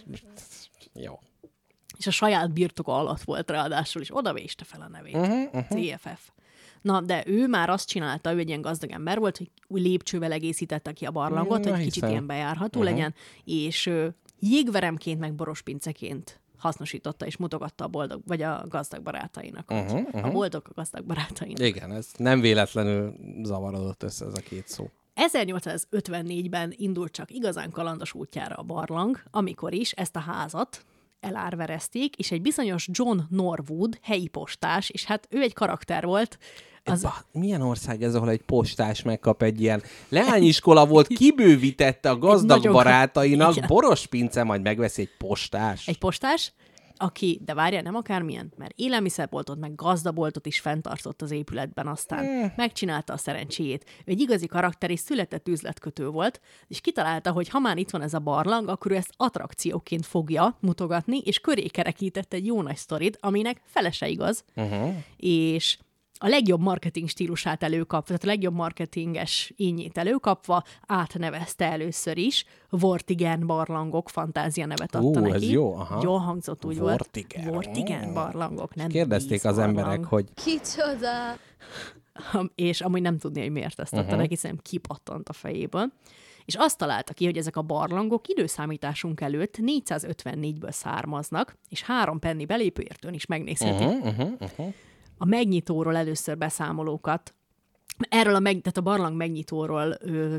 És a saját birtoka alatt volt ráadásul, és oda véste fel a nevét. Mhm, Uh-huh, uh-huh. CFF. Na, de ő már azt csinálta, ő egy ilyen gazdag ember volt, hogy új lépcsővel egészítette ki a barlangot, Na, hogy kicsit hiszem. ilyen bejárható uh-huh. legyen, és ö, jégveremként, meg borospinceként hasznosította és mutogatta a boldog, vagy a gazdag barátainak. Uh-huh, uh-huh. A boldog a gazdag barátainak. Igen, ez nem véletlenül zavarodott össze ez a két szó. 1854-ben indult csak igazán kalandos útjára a barlang, amikor is ezt a házat elárverezték, és egy bizonyos John Norwood, helyi postás, és hát ő egy karakter volt, az, Ba, milyen ország ez, ahol egy postás megkap egy ilyen leányiskola volt, [laughs] kibővítette a gazdag nagyon- barátainak, Igen. boros pince, majd megveszi egy postás. egy postás, aki, de várja, nem akármilyen, mert élelmiszerboltot, meg gazdaboltot is fenntartott az épületben, aztán Hmm. megcsinálta a szerencséjét. Egy igazi karakter és született üzletkötő volt, és kitalálta, hogy ha már itt van ez a barlang, akkor ő ezt attrakcióként fogja mutogatni, és köré kerekített egy jó nagy sztorit, aminek fele se igaz, Uh-huh. és a legjobb marketing stílusát előkapva, tehát a legjobb marketinges ínyét előkapva átnevezte először is, Vortigen barlangok fantázia nevet adta Ú, neki. ez jó, aha. Jól hangzott, úgy Vortigen. volt. Vortigen barlangok, nem Kérdezték az emberek, hogy Kicsoda! És amúgy nem tudni, hogy miért ezt adta uh-huh. neki, hiszen kipattant a fejéből. És azt találta ki, hogy ezek a barlangok időszámításunk előtt 454-ből származnak, és három penni belépőértőn is megnézheti. Uh-huh, uh-huh, uh-huh. A megnyitóról először beszámolókat, erről a, meg, tehát a barlang megnyitóról ö,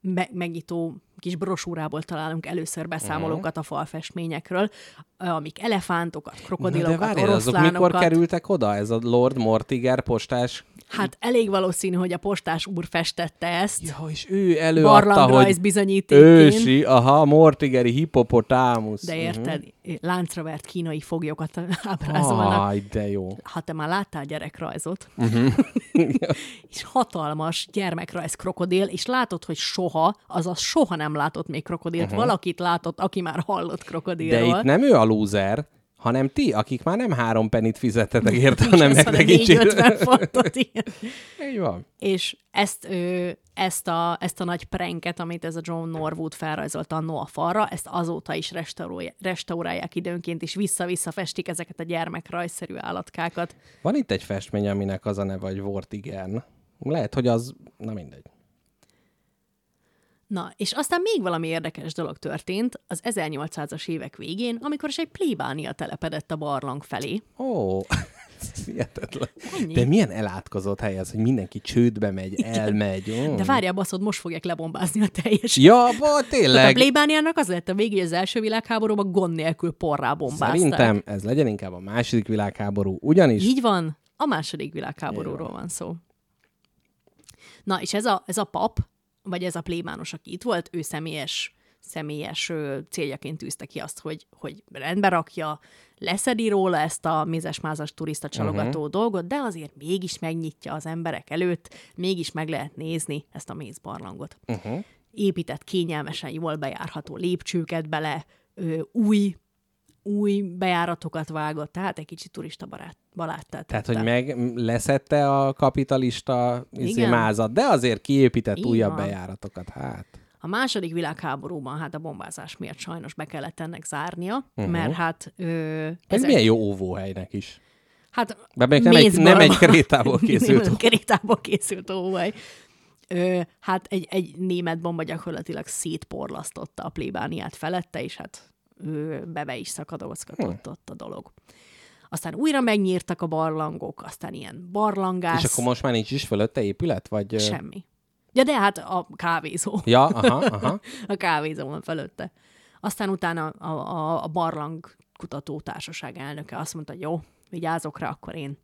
me, megnyitó kis brosúrából találunk először beszámolókat a falfestményekről, amik elefántokat, Na de krokodilokat, várjál, azok oroszlánokat. mikor kerültek oda? Ez a Lord Mortiger postás? Hát elég valószínű, hogy a postás úr festette ezt. Ja, és ő előadta, barlangrajz hogy bizonyítékként. ősi, aha, Mortigeri hippopotámusz. De érted, láncra vert kínai foglyokat [laughs] ábrázolnak. Aj, de jó. Ha te már láttál gyerekrajzot, Mhm. [laughs] és hatalmas gyermekrajz krokodil, és látod, hogy soha, azaz soha nem látott még krokodilt. Valakit látott, aki már hallott De krokodilról. itt nem ő a lúzer, hanem ti, akik már nem három penit fizettetek érte, [laughs] hanem megtekintsétek. [laughs] 450 fontot, igen. Így van. És ezt, ö, ezt, a, ezt a nagy pranket, amit ez a John Norwood felrajzolta a falra, ezt azóta is restaurálják, restaurálják időnként, és vissza-vissza festik ezeket a gyermekrajzszerű állatkákat. Van itt egy festmény, aminek az a neve, hogy Vortigen. Lehet, hogy az... Na mindegy. Na, és aztán még valami érdekes dolog történt az 1800-as évek végén, amikor is egy plébánia telepedett a barlang felé. Ó, ez [laughs] hihetetlen. Ennyi. De milyen elátkozott hely ez, hogy mindenki csődbe megy, elmegy. Mm. De várjál, baszod, most fogják lebombázni a teljes. Ja, bo, Tehát a tényleg. plébániának az lett a végé, hogy az első világháborúban gond nélkül porrá bombázták. Szerintem ez legyen inkább a második világháború, ugyanis Így van, a második világháborúról van szó. Na, és ez a, ez a pap, vagy ez a plébános, aki itt volt, ő személyes, személyes céljaként tűzte ki azt, hogy, hogy rendbe rakja, leszedi róla ezt a mézesmázas turista csalogató uh-huh. dolgot, de azért mégis megnyitja az emberek előtt, mégis meg lehet nézni ezt a mézbarlangot. uh-huh. Épített kényelmesen, jól bejárható lépcsőket bele, ö, új új bejáratokat vágott, tehát egy kicsit turista barát, baráttá Tehát, hogy meg leszette a kapitalista izé, Igen. mázat, de azért kiépített Így újabb van. bejáratokat. Hát. A második világháborúban hát a bombázás miatt sajnos be kellett ennek zárnia, uh-huh. mert hát... Ö, Ez ezek- milyen jó óvóhelynek is. Hát De még nem egy, nem egy krétából [laughs] készült. Nem krétából készült óvaj. Ö, hát egy, egy német bomba gyakorlatilag szétporlasztotta a plébániát felette, és hát ő bebe is szakadozgatott ott a dolog. Aztán újra megnyírtak a barlangok, aztán ilyen barlangász, És akkor most már nincs is fölötte épület? Vagy, semmi. Ja, de hát a kávézó. Ja, aha, aha. [laughs] a kávézó van fölötte. Aztán utána a, a, a barlang kutató társaság elnöke azt mondta, jó, vigyázok rá, akkor én.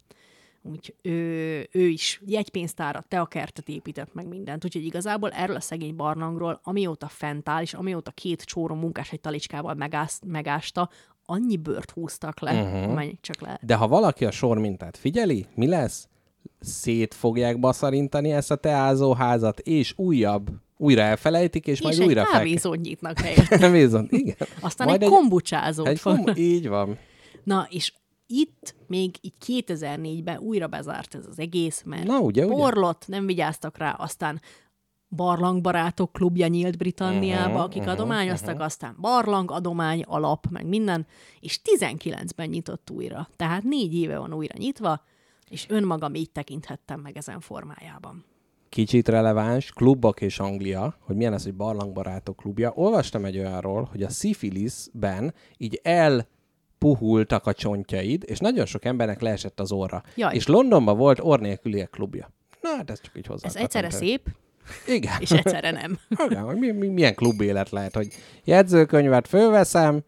Úgy ő, ő is jegypénztárat, teakertet épített meg mindent. Úgyhogy igazából erről a szegény barlangról, amióta fent áll, és amióta két csóró munkás egy talicskával megász, megásta, annyi bőrt húztak le, uh-huh. amennyi csak lehet. De ha valaki a sor mintát figyeli, mi lesz? Szét fogják baszarintani ezt a teázóházat, és újabb, újra elfelejtik, és, És majd egy újra fel kávézót nyitnak [laughs] helyett. Bizony, igen. Aztán Majd egy, kombucsázót egy kom- Így van. Na, és itt még így 2004-ben újra bezárt ez az egész, mert Na, ugye, ugye? porlott, nem vigyáztak rá, aztán barlangbarátok klubja nyílt Britanniába, Mhm, akik adományoztak, aztán barlang adomány alap, meg minden, és 19-ben nyitott újra. Tehát négy éve van újra nyitva, és önmagam így tekinthettem meg ezen formájában. Kicsit releváns, klubok és Anglia, hogy milyen ez, hogy barlangbarátok klubja. Olvastam egy olyanról, hogy a szifiliszben így elpuhultak a csontjaid, és nagyon sok embernek leesett az orra. Jaj. És Londonban volt orr nélküliek klubja. Na, hát ez csak így hozzá. Ez egyszerre szép, Igen. és egyszerre nem. [laughs] Igen, hogy mi, mi, milyen klubélet lehet, hogy jegyzőkönyvet fölveszem,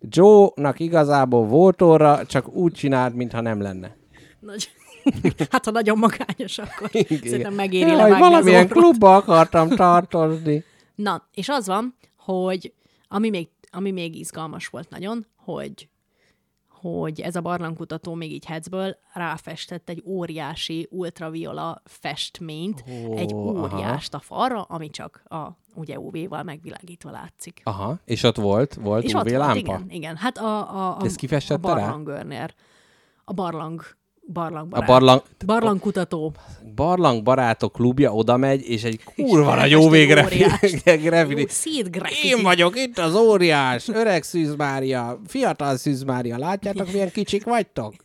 Joe-nak igazából volt orra, csak úgy csináld, mintha nem lenne. Nagy... [laughs] Hát, ha nagyon magányos, akkor szerintem megéri Jaj, levágni az valamilyen orrot. klubba akartam tartozni. Na, és az van, hogy ami még, ami még izgalmas volt nagyon, hogy hogy ez a barlangkutató még így hecből ráfestett egy óriási ultraviola festményt, Ó, egy aha. óriást a falra, ami csak a ugye UV-val megvilágítva látszik. Aha, és ott volt, volt És UV ott volt, lámpa? igen, igen. Hát a, a, a, kifestette a barlangőrnél. A barlang Barlangbarát. A barlang, Barlangkutató. barlangbarátok klubja oda megy, és egy kurva nagy [laughs] jó végre. Én vagyok itt az óriás, öreg Szűz Mária, fiatal Szűz Mária. Látjátok, milyen kicsik vagytok? [laughs]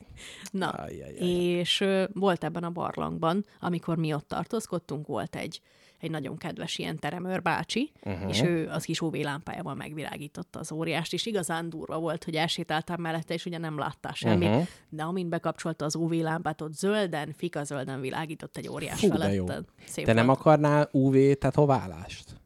Na, Ajjajjaj. és ö, volt ebben a barlangban, amikor mi ott tartózkodtunk, volt egy, egy nagyon kedves ilyen teremőr bácsi, uh-huh. és ő az kis UV lámpájával megvilágította az óriást, és igazán durva volt, hogy elsétáltál mellette, és ugye nem láttál semmit, uh-huh. de amint bekapcsolta az UV lámpát, ott zölden, fika zölden világított egy óriás Fú, feletted. Szép Te nem volt. akarnál UV tetoválást?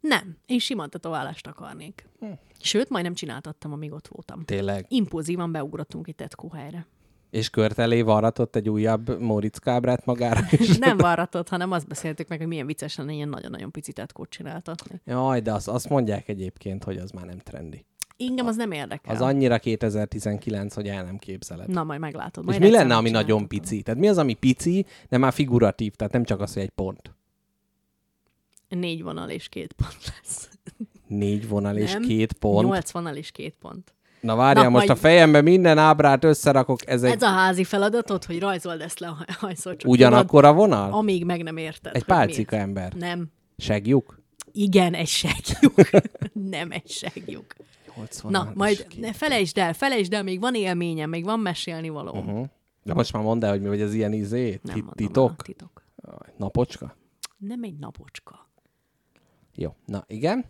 Nem, én sima tetoválást akarnék. Hm. Sőt, majdnem csináltattam, amíg ott voltam. Tényleg. Impulzívan beugrottunk egy tetkó helyre. És kört elé varratott egy újabb Moritz kábrát magára is. [laughs] Nem varratott, hanem azt beszéltük meg, hogy milyen vicces lenne ilyen nagyon-nagyon pici tetkót csináltatni. Jaj, de azt, azt mondják egyébként, hogy az már nem trendi. Engem az nem érdekel. Az annyira 2019, hogy el nem képzeled. Na, majd meglátod. És Majd mi egyszer lenne, ami nagyon pici? Tehát mi az, ami pici, de már figuratív, tehát nem csak az, hogy egy pont. Négy vonal és két pont lesz. Négy vonal és Nem, két pont. Nyolc vonal és két pont. Na várjál, Na, most majd- a fejembe minden ábrát összerakok, ez egy Ez a házi feladatod, hogy rajzold ezt le a haj- hajszol. csak ugyanakkor a vonal? Amíg meg nem érted. Egy pálcika miért. ember. Nem. Segjuk? Igen, egy segjuk. [laughs] nem egy segjuk. 80 Na, majd ne felejtsd el, felejtsd el, még van élményem, még van mesélni való. Uh-huh. De most már mondd el, hogy mi vagy az ilyen izé? Nem Titok? el, titok. Napocska? Nem egy napocska. Jó. Na, igen?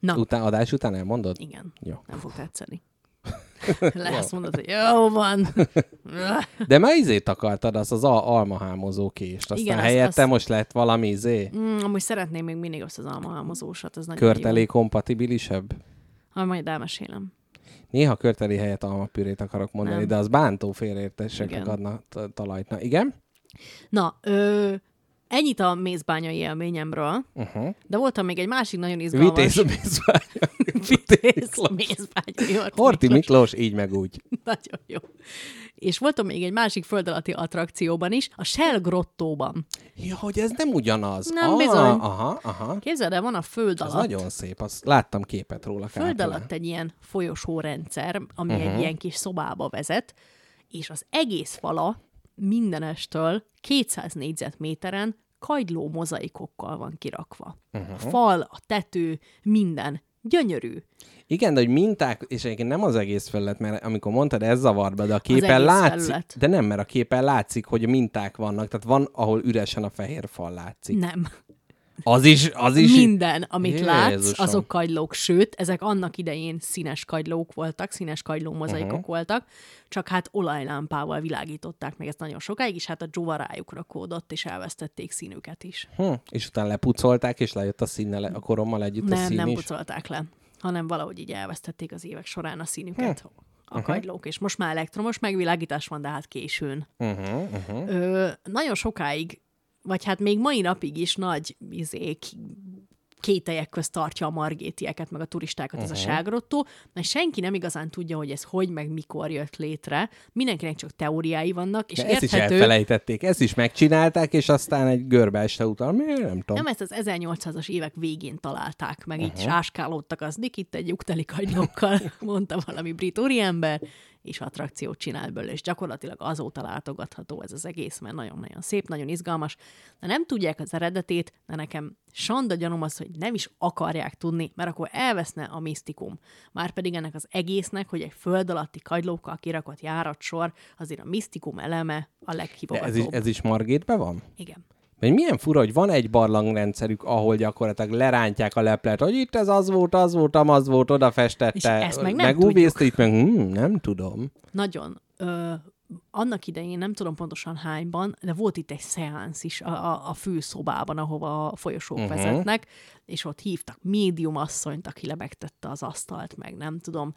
Na, Után, adás után elmondod? igen. Jó. Nem fog tetszeni. [laughs] Le azt mondod, hogy jó van. [laughs] De már izét akartad, az az al- almahámozó kést. Aztán Igen, helyette azt- most lett valami izé? Mm, amúgy szeretném még mindig azt az almahámozósat, az nagyon Körtelé jó. kompatibilisebb? Ha majd elmesélem. Néha körteli helyett almapürét akarok mondani, Nem. de az bántó félreértéseknek Igen. adna talajt. Na, igen? Na, ö, ennyit a mézbányai élményemről, Uh-huh. de voltam még egy másik nagyon izgalmas... Vitéz a mézvány. [laughs] Vitéz mézbányai. Horti Horti Miklós. Így meg úgy. [laughs] Nagyon jó. És voltam még egy másik föld alatti attrakcióban is, a Shell grottóban. Ja, hogy ez nem ugyanaz. Nem, ah, bizony. Aha, aha. Képzeld el, van a föld Ez alatt. nagyon szép, azt láttam képet róla. föld Kárpilán. alatt egy ilyen folyosórendszer, ami uh-huh. egy ilyen kis szobába vezet, és az egész fala mindenestől 200 négyzetméteren kagyló mozaikokkal van kirakva. Mhm. Uh-huh. A fal, a tető, minden. Gyönyörű. Igen, de hogy minták, és egyébként nem az egész felület, mert amikor mondtad, ez zavar be, de a képen látszik. felület. De nem, mert a képen látszik, hogy a minták vannak. Tehát van, ahol üresen a fehér fal látszik. Nem. Az is, az is. Minden, amit Jézusom. látsz, azok kagylók. Sőt, ezek annak idején színes kagylók voltak, színes kagyló mozaikok uh-huh. voltak, csak hát olajlámpával világították meg ezt nagyon sokáig, és hát a Jova rájuk rakódott, és elvesztették színüket is. Hm, és utána lepucolták, és lejött a színnel, a korommal együtt a Nem, szín nem is. pucolták le, hanem valahogy így elvesztették az évek során a színüket. Hm. A kagylók, és most már elektromos megvilágítás van, de hát későn. Uh-huh, uh-huh. Ö, nagyon sokáig, vagy hát még mai napig is nagy izék, kételyek közt tartja a margétieket, meg a turistákat uh-huh. ez a ságrottó, mert senki nem igazán tudja, hogy ez hogy, meg mikor jött létre. Mindenkinek csak teóriái vannak, és De ezt is érthető, elfelejtették, ezt is megcsinálták, és aztán egy görbe este után, miért nem tudom. nem ezt az 1800-as évek végén találták meg, így uh-huh. sáskálódtak az itt egy lyukteli kagylókkal, [laughs] mondta valami brit úriember, és attrakciót csinált belőle, és gyakorlatilag azóta látogatható ez az egész, mert nagyon-nagyon szép, nagyon izgalmas, de nem tudják az eredetét, de nekem sanda gyanúm az, hogy nem is akarják tudni, mert akkor elveszne a misztikum. Márpedig ennek az egésznek, hogy egy föld alatti kagylókkal kirakott járatsor, azért a misztikum eleme a De leghívogatóbb. ez is, ez is Margétben van? Igen. Mert milyen fura, hogy van egy barlangrendszerük, ahol gyakorlatilag lerántják a leplet, hogy itt ez az volt, az volt, amaz volt, oda festette. És ezt meg nem Megúvészte, itt meg hmm, nem tudom. Nagyon. Ö, annak idején, nem tudom pontosan hányban, de volt itt egy szeánsz is a, a, a főszobában, ahova a folyosók uh-huh. vezetnek, és ott hívtak médium asszonyt, aki lebegtette az asztalt, meg nem tudom.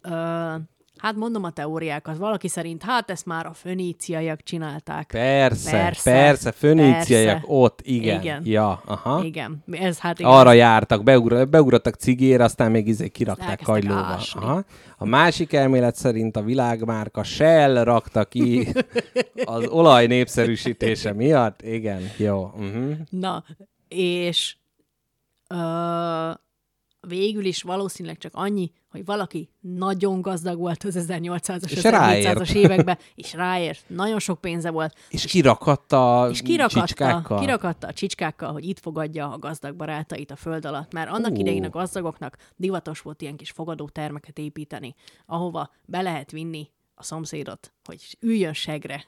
Ö, hát mondom a teóriákat. Valaki szerint, hát ezt már a föníciaiak csinálták. Persze, persze, Persze, föníciaiak persze. ott, igen. Igen. Ja, aha. Igen, ez hát igen. Arra jártak, beugra, beugrottak cigére, aztán még izé kirakták Elkezdtek ásni. Aha. A másik elmélet szerint a világmárka Shell rakta ki [laughs] az olaj népszerűsítése miatt. Igen, jó. Uh-huh. Na, és ö, végül is valószínűleg csak annyi, hogy valaki nagyon gazdag volt az 1800-as, És ráért. 1700-as években, és ráért, nagyon sok pénze volt, És kirakatta és kirakatta, csicskákkal. kirakatta a csicskákkal, hogy itt fogadja a gazdag barátait a föld alatt, mert annak Ú. idején a gazdagoknak divatos volt ilyen kis fogadó termeket építeni, ahova be lehet vinni a szomszédot, hogy üljön segre.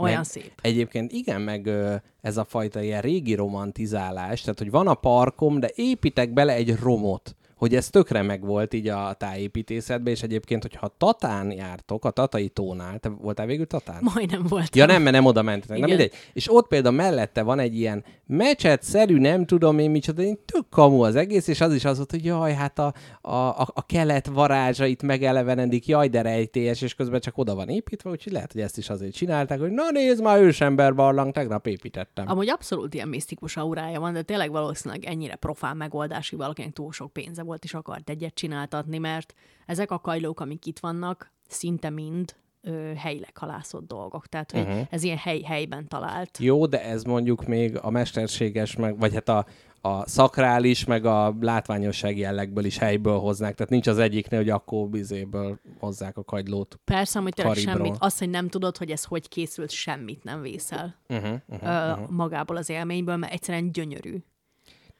Olyan Meg szép. Egyébként igen, meg ö, ez a fajta ilyen régi romantizálás, tehát hogy van a parkom, de építek bele egy romot, hogy ez tökre megvolt így a tájépítészetben, és egyébként, hogyha Tatán jártok, a Tatai tónál, te voltál végül Tatán? Majdnem volt. Ja nem, mert nem oda mentetek. Nem mindegy. És ott például mellette van egy ilyen mecset-szerű, nem tudom én micsoda, én tök kamu az egész, és az is az volt, hogy jaj, hát a, a, a, a kelet varázsait megelevenedik, jaj, de rejtélyes, és közben csak oda van építve, úgyhogy lehet, hogy ezt is azért csinálták, hogy na nézd már, ősember barlang, tegnap építettem. Amúgy abszolút ilyen misztikus aurája van, de tényleg valószínűleg ennyire profán megoldás, hogy valakinek túl sok pénze volt, és akart egyet csináltatni, mert ezek a kajlók, amik itt vannak, szinte mind ö, helyileg halászott dolgok. Tehát, hogy uh-huh. ez ilyen hely-helyben talált. Jó, de ez mondjuk még a mesterséges, meg, vagy hát a, a szakrális, meg a látványosság jellegből is helyből hoznák. Tehát nincs az egyiknél, hogy akkor bizéből hozzák a kagylót. Persze, hogy tényleg semmit, az, hogy nem tudod, hogy ez hogy készült, semmit nem vészel Uh-huh, uh-huh. ö, magából az élményből, mert egyszerűen gyönyörű.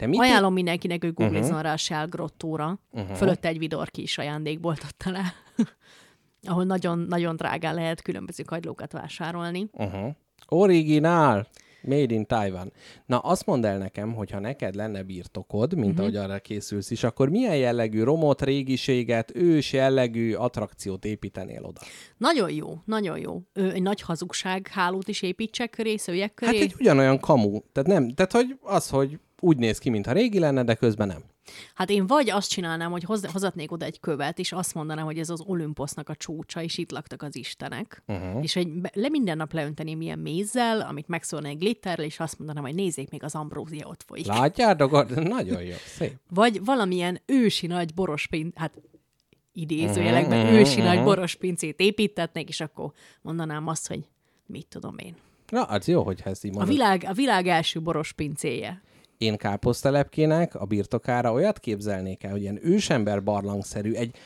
Te mit Ajánlom mindenkinek, hogy googlizzon Mhm. uh-huh. rá a Shell grottóra. Uh-huh. Fölötte egy vidorki is ajándékból adta [laughs] le, ahol nagyon, nagyon drágán lehet különböző kagylókat vásárolni. Uh-huh. Originál! Made in Taiwan. Na, azt mondd el nekem, hogy ha neked lenne birtokod, mint uh-huh. ahogy arra készülsz is, akkor milyen jellegű romot, régiséget, ős jellegű attrakciót építenél oda? Nagyon jó, nagyon jó. Ö, egy nagy hazugság hálót is építsek köré, szőjek köré. Hát egy ugyanolyan kamu. Tehát nem, tehát hogy az, hogy úgy néz ki, mintha régi lenne, de közben nem. Hát én vagy azt csinálnám, hogy hoz, hozatnék oda egy követ, és azt mondanám, hogy ez az Olimposznak a csúcsa, és itt laktak az istenek. Uh-huh. És hogy be- le minden nap leönteném ilyen mézzel, amit megszólnék glitterrel, és azt mondanám, hogy nézzék, még az ambrózia ott folyik. Látjátok? Nagyon jó. Szép. Vagy valamilyen ősi nagy borospin, hát idézőjelekben uh-huh, ősi mhm, nagy mhm. borospincét építetnék, és akkor mondanám azt, hogy mit tudom én. Na, az jó, hogyha ezt így A mondod. világ, a világ első borospincéje. Én káposztelepkének a birtokára olyat képzelnék el, hogy ilyen ősember barlangszerű, egy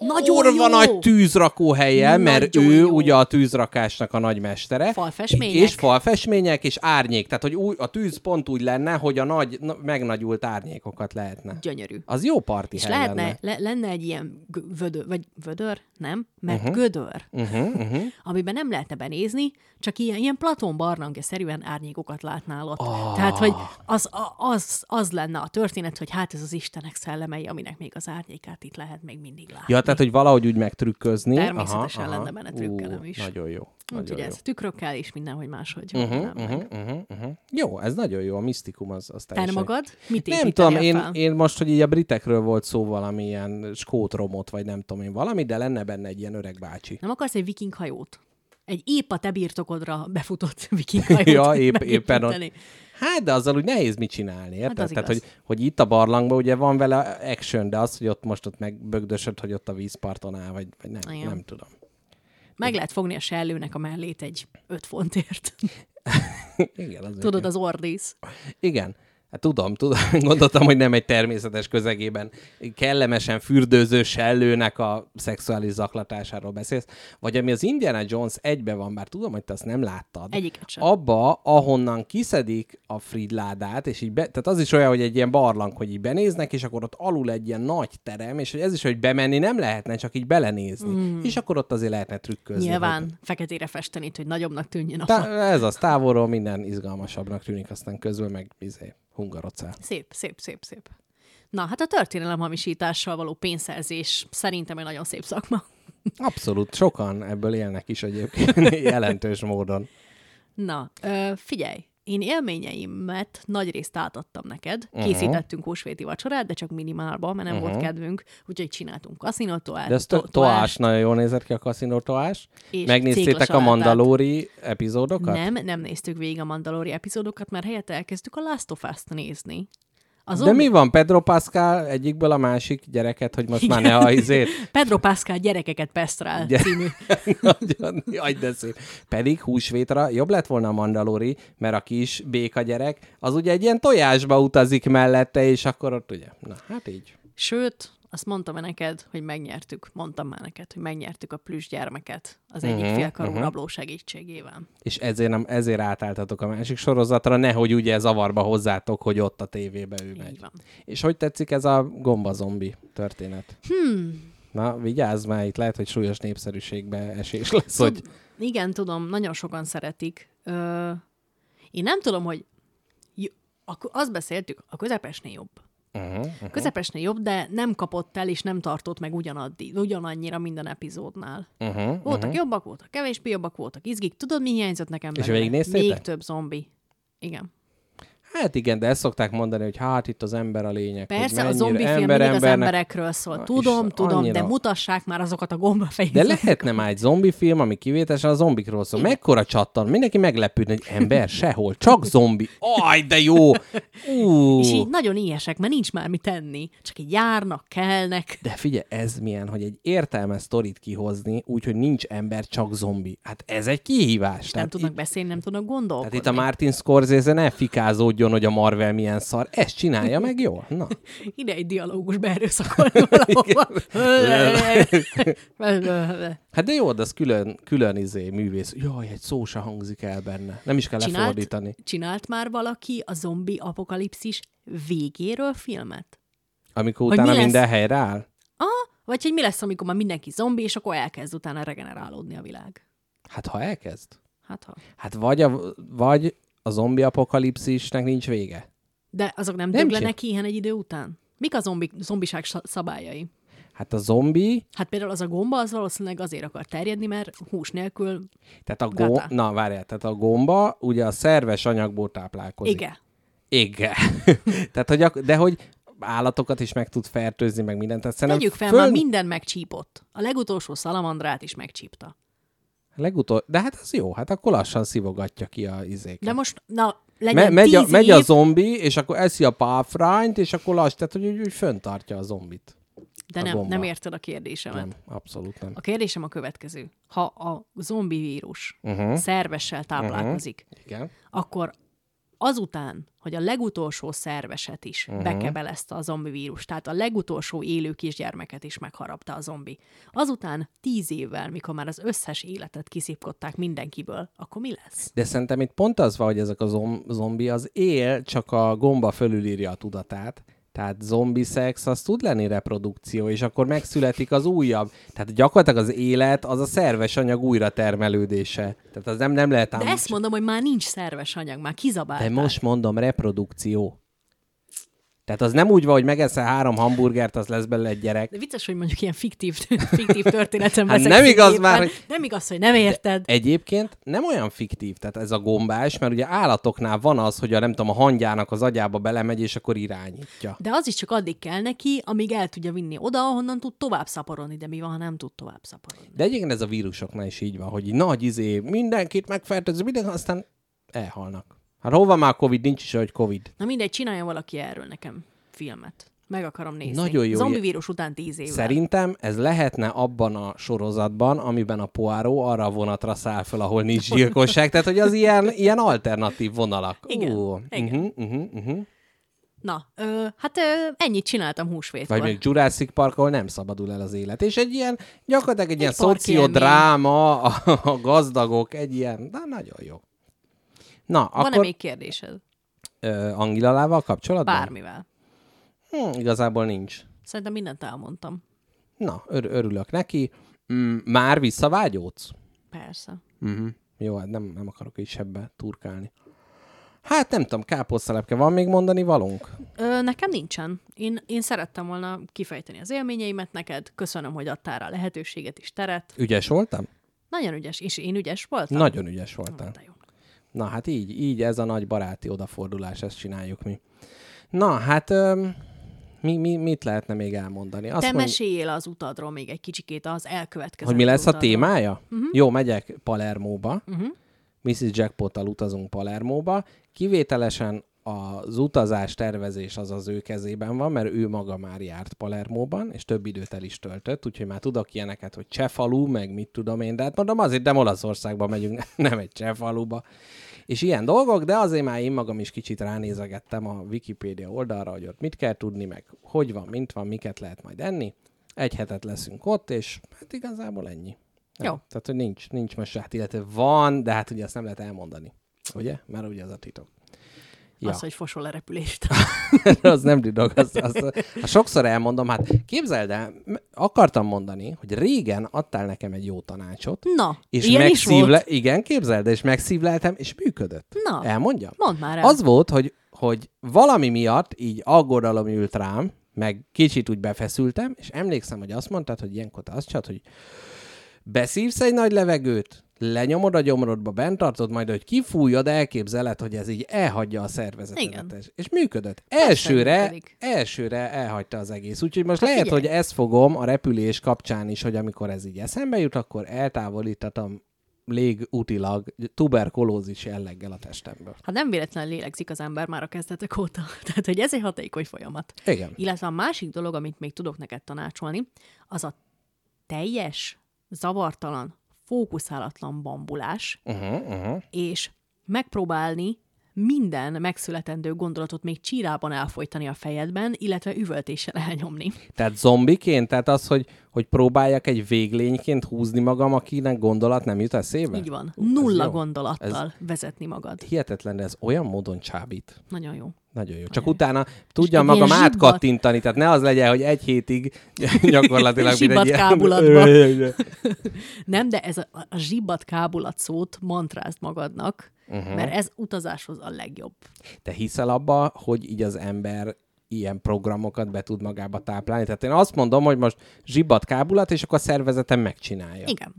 Nagyon kurva jó! nagy tűzrakó helyen, mert ő jó. ugye a tűzrakásnak a nagy mestere. Falfestmények. És falfestmények, és árnyék. Tehát, hogy új, a tűz pont úgy lenne, hogy a nagy, na, megnagyult árnyékokat lehetne. Gyönyörű. Az jó parti És lehetne, lenne. le, lenne egy ilyen vödör, vagy vödör, nem? Mert uh-huh. gödör, Uh-huh, uh-huh. amiben nem lehetne benézni, csak ilyen, ilyen Platón barlangja-szerűen árnyékokat látnál ott. Oh. Tehát, hogy az, az, az lenne a történet, hogy hát ez az Istenek szellemei, aminek még az árnyékát itt lehet még mindig látni. Ja, tehát, hogy valahogy úgy megtrükközni. Természetesen lenne benne trükkelem Ú, is. Nagyon jó. Úgyhogy ez tükrökkel is mindenhogy máshogy Uh-huh, uh-huh, uh-huh, uh-huh. Jó, ez nagyon jó, a misztikum az, az Te teljesen... magad? Mit Nem tudom, én, fel? én most, hogy így a britekről volt szó valami ilyen skót romot, vagy nem tudom én valami, de lenne benne egy ilyen öreg bácsi. Nem akarsz egy viking hajót? Egy épp a te birtokodra befutott [laughs] viking hajót Ja, épp, éppen ott. Hát, de azzal úgy nehéz mit csinálni, érted? az Tehát, igaz. hogy, hogy itt a barlangban ugye van vele action, de az, hogy ott most ott megbögdösöd, hogy ott a vízparton áll, vagy, vagy nem, Igen. nem tudom. Meg lehet fogni a sellőnek a mellét egy 5 fontért. [laughs] Igen, az Tudod, az ordísz. Igen. Hát tudom, tudom. [laughs] Gondoltam, hogy nem egy természetes közegében kellemesen fürdőző sellőnek a szexuális zaklatásáról beszélsz, vagy ami az Indiana Jones egybe van, bár tudom, hogy te azt nem láttad. Egyiket sem. Abba, ahonnan kiszedik a Fridládát, és így be, tehát az is olyan, hogy egy ilyen barlang, hogy így benéznek, és akkor ott alul egy ilyen nagy terem, és hogy ez is, hogy bemenni nem lehetne, csak így belenézni. Mm. És akkor ott azért lehetne trükközni. Nyilván hogy- feketére festeni, hogy nagyobbnak tűnjön a Tá- ez az távolról minden izgalmasabbnak tűnik, aztán közül meg izé, hungarocál. Szép, szép, szép, szép. Na, hát a történelem hamisítással való pénzszerzés szerintem egy nagyon szép szakma. Abszolút, sokan ebből élnek is egyébként [laughs] jelentős módon. Na, ö, figyelj, én élményeimet nagy részt átadtam neked. Mhm. Uh-huh. Készítettünk húsvéti vacsorát, de csak minimálban, mert nem uh-huh. volt kedvünk, úgyhogy csináltunk kaszinótoát, De ez to- toás, nagyon jól nézett ki a kaszinó toás. És Megnéztétek a. Mandalóri epizódokat? Nem, nem néztük végig a Mandalori epizódokat, mert helyette elkezdtük a Last of Us-t nézni. Az De mi van? Pedro Pascal egyikből a másik gyereket, hogy most már ne a izét. [laughs] Pedro Pascal gyerekeket pesztrál Gy- című. [laughs] Nagyon, jaj, de szép. Pedig húsvétra jobb lett volna a Mandalori, mert a kis béka gyerek, az ugye egy ilyen tojásba utazik mellette, és akkor ott ugye, na hát így. Sőt, azt mondtam neked, hogy megnyertük. Mondtam már neked, hogy megnyertük a plüss gyermeket az egyik Mhm, félkarú mhm. rabló segítségével. És ezért, nem, ezért átálltatok a másik sorozatra, nehogy ugye zavarba hozzátok, hogy ott a tévébe ő megy. Így van. És hogy tetszik ez a gombazombi történet? Hmm. Na, vigyázz már, itt lehet, hogy súlyos népszerűségbe esés lesz, hogy... Igen, tudom, nagyon sokan szeretik. Ö, én nem tudom, hogy akkor azt beszéltük, a közepesnél jobb. Uh-huh, uh-huh. Közepesnél jobb, de nem kapott el, és nem tartott meg ugyanaddig, ugyanannyira minden epizódnál. Uh-huh, Voltak uh-huh. jobbak, voltak kevésbé jobbak, voltak izgik. Tudod, mi hiányzott nekem És belőle? végignéztétek? Még több zombi. Igen. Hát igen, de ezt szokták mondani, hogy hát itt az ember a lényeg. Persze, a zombi film ember mindig az emberekről szól. Na, Tudom, és tudom, annyira- de mutassák már azokat a gombafejét. De lehetne már egy zombi film, ami kivételesen a zombikról szól. Mekkora csattan, mindenki meglepődne, hogy ember sehol, csak zombi. Aj, de jó! Ú. És így nagyon ilyesek, mert nincs már mit tenni. Csak így járnak, kelnek. De figyelj, ez milyen, hogy egy értelmes sztorit kihozni, úgyhogy nincs ember, csak zombi. Hát ez egy kihívás. Nem Tehát tudnak itt, beszélni, nem tudnak gondolkodni. tehát itt a Martin Scorsese ne fikázódjon, hogy a Marvel milyen szar. Ezt csinálja meg jól. Na. [laughs] Ide egy dialógus beerőszakolni [laughs] valahova. [laughs] Hát de jó, de az külön, külön izé, művész. Jaj, egy szó se hangzik el benne. Nem is kell csinált, lefordítani. csinált már valaki a zombi apokalipszis végéről filmet? Amikor utána lesz? minden helyre áll. Ah, vagy hogy mi lesz, amikor már mindenki zombi, és akkor elkezd utána regenerálódni a világ? Hát ha elkezd. Hát ha. Hát vagy a, vagy a zombi apokalipszisnek nincs vége. De azok nem, Nem döglenek ki ilyen egy idő után? Mik a zombi, zombiság szabályai? Hát a zombi, Hát például az a gomba, az valószínűleg azért akar terjedni, mert hús nélkül, tehát a gomba, na várjál, tehát a gomba ugye a szerves anyagból táplálkozik. igen. Igen. [laughs] tehát, hogy ak- de hogy állatokat is meg tud fertőzni, meg mindent. Tehát Tegyük fel, föl... már minden megcsípott. A legutolsó szalamandrát is megcsípta. Legutol... De hát az jó, hát akkor lassan szivogatja ki a izéket. De most, na, legyen Me- megy, a, megy a zombi, és akkor eszi a páfrányt, és akkor lass, tehát hogy úgy, úgy föntartja a zombit. de a nem, gomba. nem érted a kérdésemet. Nem, abszolút nem. A kérdésem a következő. Ha a zombi vírus Uh-huh. szervessel táplálkozik, Igen. akkor azután, hogy a legutolsó szerveset is uh-huh. bekebelezte a zombi vírus, tehát a legutolsó élő kisgyermeket is megharapta a zombi. Azután tíz évvel, mikor már az összes életet kiszipkodták mindenkiből, akkor mi lesz? De szerintem itt pont az van, hogy ezek a zom- zombi az él, csak a gomba fölülírja a tudatát. Tehát zombi szex, az tud lenni reprodukció, és akkor megszületik az újabb. Tehát gyakorlatilag az élet az a szerves anyag újra termelődése. Tehát az nem, nem lehet ám... De ezt mondom, hogy már nincs szerves anyag, már De kizabálták. most mondom, reprodukció. Tehát az nem úgy van, hogy megeszel három hamburgert, az lesz belőle egy gyerek. De vicces, hogy mondjuk ilyen fiktív, [laughs] fiktív történetem Hát nem igaz szívében. már, hogy- Nem igaz, hogy nem érted. Egyébként nem olyan fiktív, tehát ez a gombás, mert ugye állatoknál van az, hogy a nem tudom, a hangyának az agyába belemegy, és akkor irányítja. De az is csak addig kell neki, amíg el tudja vinni oda, ahonnan tud tovább szaporodni. De mi van, ha nem tud tovább szaporodni? De egyébként ez a vírusoknál is így van, hogy nagy izé, mindenkit megfertőz, minden, aztán elhalnak. Hát hol van már Covid? Nincs is, hogy Covid. Na mindegy, csinálja valaki erről nekem filmet. Meg akarom nézni. Nagyon jó. Zombi vírus után tíz évvel. Szerintem ez lehetne abban a sorozatban, amiben a Poirot arra a vonatra száll fel, ahol nincs gyilkosság. Tehát, hogy az ilyen, ilyen alternatív vonalak. Igen, Ú, igen. Uh-huh, uh-huh, uh-huh. Na, ö, hát ö, ennyit csináltam húsvétkor. Vagy még Jurassic Park, ahol nem szabadul el az élet. És egy ilyen, gyakorlatilag egy, ilyen parkélmény. szociodráma, a, a gazdagok, egy ilyen, de nagyon jó. Na, Van-e akkor még kérdésed? ö, Angilalával kapcsolatban? Bármivel. Hm, igazából nincs. Szerintem mindent elmondtam. Na, ör- örülök neki. Mm, már visszavágyódsz? Persze. Uh-huh. Jó, hát nem, nem akarok is ebbe turkálni. Hát nem tudom, káposztalepke, van még mondani valunk? Ö, nekem nincsen. Én, én szerettem volna kifejteni az élményeimet neked. Köszönöm, hogy adtál rá lehetőséget és teret. Ügyes voltam? Nagyon ügyes. És én ügyes voltam? Nagyon ügyes voltál. De jó. Na hát így, így ez a nagy baráti odafordulás, ezt csináljuk mi. Na hát öm, mi, mi, mit lehetne még elmondani? Azt Te mond- meséljél az utadról még egy kicsikét az elkövetkező hogy mi lesz a utadról. témája? Uh-huh. Jó, megyek Palermóba. Uh-huh. Mrs. Jackpottal utazunk Palermóba. Kivételesen az utazás tervezés az az ő kezében van, mert ő maga már járt Palermóban, és több időt el is töltött, úgyhogy már tudok ilyeneket, hogy Csefalu, meg mit tudom én, de hát mondom azért, nem Olaszországba megyünk, [laughs] nem egy Csefaluba. És ilyen dolgok, de azért már én magam is kicsit ránézegettem a Wikipédia oldalra, hogy ott mit kell tudni, meg hogy van, mint van, miket lehet majd enni. Egy hetet leszünk ott, és hát igazából ennyi. Jó. Tehát, hogy nincs, nincs most hát, illetve van, de hát ugye azt nem lehet elmondani. Ugye? Mert ugye az a titok. Ja. Az, hogy fosol a repülést. [laughs] az nem titok. Az, az, ha sokszor elmondom, hát képzeld el, akartam mondani, hogy régen adtál nekem egy jó tanácsot, Na, és ilyen is megszívle... volt. Igen, képzeld, el, és megszívleltem, és működött. Na. Elmondjam? Mondd már el. Az volt, hogy, hogy valami miatt így aggodalom ült rám, meg kicsit úgy befeszültem, és emlékszem, hogy azt mondtad, hogy ilyenkor te azt csinálod, hogy beszívsz egy nagy levegőt, lenyomod a gyomrodba, bent tartod, majd, hogy kifújod, elképzeled, hogy ez így elhagyja a szervezetet. Igen. És működött. Elsőre, működik. elsőre elhagyta az egész. Úgyhogy most Hát lehet, figyelj. hogy ezt fogom a repülés kapcsán is, hogy amikor ez így eszembe jut, akkor eltávolítatom légútilag tuberkulózis jelleggel a testemből. Hát nem véletlenül lélegzik az ember már a kezdetek óta. [laughs] Tehát, hogy ez egy hatékony folyamat. Igen. Illetve a másik dolog, amit még tudok neked tanácsolni, az a teljes, zavartalan, fókuszálatlan bambulás, Uh-huh, uh-huh. és megpróbálni minden megszületendő gondolatot még csírában elfolytani a fejedben, illetve üvöltéssel elnyomni. Tehát zombiként? Tehát az, hogy, hogy próbáljak egy véglényként húzni magam, akinek gondolat nem jut eszébe? Így van. Ez Nulla gondolattal vezetni magad. Hihetetlen, de ez olyan módon csábít. Nagyon jó. Nagyon jó. Csak utána tudjam egy magam ilyen zsibbat- átkattintani, tehát ne az legyen, hogy egy hétig [laughs] gyakorlatilag Zsibbat ilyen... kábulatba. [laughs] Nem, de ez a, a zsibbat kábulat szót mantrázd magadnak, uh-huh. mert ez utazáshoz a legjobb. Te hiszel abba, hogy így az ember ilyen programokat be tud magába táplálni? Tehát én azt mondom, hogy most zsibbat kábulat, és akkor a szervezetem megcsinálja. Igen.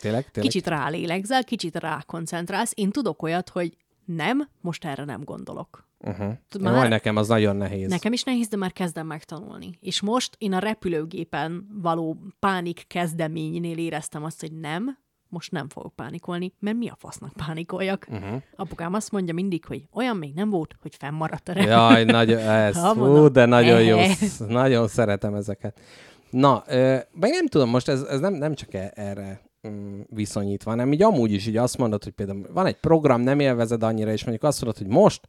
Tényleg? Tényleg? Kicsit rálélegzel, kicsit rákoncentrálsz. Én tudok olyat, hogy nem, most erre nem gondolok. Uh-huh. Már- Már... nekem az nagyon nehéz. Nekem is nehéz, de már kezdem megtanulni. És most én a repülőgépen való pánik kezdeménynél éreztem azt, hogy nem, most nem fogok pánikolni, mert mi a fasznak pánikoljak? Uh-huh. Apukám azt mondja mindig, hogy olyan még nem volt, hogy fennmaradt a repülő. Jaj, nagyon, [laughs] ez, Ha, fú, mondom, de nagyon jó, eh. sz- nagyon szeretem ezeket. Na, ö, meg nem tudom, most ez, ez nem, nem csak e- erre mm, viszonyítva, hanem így amúgy is így azt mondod, hogy például van egy program, nem élvezed annyira, és mondjuk azt mondod, hogy most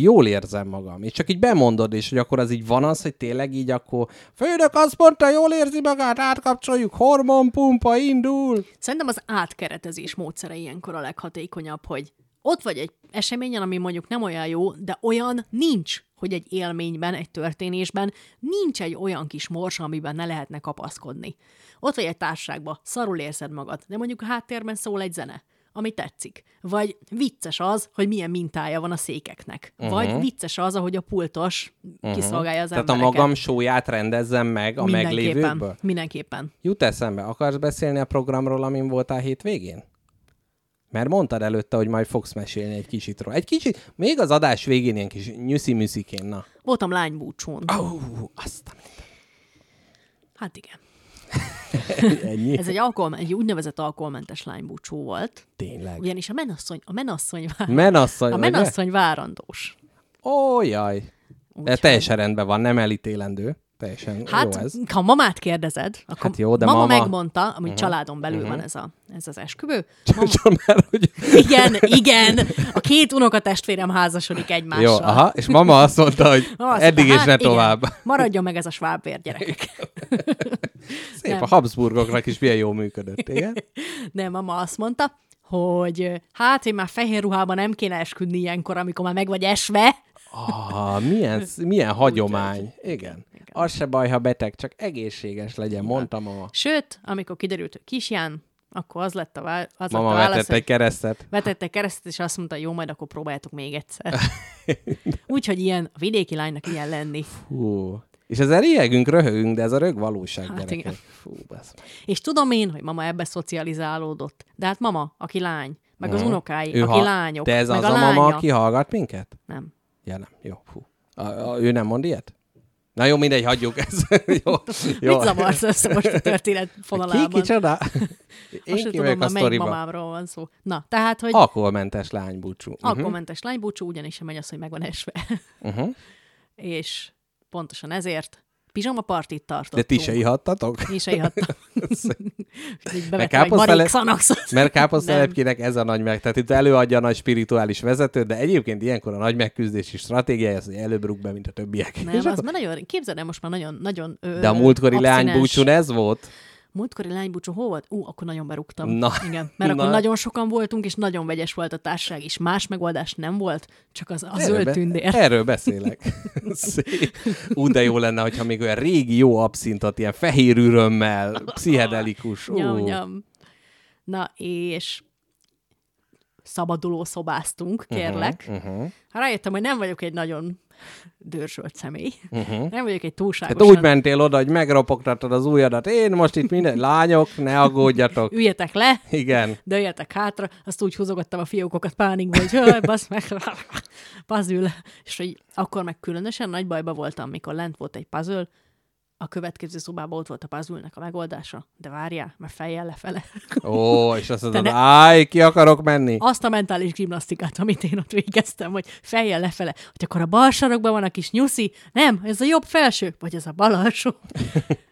jól érzem magam, és csak így bemondod, és hogy akkor az így van az, hogy tényleg így akkor főnök azt mondta, jól érzi magát, átkapcsoljuk, hormonpumpa indul. Szerintem az átkeretezés módszere ilyenkor a leghatékonyabb, hogy ott vagy egy eseményen, ami mondjuk nem olyan jó, de olyan nincs, hogy egy élményben, egy történésben nincs egy olyan kis mors, amiben ne lehetne kapaszkodni. Ott vagy egy társaságban, szarul érzed magad, de mondjuk a háttérben szól egy zene, ami tetszik. Vagy vicces az, hogy milyen mintája van a székeknek. Uh-huh. Vagy vicces az, ahogy a pultos uh-huh. kiszolgálja az Tehát a embereket. magam sóját rendezzem meg a meglévőkből. Mindenképpen. Mindenképpen. Jut eszembe, akarsz beszélni a programról, amin voltál hétvégén? Mert mondtad előtte, hogy majd fogsz mesélni egy kicsit róla. Egy kicsit, még az adás végén ilyen kis nyüszi-műszikén, na. Voltam lánybúcsún. Ó, uh, azt a Hát igen. Ennyi. Ez egy, alkohol, egy úgynevezett alkoholmentes lánybúcsú volt. Tényleg. Ugyanis a menasszony, a menasszony, vár, Menasszony, a menasszony várandós. Ó, jaj. De Úgyhogy- teljesen rendben van, nem elítélendő. Teljesen Hát, jó ez. ha mamát kérdezed, akkor Hát jó, de mama, mama- megmondta, hogy uh-huh. családon belül uh-huh. van ez, a, ez az esküvő. [laughs] Mama, már, hogy... igen, igen, a két unokatestvérem házasodik egymással. Jó, aha, és mama azt mondta, hogy azt eddig mondta, és ne hát igen, tovább. Maradjon meg ez a svábvér gyerekek. [laughs] Szép, Nem. a Habsburgoknak is milyen jól működött, igen? [laughs] De mama azt mondta, hogy hát én már fehér ruhában nem kéne esküdni ilyenkor, amikor már meg vagy esve. Ah, milyen, milyen hagyomány. Igen. Az se baj, ha beteg, csak egészséges legyen, mondta mama. Sőt, amikor kiderült, hogy kisján, akkor az lett a, vá- az Mama lett a válasz, vetett egy keresztet. vetette keresztet, és azt mondta, jó, majd akkor próbáljátok még egyszer. [laughs] Úgyhogy ilyen, a vidéki lánynak ilyen lenni. Hú. És ezzel riegünk, röhögünk, de ez a rög valóság, Hát gyerekek. igen. Fú, basz. És tudom én, hogy mama ebbe szocializálódott. De hát mama, aki lány, meg az Mhm. unokái, Ő aki ha- lányok, De ez meg az a, a, lánya. mama, aki hallgat minket? Nem. Ja, nem. Jó, fú. A, a, ő nem mond ilyet? Na jó, mindegy, hagyjuk ezt. jó, [laughs] jó. Mit zavarsz össze most a történet Ki, fonalában? kicsoda? Most Én ki tudom, a már melyik mamámról van szó. Na, tehát, hogy Alkoholmentes lánybúcsú. Uh-huh. alkoholmentes lánybúcsú ugyanis sem megy az, hogy meg van esve. Uh-huh. és pontosan ezért Pizsama partit De tartottunk. ti se ihattatok? Mi se ihattam. [laughs] Mert bevettem egy káposztele- marék Xanaxot. Mert Káposz Nem. telepkének ez a nagy meg. Tehát itt előadja a nagy spirituális vezető, de egyébként ilyenkor a nagy megküzdési stratégiája az, hogy előbb rúg be, mint a többiek. Nem, És az akkor- már nagyon, képzeld el, most már nagyon, nagyon De a múltkori abszinens. leánybúcsún ez volt? Múltkori lánybúcsú hol volt? Ú, akkor nagyon berúgtam. Na. Igen, mert Na. akkor nagyon sokan voltunk, és nagyon vegyes volt a társaság, és más megoldás nem volt, csak az a Erről zöld be- tündér. Erről beszélek. [laughs] Szép. Ú, de jó lenne, hogyha még olyan régi jó abszintot, ilyen fehér ürömmel, pszichedelikus. Ú. Nyam, nyam. Na, és szabaduló szobáztunk, kérlek. Uh-huh, uh-huh. Rájöttem, hogy nem vagyok egy nagyon dörzsölt személy. Uh-huh. Nem vagyok egy túlságosan... Tehát úgy mentél oda, hogy megropogtattad az ujjadat. Én most itt minden... Lányok, ne aggódjatok. [laughs] Üljetek le, Igen. dőljetek hátra, azt úgy húzogattam a fiókokat pánikba, hogy jaj, [laughs] basz meg, puzzle. És hogy akkor meg különösen nagy bajba voltam, mikor lent volt egy puzzle, a következő szobában ott volt a puzzle a megoldása, de várjál, mert fejjel lefele. Ó, [laughs] és azt mondod, ne- áj, ki akarok menni? Azt a mentális gimnasztikát, amit én ott végeztem, hogy fejjel lefele, hogy akkor a bal sarokban van a kis nyuszi, nem, ez a jobb felső, vagy ez a bal alsó. [laughs]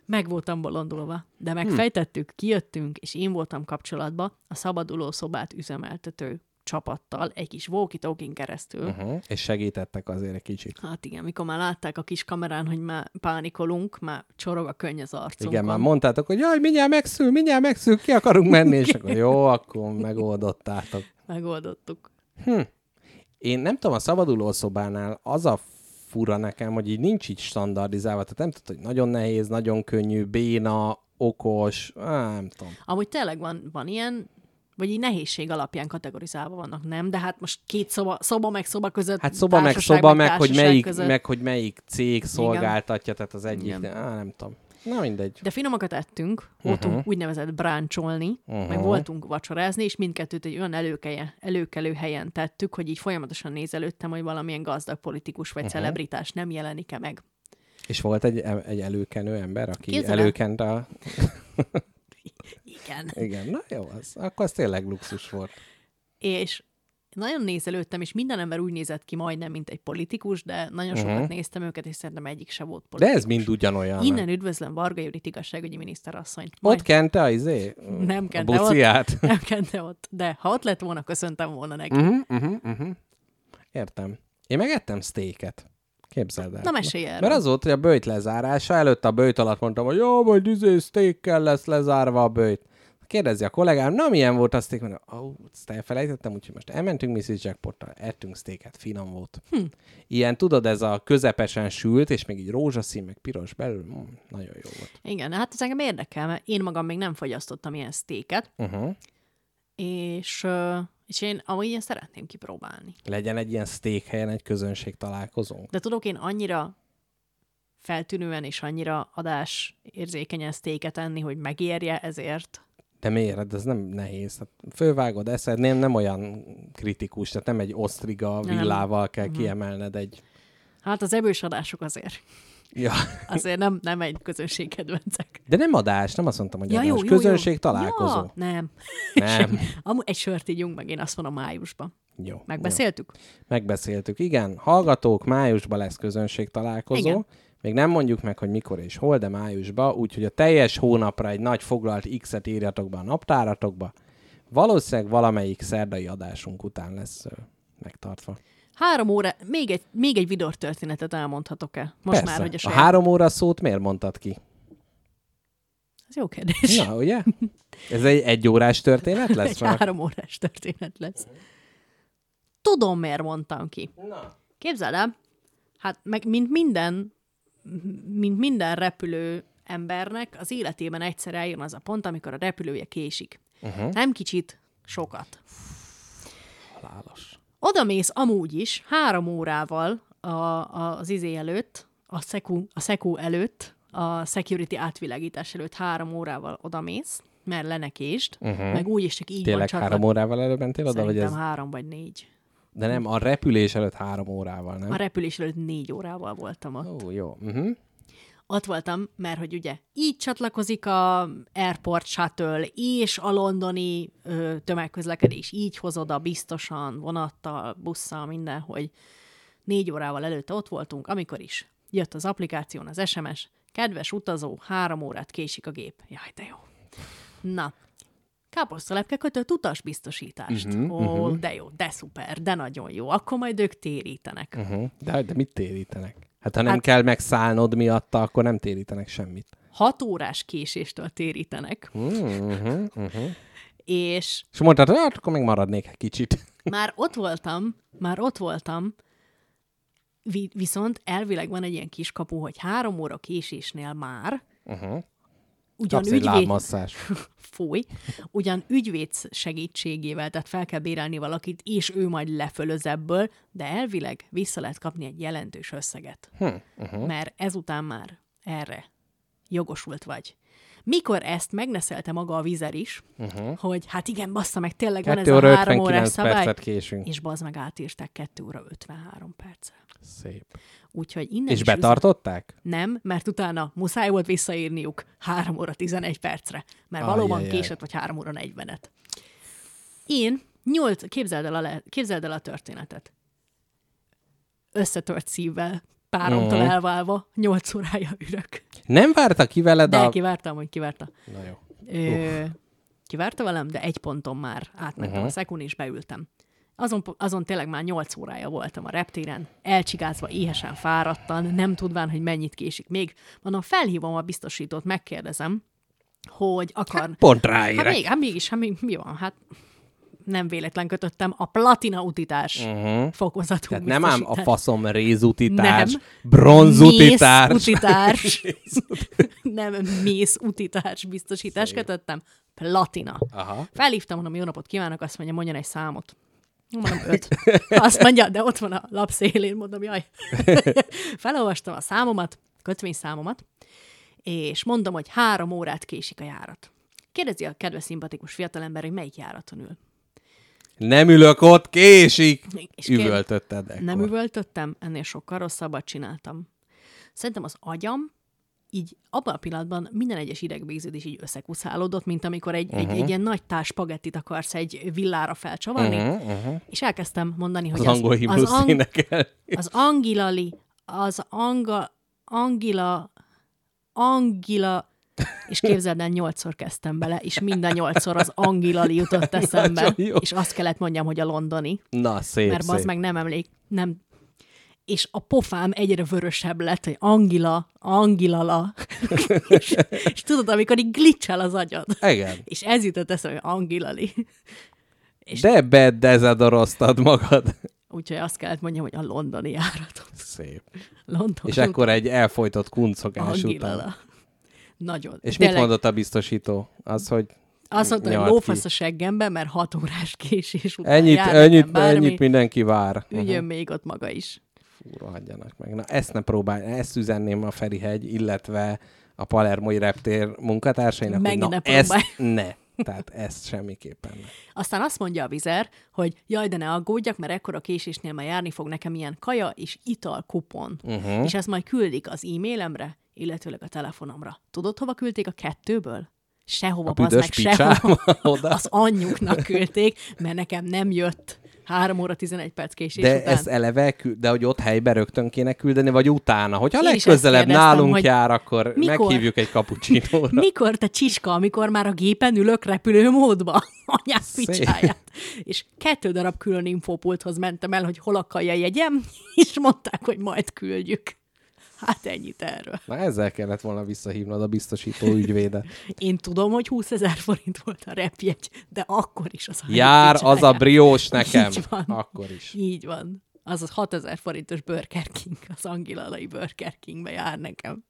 Meg voltam bolondulva, de megfejtettük, kijöttünk, és én voltam kapcsolatban a szabaduló szobát üzemeltető csapattal, egy kis walkie keresztül. Uh-huh. És segítettek azért egy kicsit. Hát igen, mikor már látták a kis kamerán, hogy már pánikolunk, már csorog a könny az arcunkon. Igen, már mondtátok, hogy jaj, mindjárt megszül, mindjárt megszül, ki akarunk [laughs] menni, és akkor jó, akkor megoldottátok. Megoldottuk. Én nem tudom, a szabaduló szobánál az a fura nekem, hogy így nincs így standardizálva, tehát nem tudod, hogy nagyon nehéz, nagyon könnyű, béna, okos, á, nem tudom. Amúgy tényleg van, van ilyen, vagy így nehézség alapján kategorizálva vannak, nem? De hát most két szoba, szoba meg szoba között, Hát szoba meg szoba, meg hogy, melyik, között. meg hogy melyik cég szolgáltatja, tehát az egyik, Igen. de, á, nem tudom. Na mindegy. De finomakat ettünk, voltunk uh-huh. úgynevezett bráncsolni, uh-huh. meg Mhm. voltunk vacsorázni, és mindkettőt egy olyan előkelje, előkelő helyen tettük, hogy így folyamatosan nézelődtem, hogy valamilyen gazdag politikus vagy uh-huh. celebritás nem jelenik-e meg. És volt egy, egy előkenő ember, aki Képzeld el. előkent a... Igen. Igen, na jó, az, akkor az tényleg luxus volt. És nagyon nézelődtem, és minden ember úgy nézett ki majdnem, mint egy politikus, de nagyon sokat Mhm. néztem őket, és szerintem egyik se volt De politikus. ez mind ugyanolyan. Innen üdvözlöm Varga Judit igazságügyi miniszterasszonyt. Ott kente a izé? Nem a kente ott. buciát. [laughs] Nem kente ott, de ha ott lett volna, köszöntem volna neki. Uh-huh, uh-huh, uh-huh. Értem. Én megettem steaket. Képzeld el. Na mesélj erről. Mert az volt, hogy a bőjt lezárása, előtt a bőjt alatt mondtam, hogy jó, majd izé steakkel lesz lezárva a bőjt. Kérdezi a kollégám, na milyen volt a steak? Mondom, ó, ezt elfelejtettem, úgyhogy most elmentünk Mrs. Jackpottal, ettünk steaket, finom volt. Hm. Ilyen, tudod, ez a közepesen sült, és még így rózsaszín, meg piros belül, mm, nagyon jó volt. Igen, hát ez engem érdekel, mert én magam még nem fogyasztottam ilyen sztéket, Uh-huh. és, és én amúgy ilyen szeretném kipróbálni. Legyen egy ilyen steak helyen egy közönség találkozónk. De tudok én annyira feltűnően és annyira adás érzékenyen sztéket enni, hogy megérje ezért. De miért? Ez nem nehéz. Hát fölvágod, eszed, nem, nem olyan kritikus, tehát nem egy osztriga Nem. villával kell Mhm. kiemelned egy... Hát az ebős adások azért. Ja. [laughs] Azért nem, nem egy közönségkedvencek. De nem adás, nem azt mondtam, hogy Ja, adás. jó, jó, közönség jó. találkozó. Ja, nem. [laughs] Nem. [laughs] Amúgy egy sört ígyunk meg, én azt mondom májusban. Jó. Megbeszéltük? Jó. Megbeszéltük, igen. Hallgatók, májusban lesz közönség találkozó. Igen. Még nem mondjuk meg, hogy mikor és hol, de májusban, úgyhogy a teljes hónapra egy nagy foglalt X-et írjatok be a naptáratokba. Valószínűleg valamelyik szerdai adásunk után lesz ö, megtartva. Három óra, még egy, még egy vidor történetet elmondhatok-e? Most Persze. már, hogy a a saját... három óra szót miért mondtad ki? Ez jó kérdés. Na, ugye? [laughs] Ez egy egyórás történet lesz? egy Már? három órás történet lesz. Tudom, miért mondtam ki. Na. Képzeld el, hát meg mint minden, mint minden repülő embernek, az életében egyszer eljön az a pont, amikor a repülője késik. Uh-huh. Nem kicsit, sokat. Halálos. Oda mész amúgy is három órával a, a, az izé előtt, a szeku, a szeku előtt, a security átvilágítás előtt három órával oda mész, mert lenekést, uh-huh. meg úgy is csak így van Tényleg csak. három órával előbb mentél oda, vagy Szerintem ez... három vagy négy. De nem, a repülés előtt három órával, nem? A repülés előtt négy órával voltam ott. Ó, jó. Uh-huh. Ott voltam, mert hogy ugye így csatlakozik a Airport Shuttle és a londoni ö, tömegközlekedés, így hozod a biztosan, vonattal, busszal, minden, hogy négy órával előtte ott voltunk, amikor is jött az applikáción az SMS, Kedves utazó, három órát késik a gép. Jaj, de jó. Na, káposztalepke kötött utasbiztosítást. Uh-huh, Ó, uh-huh. de jó, de szuper, de nagyon jó. Akkor majd ők térítenek. Uh-huh. De, de mit térítenek? Hát ha nem hát, kell megszállnod miatta, akkor nem térítenek semmit. Hat órás késéstől térítenek. Uh-huh, uh-huh. És És mondtad, hát akkor még maradnék egy kicsit. [laughs] már ott voltam, már ott voltam, vi- viszont elvileg van egy ilyen kiskapu, hogy három óra késésnél már Uh-huh. Ugyan Kapsz ügyvéd, lábmasszás. [laughs] fúj, ugyan ügyvéd segítségével, tehát fel kell bérelni valakit, és ő majd lefölöz ebből, de elvileg vissza lehet kapni egy jelentős összeget. Hm, uh-huh. Mert ezután már erre jogosult vagy. Mikor ezt megneszelte maga a vizer is, uh-huh. hogy hát igen, bassza meg, tényleg van ez 2 a három 59 órás szabály, késünk. és bazd meg átírták 2 óra 53 perccel. Szép. Úgyhogy innen És betartották? Nem, mert utána muszáj volt visszaírniuk 3 óra 11 percre, mert valóban Ajjajjaj. késett, vagy 3 óra 40-et. Én nyolc, képzeld el a, le, képzeld el a történetet. Összetört szívvel, páromtól Mhm. elválva, 8 órája ürök. Nem várta ki veled De a... kivártam, hogy kivárta. Na jó. Ö, kivárta velem, de egy ponton már átmentem uh-huh. a szekun, és beültem. Azon, azon tényleg már 8 órája voltam a reptéren, elcsigázva, éhesen, fáradtan, nem tudván, hogy mennyit késik még. Mondom, felhívom a biztosítót, megkérdezem, hogy akar... Pont Hát, ráérek. még, hát mégis, hát még, mi van? Hát nem véletlen kötöttem a platina utitás uh-huh. fokozatú Tehát nem ám a faszom rézutitárs, Nem. bronzutitárs. Mész utitárs. [laughs] nem, mész utitárs biztosítást kötöttem. Platina. Aha. Felhívtam, mondom, jó napot kívánok, azt mondja, mondjon egy számot. Mondom, öt. Azt mondja, de ott van a lap szélén, mondom, jaj. [laughs] Felolvastam a számomat, kötvényszámomat, és mondom, hogy három órát késik a járat. Kérdezi a kedves szimpatikus fiatalember, hogy melyik járaton ül. Nem ülök ott, késik. És Üvöltötted ekkor. Nem üvöltöttem, ennél sokkal rosszabbat csináltam. Szerintem az agyam így abban a pillanatban minden egyes idegvégződés így összekuszálódott, mint amikor egy, uh-huh. egy, egy ilyen nagy tás spagettit akarsz egy villára felcsavarni, uh-huh, uh-huh. és elkezdtem mondani, hogy Az angol himnusz az, ang, az angilali, az anga, angila, angila, és képzeld el, nyolcszor kezdtem bele, és minden nyolcszor az angilali jutott eszembe, és azt kellett mondjam, hogy a londoni Na, szép, mert szép. meg nem emlék, nem. És a pofám egyre vörösebb lett, hogy Angila, Angilala. [laughs] és, és tudod, amikor így glitchel az agyad. Igen. És ez jutott eszembe, hogy Angilali. És- De bedezedoroztad magad. Úgyhogy azt kellett mondjam, hogy a londoni járaton. Szép. London És akkor egy elfolytott kuncogás után. Nagyon. És mit Tényleg, mondott a biztosító? Az, hogy Azt mondta, hogy lófasz a seggemben, mert hat órás késés után ennyit, jár ennyit, bármi, ennyit mindenki vár. Üljön még ott maga is. Fú, rohadjanak meg. Na, ezt ne próbálj, ezt üzenném a Ferihegy, illetve a Palermoi reptér munkatársainak, Meg hogy na, ne ezt ne. Tehát ezt semmiképpen ne. Aztán azt mondja a vizer, hogy jaj, de ne aggódjak, mert ekkora késésnél már járni fog nekem ilyen kaja és ital kupon. Uh-huh. És ezt majd küldik az e-mailemre, illetőleg a telefonomra. Tudod, hova küldték a kettőből? Sehova, A meg, sehova. [laughs] oda? Az anyjuknak küldték, mert nekem nem jött 3 óra 11 perc késés De után. ezt eleve, de hogy ott helyben rögtön kéne küldeni, vagy utána. Is ezt legközelebb nálunk hogy jár, akkor mikor? meghívjuk egy kapucsinóra. [laughs] Mikor te csiska, amikor már a gépen ülök repülőmódba? [laughs] Anyád Szép. picsáját. És kettő darab külön infopulthoz mentem el, hogy hol akarja jegyem, és mondták, hogy majd küldjük. Hát ennyit erről. Na ezzel kellett volna visszahívnod a biztosító ügyvédet. [laughs] Én tudom, hogy 20 ezer forint volt a repjegy, de akkor is az a Jár az a briós nekem. Így van. Akkor is. Így van. Az az 6000 forintos Burger King, az angilalai Burger Kingbe jár nekem.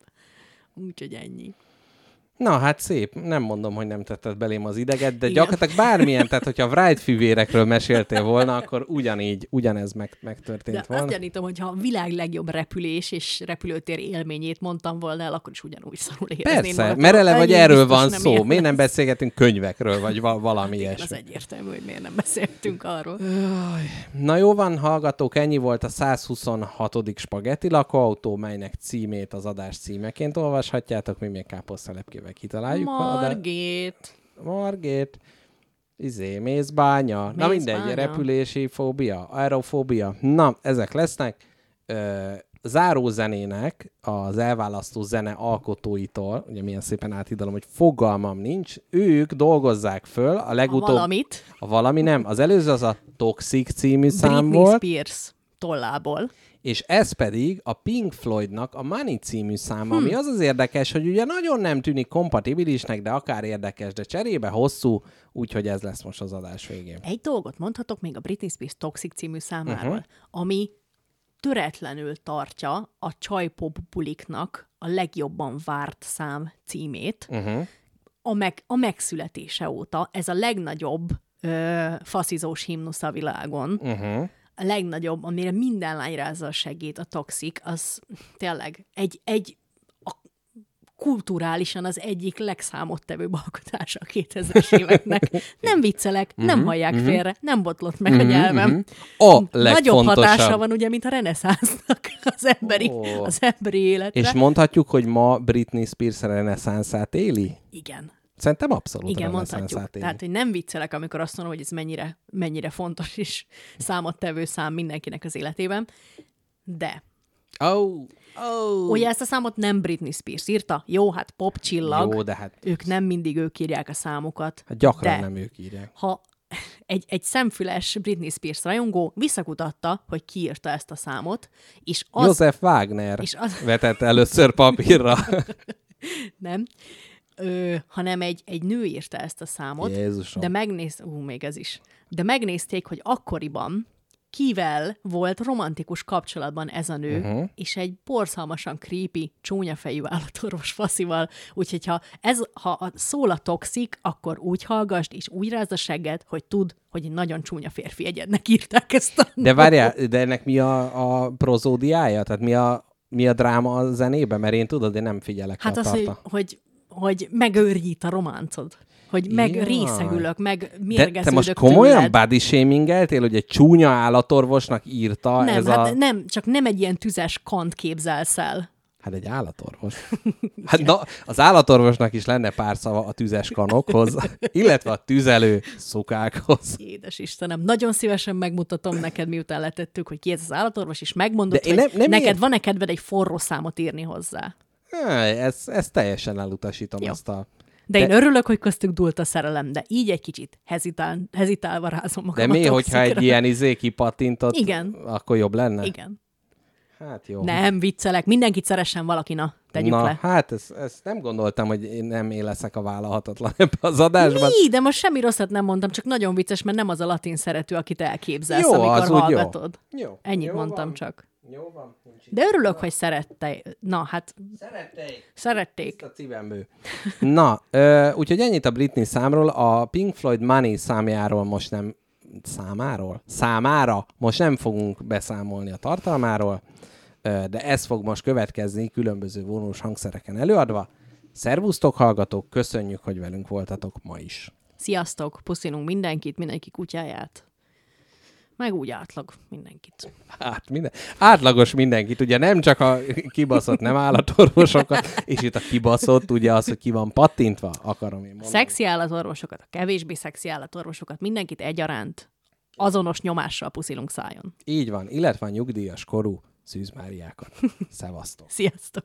Úgyhogy ennyi. Na hát szép, nem mondom, hogy nem tetted belém az ideget, de Igen. gyakorlatilag bármilyen, tehát hogyha Wright fivérekről meséltél volna, akkor ugyanígy, ugyanez meg, megtörtént De volna. azt gyanítom, hogy ha a világ legjobb repülés és repülőtér élményét mondtam volna el, akkor is ugyanúgy szarul érezném Persze, magam. mert ele vagy erről van szó. érdemes. Miért nem beszélgetünk könyvekről, vagy va- valami az ilyesmi? egyértelmű, hogy miért nem beszéltünk arról. Na jó van, hallgatók, ennyi volt a 126. spagetti lakóautó, melynek címét az adás címeként olvashatjátok, mi még káposztelepkével kitaláljuk. ha a- Margét. Margét, izé, mézbánya, na mindegy, Mézbánya. repülési fóbia, aerofóbia, na, ezek lesznek. Ö, zárózenének az elválasztó zene alkotóitól, ugye milyen szépen átidalom, hogy fogalmam nincs, ők dolgozzák föl a A legutóbb... valamit A valami nem. Az előző az a Toxic című szám Britney volt, Spears tollából. És ez pedig a Pink Floydnak a Money című száma, ami az az érdekes, hogy ugye nagyon nem tűnik kompatibilisnek, de akár érdekes, de cserébe hosszú, úgyhogy ez lesz most az adás végén. Egy dolgot mondhatok még a Britney Spears Toxic című számáról, uh-huh. ami töretlenül tartja a csajpop buliknak a legjobban várt szám címét. Uh-huh. A, meg, a megszületése óta ez a legnagyobb ö, faszizós himnusz a világon. Uh-huh. A legnagyobb, amire minden lány rázza a segít, a Toxic, az tényleg egy, egy a kulturálisan az egyik legszámottevőbb alkotása a 2000-es [laughs] éveknek. Nem viccelek, nem hallják félre, nem botlott meg a nyelvem. A Nagyobb hatása van ugye, mint a reneszánsznak az emberi, Ó. az emberi életre. És mondhatjuk, hogy ma Britney Spears reneszánszát éli? Igen. Szerintem abszolút Igen, mondhatjuk. Tehát, hogy nem viccelek, amikor azt mondom, hogy ez mennyire, mennyire fontos és [laughs] számottevő szám mindenkinek az életében. De Oh, oh. ugye ezt a számot nem Britney Spears írta. Jó, hát pop csillag. Jó, de hát, Ők nem mindig ők írják a számokat. hát gyakran de nem ők írják. ha [laughs] egy, egy szemfüles Britney Spears rajongó visszakutatta, hogy ki írta ezt a számot, és az József Wagner és az- vetett először papírra. [laughs] nem, ö, hanem egy, egy nő írta ezt a számot, Jézusom. de megnéz, ú, még ez is, de megnézték, hogy akkoriban kivel volt romantikus kapcsolatban ez a nő, uh-huh. és egy borzalmasan creepy, csúnyafejű állatorvos faszival, úgyhogy ha, ez, ha szól a toxik, akkor úgy hallgassd, és úgy rázd a segged, hogy tud, hogy egy nagyon csúnya férfi egyednek írták ezt a De várjál, de ennek mi a, a prozódiája? Tehát mi a, mi a dráma a zenében? Mert én tudod, én nem figyelek Hát az, tarta. hogy, hogy megőrjít a románcod. Hogy meg Jaj. részegülök, meg De mérgeződök te most komolyan tőled. body shamingeltél, hogy egy csúnya állatorvosnak írta Nem, ez hát a... nem, csak nem egy ilyen tüzes kant képzelsz el. Hát egy állatorvos. Hát na, az állatorvosnak is lenne pár szava a tüzes kanokhoz, [laughs] illetve a tüzelő szukákhoz. Édes Istenem, nagyon szívesen megmutatom neked, miután letettük, hogy ki ez az állatorvos, és megmondod, De hogy nem- nem neked ilyen- van-e kedved egy forró számot írni hozzá. Ez, ez teljesen elutasítom Jó. ezt a... De, De- én örülök, hogy köztük dúlt a szerelem, de így egy kicsit hezitál, hezitálva rázom magam De mi, hogyha egy ilyen izé kipattintott, Igen. akkor jobb lenne? Igen. Hát jó. Nem, viccelek, mindenkit szeressen valaki, na, tegyük Na, le. hát ezt, ezt nem gondoltam, hogy én nem én leszek a vállalhatatlan ebbe az adásban. Mi? De most semmi rosszat nem mondtam, csak nagyon vicces, mert nem az a latin szerető, akit elképzelsz, Jó, amikor az úgy jó. hallgatod. Jó. Ennyit jó mondtam van. csak. Jó van. Nincs De örülök, hogy szerette. Na, hát Szerették. szerették. A szívemből. [laughs] Na, ö, úgyhogy ennyit a Britney számról. A Pink Floyd Money számjáról most nem... Számáról? Számára most nem fogunk beszámolni a tartalmáról, ö, de ez fog most következni különböző vonós hangszereken előadva. Szervusztok, hallgatók! Köszönjük, hogy velünk voltatok ma is. Sziasztok, puszilunk mindenkit, mindenki kutyáját. Meg úgy átlag mindenkit. Hát minden, átlagos mindenkit, ugye nem csak a kibaszott nem állatorvosokat, és itt a kibaszott, ugye az, hogy ki van pattintva, akarom én mondani. Szexi állatorvosokat, a kevésbé szexi állatorvosokat, mindenkit egyaránt azonos nyomással puszilunk szájon. Így van, illetve a nyugdíjas korú szűzmáriákat. Szevasztok! [laughs] Sziasztok!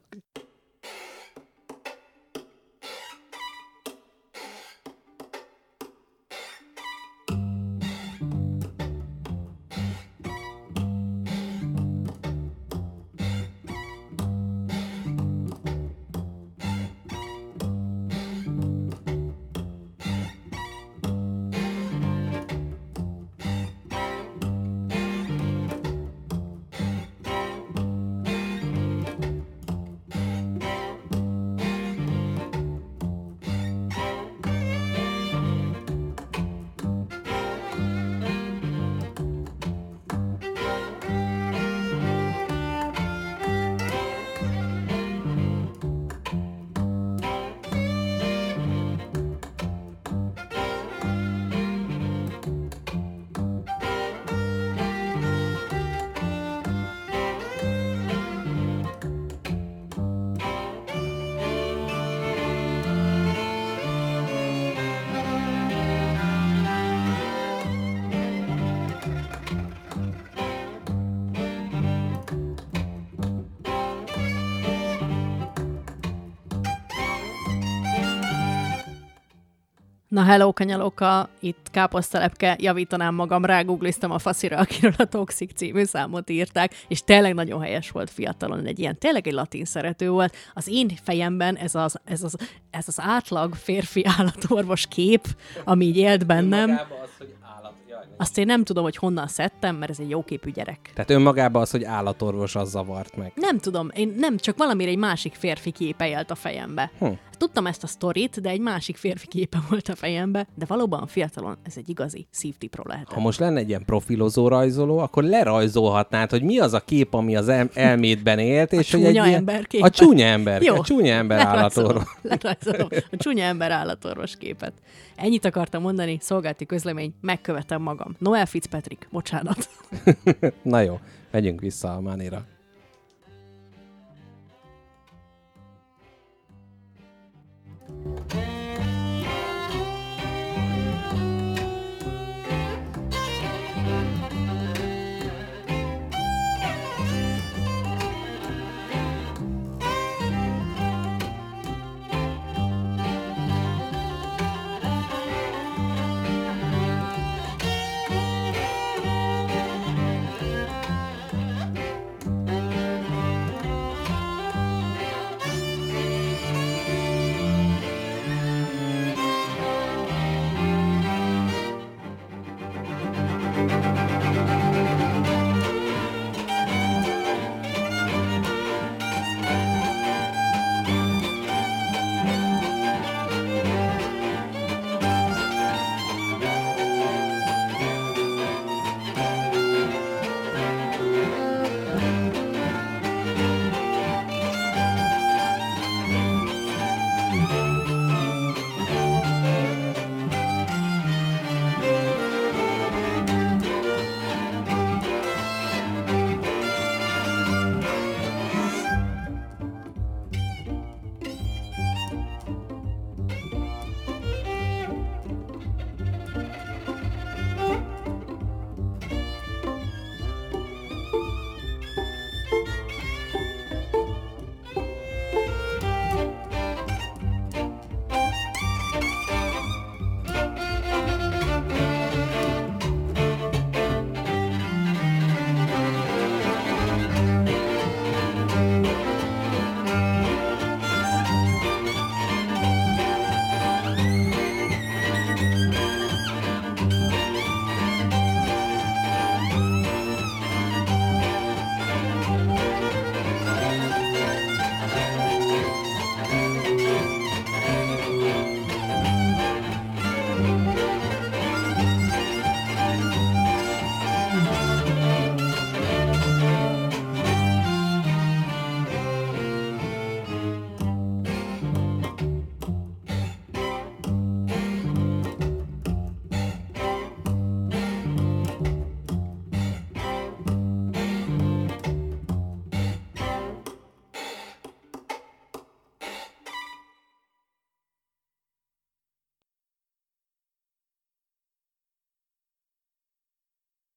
Na hello, kanyalóka, itt káposztelepke, javítanám magam, rágugliztam a faszira, akiről a Toxic című számot írták, és tényleg nagyon helyes volt fiatalon, egy ilyen, tényleg egy latin szerető volt. Az én fejemben ez az, ez az, ez az átlag férfi állatorvos kép, ami így élt bennem, Az, hogy állat... Jaj, azt én nem tudom, hogy honnan szedtem, mert ez egy jóképű gyerek. Tehát önmagában az, hogy állatorvos, az zavart meg. Nem tudom, én nem, csak valamire egy másik férfi képe élt a fejembe. Hm. Tudtam ezt a sztorit, de egy másik férfi képe volt a fejembe, de valóban fiatalon ez egy igazi szívtipro lehetett. Ha most lenne egy ilyen profilozó rajzoló, akkor lerajzolhatnád, hogy mi az a kép, ami az el- elmédben élt, és hogy egy ilyen... ember képe. A csúnya ember, Jó. a csúnya ember állatorvos. [laughs] lerajzolom a csúnya ember állatorvos képet. Ennyit akartam mondani, szolgálti közlemény, megkövetem magam. Noel Fitzpatrick, bocsánat. [laughs] Na jó, megyünk vissza a Manira.